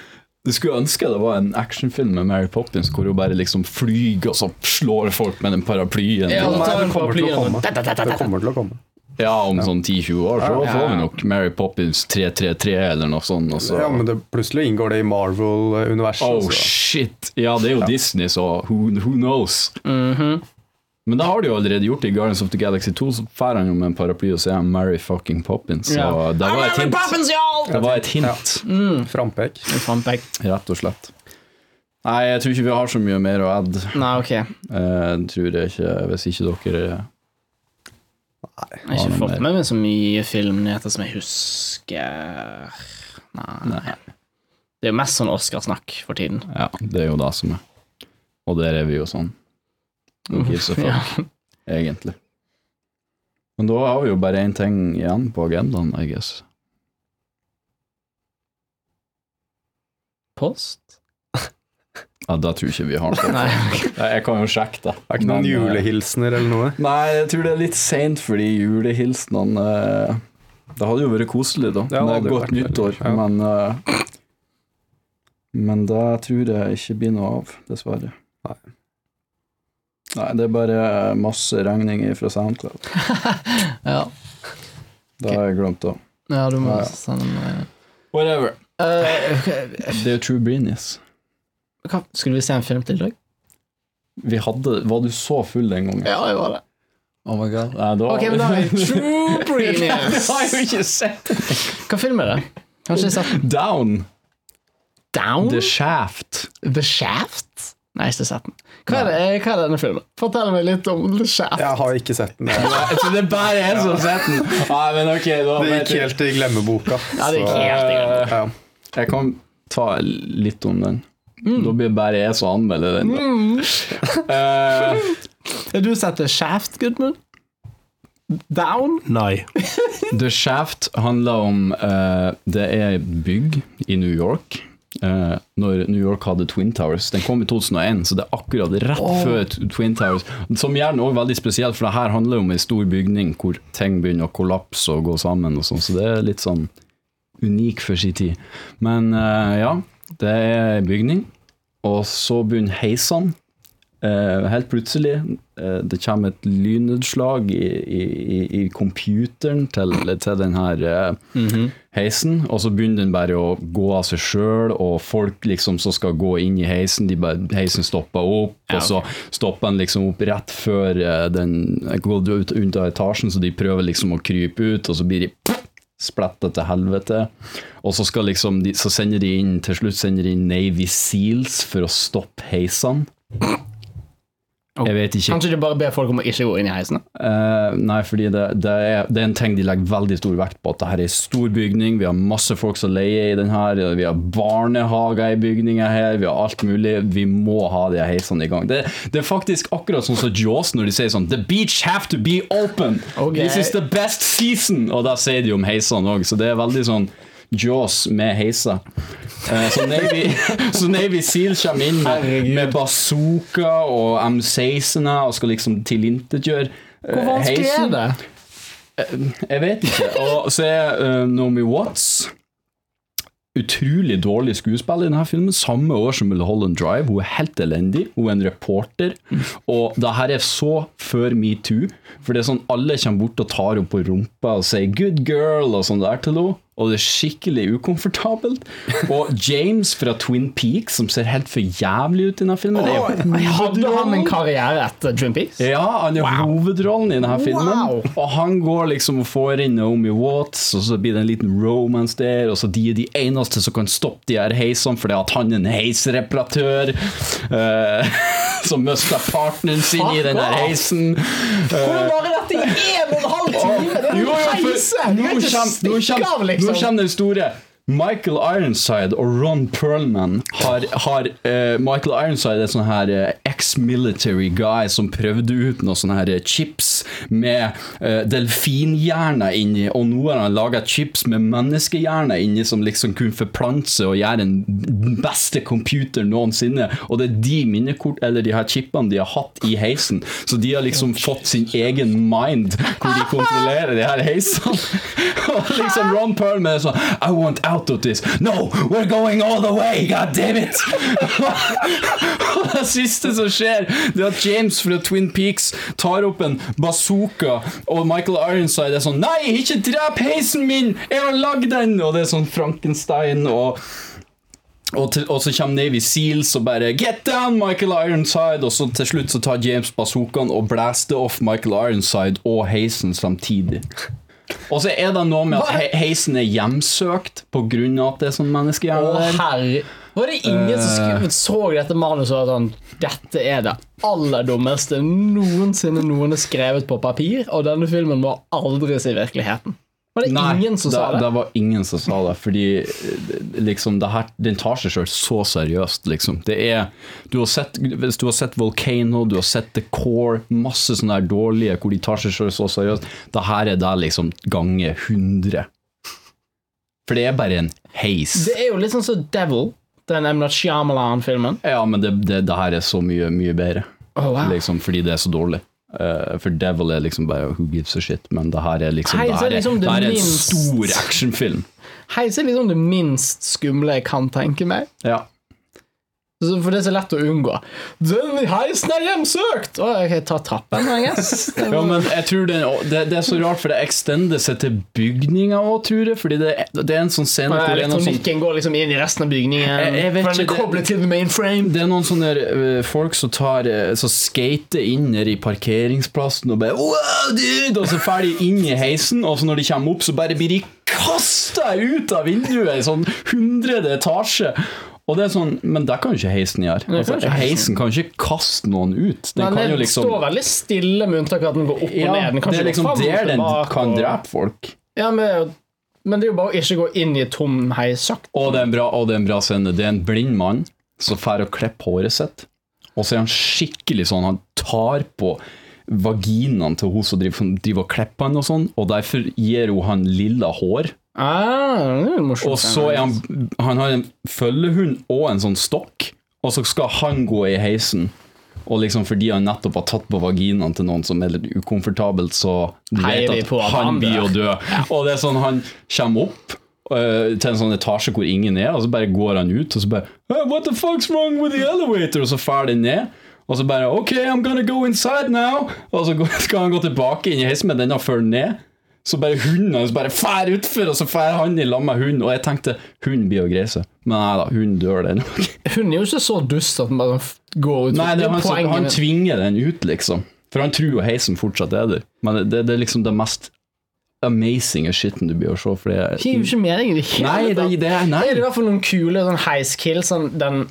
Du skulle ønske det var en actionfilm med Mary Poppins hvor hun bare liksom flyger og så slår folk med den paraplyen. Ja, Ja, det kommer. Det kommer til å komme. Om sånn 10-20 år så Ja. får vi nok Mary Poppins 333 eller noe sånt. Og så. Ja, men det, plutselig inngår det i Marvel-universet. Oh shit! Ja, det er jo Disney, så who, who knows? Men det har de jo allerede gjort i Guardians of the Galaxy 2. Så drar han jo med en paraply og sier Mary fucking Poppins. Ja. Og det var et hint. Poppins! Det var et hint, Frampek. Frampek. rett og slett. Nei, jeg tror ikke vi har så mye mer å adde. Nei, ok. Jeg Eh, tror jeg ikke, hvis ikke dere Nei. Jeg har ikke fått med meg så mye filmnyheter som jeg husker. Nei. Det er jo mest sånn Oscarsnakk for tiden. Ja, det er jo det som er. Og der er vi jo sånn. Who gives a fuck, egentlig. Men da har vi jo bare én ting igjen på agendaen, I guess. Post? Ja, da tror jeg ikke vi har <laughs> noe. Nei. Jeg kan jo sjekke det. Er noen Men, eh, julehilsener eller noe? Nei, jeg tror det er litt seint for de julehilsenene. eh, Det hadde jo vært koselig, da. Ja, det hadde godt nyttår. ja. Men uh, Men det tror jeg ikke blir noe av, dessverre. Nei. Nei, det er bare masse regninger fra Soundcloud. <laughs> Ja. Det har jeg glemt det. ja, du må Ja, ja. sende meg Whatever. Eh, Det er True Breenies. Skulle vi se en film til i dag? Vi hadde Var du så full den gangen? Ja, jeg var det. Oh my god. Nei, da Ok, men da er <laughs> det True Breenies. har jo ikke sett Hva film er det? Kanskje jeg har sett Down. Down? The Shaft. The Shaft? Nei, ikke sett den. Hva er, det, hva er denne filmen? Fortell meg litt om The Shaft. Jeg har ikke sett den. Det Jeg tror det er bare jeg som har sett den. Nei, men ok, da det gikk jeg. helt i glemmeboka. Ja, det gikk så- helt i glemmeboka. Ja. Jeg kan ta litt om den. Da blir det bare jeg som anmelder den. Da. Eh, Har du sett The Shaft, Gudmund? Down? Nei. The Shaft handler om uh, Det er bygg i New York. Eh, når New York hadde Twin Towers. Den kom i 2001, så det er akkurat rett før Twin Towers. Som gjerne òg veldig spesielt, for det her handler om en stor bygning hvor ting begynner å kollapse og gå sammen. og sånn, Så det er litt sånn unik for sin tid. Men uh, ja, det er bygning, og så begynner heisene. Eh, helt plutselig. eh, det kommer et lynnedslag i, i, i, computeren til, til den her eh, heisen, og så begynner den bare å gå av seg sjøl, og folk liksom som skal gå inn i heisen, de bare, heisen stopper opp, og så stopper den liksom opp rett før den går ut, av etasjen, så de prøver liksom å krype ut, og så blir de spletta til helvete. Og så, skal liksom de, så sender de inn til slutt sender de inn Navy Seals for å stoppe heisene. Jeg vet ikke. Kanskje du bare ber folk om å ikke gå inn i heisen? Uh, nei, fordi det, det, er, det er en ting de legger veldig stor vekt på. At det her er en stor bygning, vi har masse folk som leier i den her, vi har barnehager i bygninga her, vi har alt mulig. Vi må ha de heisene i gang. Det, det er faktisk akkurat sånn som Jaws når de sier sånn The beach have to be open! Okay. This is the best season! Og da sier de om heisene òg, så det er veldig sånn Jaws med heiser. Eh, så, Navy, <laughs> så Navy Seal kommer inn med, med bazooka og M16-er og skal liksom tilintetgjøre heisen. Hvor vanskelig er det? Jeg vet ikke. Og så er uh, Naomi Watts utrolig dårlig skuespill i denne filmen. Samme år som Mulholland Drive. Hun er helt elendig. Hun er en reporter. Og det her er så før metoo. For det er sånn alle kommer bort og tar henne på rumpa og sier 'good girl' og sånn der til henne. Og det er skikkelig ukomfortabelt. Og James fra Twin Peaks, som ser helt for jævlig ut i denne filmen, Oh, Hadde han en karriere etter Twin Peaks? ja, han er hovedrollen i denne filmen. Wow. Og han går liksom og får inn Naomi Watts, og så blir det en liten romance der, og så de er de eneste som kan stoppe de her heisene, fordi at han er en heisreparatør Uh, <laughs> som mista partneren sin i den der heisen. Hvor var det at? Det er Jo, jo jo, for nå kommer- nå liksom. Nå kommer den store Michael Ironside og Ron Perlman har, har uh, Michael Ironside er sånn her uh, ex-military guy som prøvde ut noen sånne her eh, chips med uh, delfinhjerner inni, og nå har han laga chips med menneskehjerner inni som liksom kunne forplante seg og gjøre den beste computer noensinne. Og det er de minnekort, eller de her chipene de har hatt i heisen. Så de har liksom fått sin egen mind, hvor de kontrollerer de her heisene. <laughs> og liksom Ron Perlman er sånn I want out of this. No, we're going all the way, god damn it! og <laughs> det siste som skjer, det er at James fra Twin Peaks tar opp en bazooka, og Michael Ironside er sånn Nei, ikke drep heisen min! Jeg har lagd den! Og det er sånn Frankenstein og og, til, og så kommer Navy Seals og bare Get down, Michael Ironside! Og så til slutt så tar James bazookaen og blaster off Michael Ironside og heisen samtidig. Og så er det noe med at heisen er hjemsøkt av at det er sånn menneskehjerne. Var det ingen som Eh. så dette manuset og sånn Dette er det aller dummeste noensinne noen har skrevet på papir, og denne filmen må aldri se virkeligheten. Var det ingen som sa det? det var ingen som sa det, fordi eh, liksom det her, den tar seg sjøl så seriøst, liksom. Det er du har sett, Hvis du har sett Volcano, du har sett The Core, masse sånne dårlige hvor de tar seg sjøl så seriøst, det her er det liksom gange 100. For det er bare en heis. Det er jo litt sånn som Devil, den M. Shyamalan-filmen. Ja, men det, det, det her er så mye, mye bedre. Oh, wow. Liksom, fordi det er så dårlig. Eh, for Devil er liksom bare who gives a shit, men det her er liksom Hei, Det er her er, liksom det det her er en minst- stor actionfilm. Heis er liksom det minst skumle jeg kan tenke meg. Ja. Så- For det er så lett å unngå. Den heisen er hjemsøkt! Å, jeg tar trappen, I guess. Ja, men jeg tror det, det, det er så rart, for det extender seg til bygninga òg, tror jeg. Fordi det, det er en sånn scene ja, det sånn Elektronikken går liksom inn i resten av bygningen. Jeg- jeg vet ikke, det- til the mainframe. det er noen sånne øh, folk som tar øh, Så skater inn i parkeringsplassen og bare Wow, dude! Og så drar de inn i heisen, og så når de kommer opp, så bare blir de kasta ut av vinduet i sånn hundrede etasje. Og det er sånn, Men det kan jo ikke heisen gjøre. kan Altså, heisen. kan ikke kaste noen ut. Den jo den liksom står veldig stille, med unntak av at den går opp og ja, ned. Det er liksom der den kan og- drepe folk. Ja, men, men det er jo bare å ikke gå inn i tom heissjakt. Og det er en bra, og det er en bra scene. Det er en blind mann som drar og klipper håret sitt. Og så er han skikkelig sånn Han tar på vaginaen til hun som driver, driver og klipper han og sånn, og derfor gir hun han lilla hår. Ah, Og så er han Han har en følgehund og en sånn stokk, og så skal han gå i heisen. Og liksom fordi han nettopp har tatt på vaginaen til noen som er litt ukomfortabelt, så du vet at han blir å dø. Og det er sånn han kommer opp uh, til en sånn etasje hvor ingen er, og så bare går han ut, og så bare «Hey, What the fuck's wrong with the elevator? Og så drar den ned. Og så bare OK, I'm gonna go inside now. Og så skal han gå tilbake inn i heisen, men denne ført ned. Så bare hunden hans bare fær utfor, og så fær han i lag med hunden. Og jeg tenkte hunden blir å greie seg. Men nei da, hunden dør, <laughs> den. Hun er jo ikke så dust at den bare går ut. nei, det er han, poenget han tvinger den ut, liksom. For han tror jo heisen fortsatt er der. Men det, det er liksom det mest amazing shitten du blir å se. For det Det gir jo ikke mer i det hele tatt. det er. Er det i hvert fall noen kule sånn heiskills sånn, den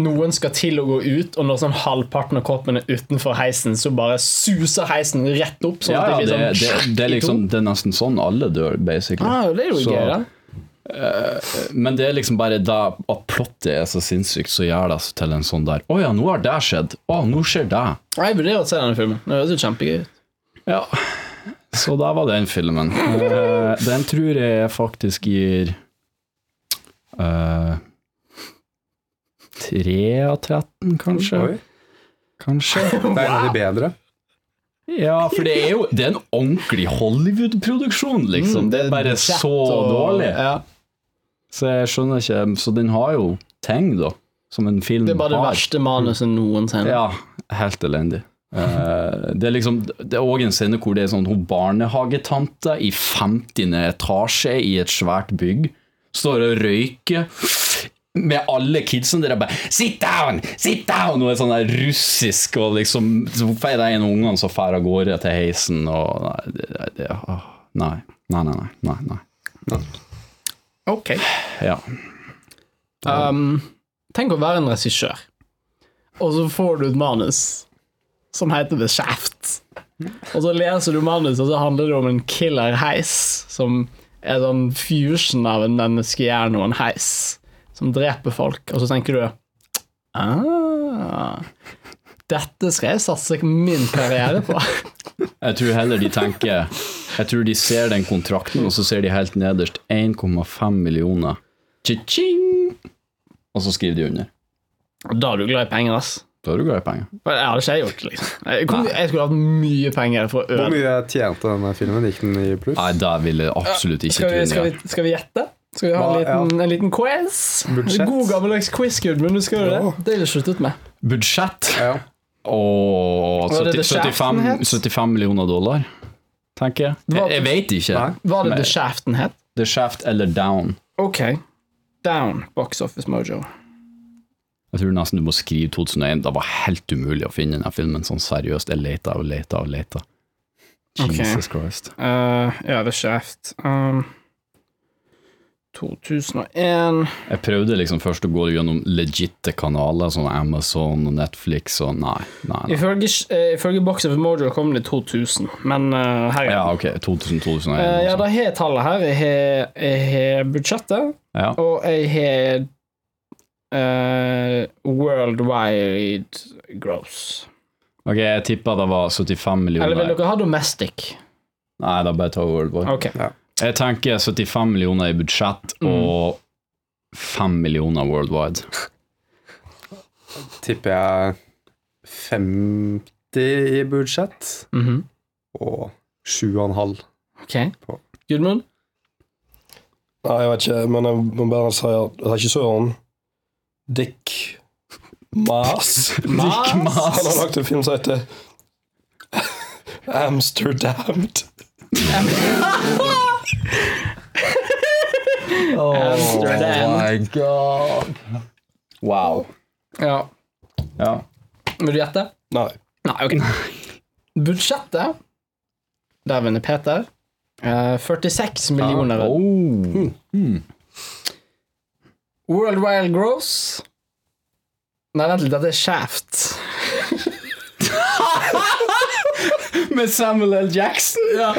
noen skal til å gå ut, og når sånn halvparten av kroppen er utenfor heisen, så bare suser heisen rett opp. Sånn Ja, ja, det det, blir det, sånn det, er liksom, det er nesten sånn alle dør, basically. ah, Det er jo Så- gøy, da. Men det er liksom bare da at plottet er så sinnssykt, så gjør det til en sånn der Å ja, nå har det skjedd. Å, nå skjer det. Jeg vurderer å se denne filmen. Det høres jo kjempegøy ut. Ja. Så da var den filmen. Eh, den tror jeg faktisk gir uh, 3 av 13, kanskje. Oi. Kanskje. <laughs> Det er en av de bedre. Ja, for det er jo Det er en ordentlig Hollywood-produksjon, liksom. det er bare så og- dårlig. Ja. Så jeg skjønner ikke Så den har jo ting, da. Som en film har. Det er bare det har. verste manuset noensinne. Ja, helt elendig. Eh, det er liksom Det er òg en scene hvor det er sånn hun barnehagetante i 50. etasje i et svært bygg står og røyker med alle kidsene der bare 'Sit down! Sit down!' Og er sånn der russisk, og liksom Så får jeg en av ungene som drar av gårde til heisen, og Nei, det, det, åh, nei. Nei, nei, nei. nei, nei. Ok. Ja. Um, tenk å være en regissør, og så får du et manus som heter The Shaft. Og så leser du manus, og så handler det om en killer heis som er sånn fusion av en menneskehjerne og en heis som dreper folk, og så tenker du ah, Dette skal jeg satse min karriere på. <laughs> Jeg tror heller de tenker Jeg tror de ser den kontrakten, og så ser de helt nederst 1,5 millioner. Cha-ching! Og så skriver de under. Da er du glad i penger, ass. Da er du glad i penger. Det hadde ikke jeg gjort. liksom Jeg, kom, jeg skulle hatt mye penger for å Hvor mye mye tjente denne filmen? Gikk den i pluss? Nei, det ville jeg absolutt ikke skal vi, skal, vi, skal vi gjette? Skal vi ha en liten, en liten quiz? Budsjett. God gammeldags quiz, Gudmund. Du skal jo det. Det vil jeg sluttet ut med. Budsjett Ja. og Var det 70, The Shaft 75, het? 75 millioner dollar, tenker jeg. Var- Jeg, jeg vet ikke. Nei. Var det The Shaften het? The Shaft eller Down. Ok. Down, Box Office Mojo. Jeg tror nesten du må skrive 2001. Det var helt umulig å finne denne filmen sånn seriøst. Jeg leta og leta og leta. Jesus Jesus Christ. Uh, ja, The Shaft. Um, 2001 Jeg prøvde liksom først å gå gjennom legitte kanaler, sånn Amazon og Netflix og nei. nei, nei. Ifølge, uh, ifølge Box Office Mojo kom det i 2000, men uh, her er Ja, ok. 2000-2001. uh, ja, da har jeg tallet her. Jeg har- budsjettet, ja. og jeg har uh, worldwide gross. Ok, jeg tippa det var 75 millioner. Eller vil dere ha domestic? Nei, da bare ta Worldwide. Ok. Jeg tenker 75 millioner i budsjett Mm. og 5 millioner worldwide. Tipper jeg 50 i budsjett Mhm. og 7,5. okay. På. Gudmund? Nei, jeg vet ikke, men jeg må bare si at regissøren Dick Mas Dick Mas. Han har lagt en film som heter <laughs> Amsterdam. my god. Wow. Ja. Ja. Vil du gjette? Nei. Nei, ok. Budsjettet Der vinner Peter. Eh, 46 millioner. Oh. World Wild Gross Nei, vent litt, dette er Shaft. Med Samuel L. Jackson? Ja.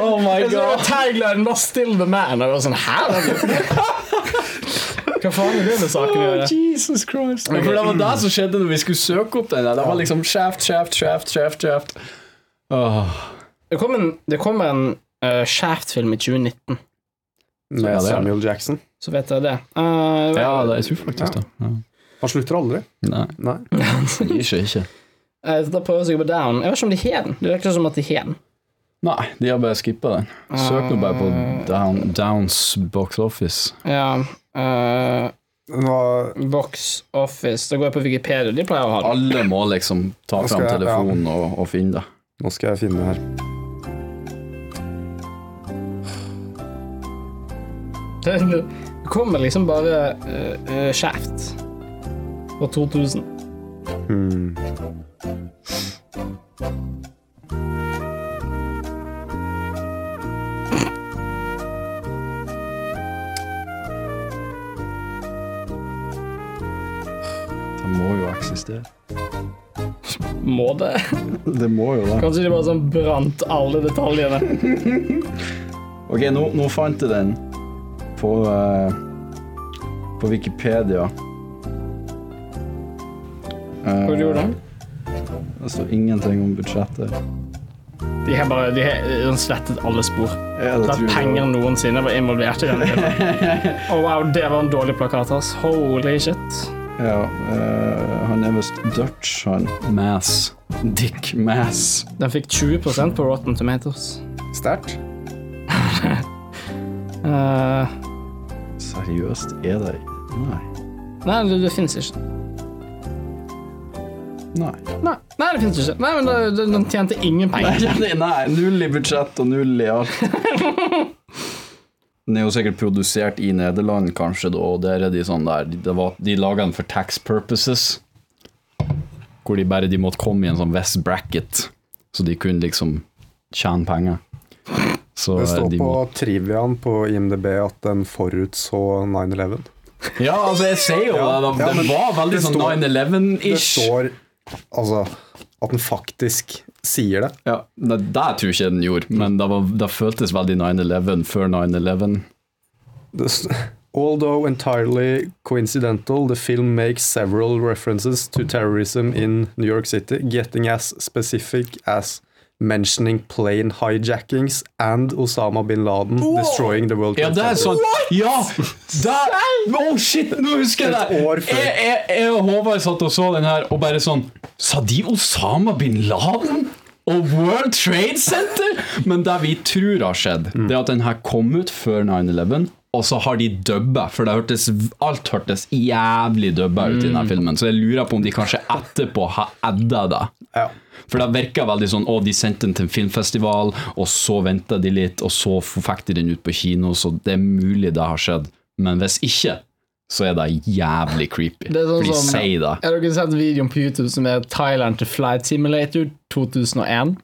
Oh, my så god. Taglinen var 'Still the Man'. Og jeg var sånn Hæ? <laughs> Hva faen er det med saken å gjøre? Jesus Christ. Okay. for det var det som skjedde når vi skulle søke opp den. Det var liksom shaft, shaft, shaft, shaft, shaft. Oh. Det kom en, det kom en uh, Shaft-film i 2019, Med ja, er. Samuel Jackson. så vet jeg det. Uh, Ja, det, jeg tror faktisk det. Ja. Han slutter aldri. Nei, Nei. <laughs> ikke, ikke. Eh, da prøver jeg å gå på Down. Jeg vet ikke om de har den. Det virker som at de har den. Nei, de har bare skippa den. Søk nå bare på Down, Downs box office. Ja Uh, Box Office. Da går jeg på Wikipedia. De pleier å ha den. Alle må liksom ta fram jeg- telefonen og, og finne det. nå skal jeg finne det her. Det kommer liksom bare uh, uh, Shaft på 2000. Hmm. Det må jo eksistere. Må det? <laughs> Det må jo det. Kanskje de bare sånn brant alle detaljene. <laughs> Ok, nå, nå fant jeg den på, uh, på Wikipedia. Hva gjorde de? Det står ingenting om budsjettet. De har bare de har slettet alle spor. Ja, Det er penger noensinne var involvert i den. <laughs> oh, wow, det var en dårlig plakat, ass. Holy shit. Ja, uh, han er visst Dutch, han. Mass. Dick Mass. Den fikk 20% på Rotten Tomatoes. Sterkt. uh, <laughs> Seriøst, er det Nei. nei, det, det fins ikke. Nei. Nei, nei det fins ikke. Nei, men det- det- Den tjente ingen penger. Nei, nei, null i budsjett og null i alt. Den er jo sikkert produsert i Nederland, kanskje, da, og der er de sånn der De, det de laga den for tax purposes. Hvor de bare de måtte komme i en sånn West bracket, så de kunne liksom tjene penger. Så Det eh, står de på må, triviaen på IMDb at den forutså 9-11. Ja, altså, jeg sier jo det. Den ja, var veldig sånn 9-11-ish. står altså At den faktisk sier det. Ja, det, det tror jeg ikke den gjorde, men det, var, det føltes veldig 9-11 før 9-11. Det s- Although entirely coincidental, the film makes several references to terrorism in New York City, getting as specific as mentioning plane hijackings and Osama bin Laden destroying the World Ja, Trade det er Center. sånn Ja! Der! Oh, shit! Nå husker jeg det! Jeg, jeg, jeg og Håvard satt og så den her, og bare sånn Sa de Osama bin Laden? Og World Trade Center? Men det vi tror har skjedd, det er at den her kom ut før 9-11. Og så har de dubba, for det hørtes, alt hørtes jævlig dubba ut i denne filmen. Så jeg lurer på om de kanskje etterpå har edda det. Ja. For det virka veldig sånn Å, de sendte den til en filmfestival, og så venta de litt, og så fikk de den ut på kino, så det er mulig det har skjedd. Men hvis ikke, så er det jævlig creepy. Det er sånn For de som- sier det. Har dere sett videoen på YouTube som er Thailand til Flight Simulator 2001?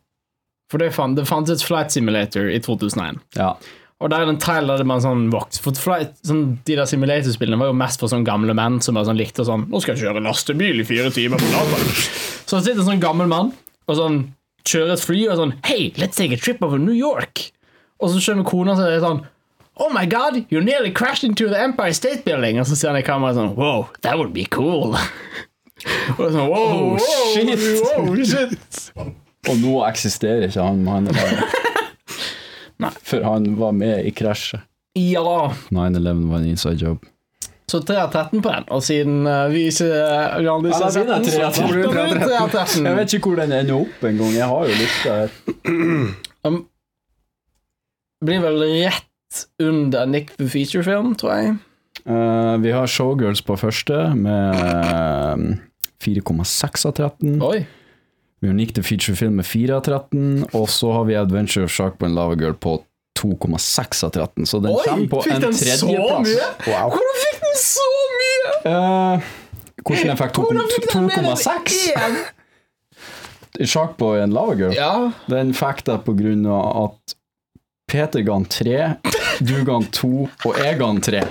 For det, fant, det fantes Flight Simulator i 2001. Ja. Og der er det en trailer der man sånn vokst For flight, sånn, De der simulatorspillene var jo mest for sånn gamle menn som bare sånn likte sånn 'Nå skal jeg kjøre lastebil i fire timer på natta'. Så sitter en sånn gammel mann og sånn kjører et fly og sånn 'Hey, let's take a trip over New York'. Og så skjønner kona seg det er sånn Oh my god, you nearly crashed into the Empire State Building. Og så ser han i kameraet sånn Wow, that would be cool. <laughs> og er sånn, wow, Oh, shit. wow, shit. Og nå eksisterer ikke han mannen der. <laughs> Nei. For han var med i krasjet. Ja. 9-11 var en inside job. Så 3 av 13 på den, og siden uh, vi ikke uh, andre Ja, da ikke har blir det sett den, 3 av så 13. blir 3 av 13. <laughs> Jeg vet ikke hvor den ender opp engang. Jeg har jo lista her. <clears throat> Um, blir vel rett under Nick for featurefilm, tror jeg. Uh, vi har Showgirls på første med eh, 4,6 av 13. Oi. Vi har Nick the Feature Film med 4 av 13, og så har vi Adventure of Shark and Lava Girl på 2,6 av 13, så den Oi, kommer på en tredjeplass. Wow. Hvordan fikk den så mye? Uh, hvordan den fikk den mer enn 2,6? Sharkboy Shark Boy and Lava Girl? Ja. Den fikk det på grunn av at Peter ga den 3, du ga den 2, og jeg ga den 3.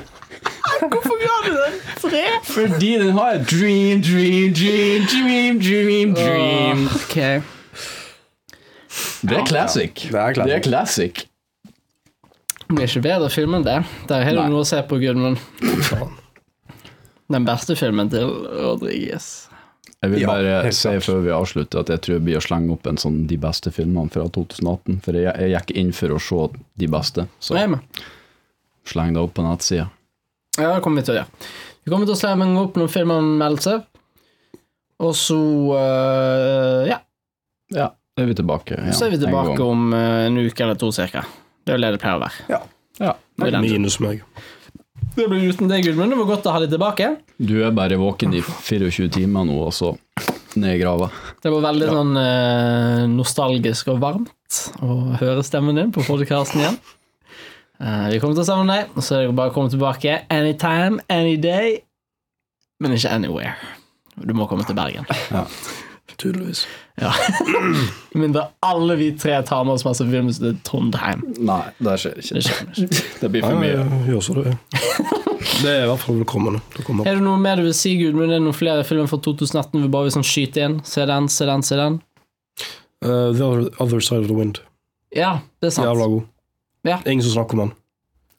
Hvorfor ga du den tre? Fordi den har et dream, dream, dream, dream, dream, dream. Ok. Det er classic. Det er. Det er classic. Det blir ikke bedre film enn det. Der har du noe å se på, Gudmund. Den beste filmen til Rodriguez. Jeg vil bare ja, si før vi avslutter at jeg tror jeg blir å slenge opp en sånn de beste filmene fra 2018. For jeg, jeg gikk inn for å se de beste, så er sleng det opp på nettsida. Ja, det kommer vi til å gjøre. Vi kommer til å slenge opp noen filmanmeldelser. Og så uh, Ja, Ja, da er vi tilbake. Ja, så er vi tilbake om uh, en uke eller to cirka. Det er jo det det pleier å være. Ja. Ja. Det blir. Minus meg. Det blir uten deg, Gudmund. Det var godt å ha deg tilbake. Du er bare våken i 24 timer nå, og så ned i grava. Det var veldig sånn øh, nostalgisk og varmt å høre stemmen din på podkasten igjen. Eh, vi kommer til å savne deg, og så er det bare å komme tilbake anytime, any day, men ikke anywhere. Du må komme til Bergen. Tydeligvis. Ja. <clears throat> Mindre alle vi tre tar med oss masse film til Trondheim. Nei, det skjer ikke. Det skjer ikke. <laughs> Det blir Ja, for ja, mye. gjør så det. <laughs> Det er i hvert fall velkommen. Er det noe mer du vil si, Gudmund? Er det noen flere filmer fra 2018 vi bare vil sånn skyte inn? Se den, se den, se den? Uh, the other, other Side of the Wind. Ja, det er sant. Jævla god. Ja. Ingen som snakker om den.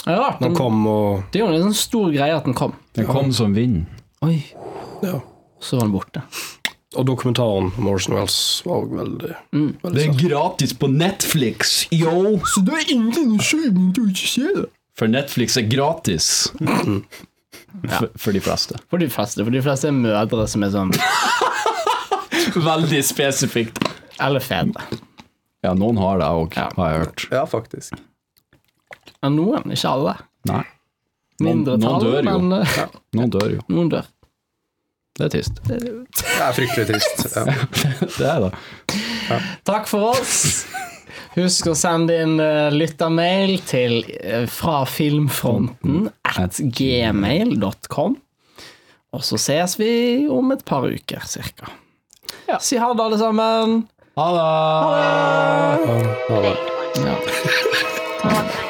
Det er rart. Den Den, kom, og det er jo en sånn stor greie at den kom. Den kom som vind. Oi, ja. så var den borte. Og dokumentaren om Orson Wells var også veldig, Mm. veldig sterk. gratis på Netflix, yo! Så det er ingen å til du ikke se det. For Netflix er gratis. For, for de fleste. For de fleste, for de fleste er mødre som er sånn <laughs> Veldig spesifikt. Eller fedre. Ja, noen har det òg, Ja. har jeg hørt. Ja, faktisk. Ja, noen, ikke alle. Nei. Mindre Noen- noen dør jo. men ja. Noen dør jo. <laughs> noen dør. Det er trist. Det er fryktelig trist. <laughs> Ja. <laughs> Det er det. Takk for oss. Husk å sende inn uh, lyttermail til uh, fra filmfronten at gmail.com. Og så ses vi om et par uker, cirka. Si ha det, alle sammen. Ha det! Ja. Ha det.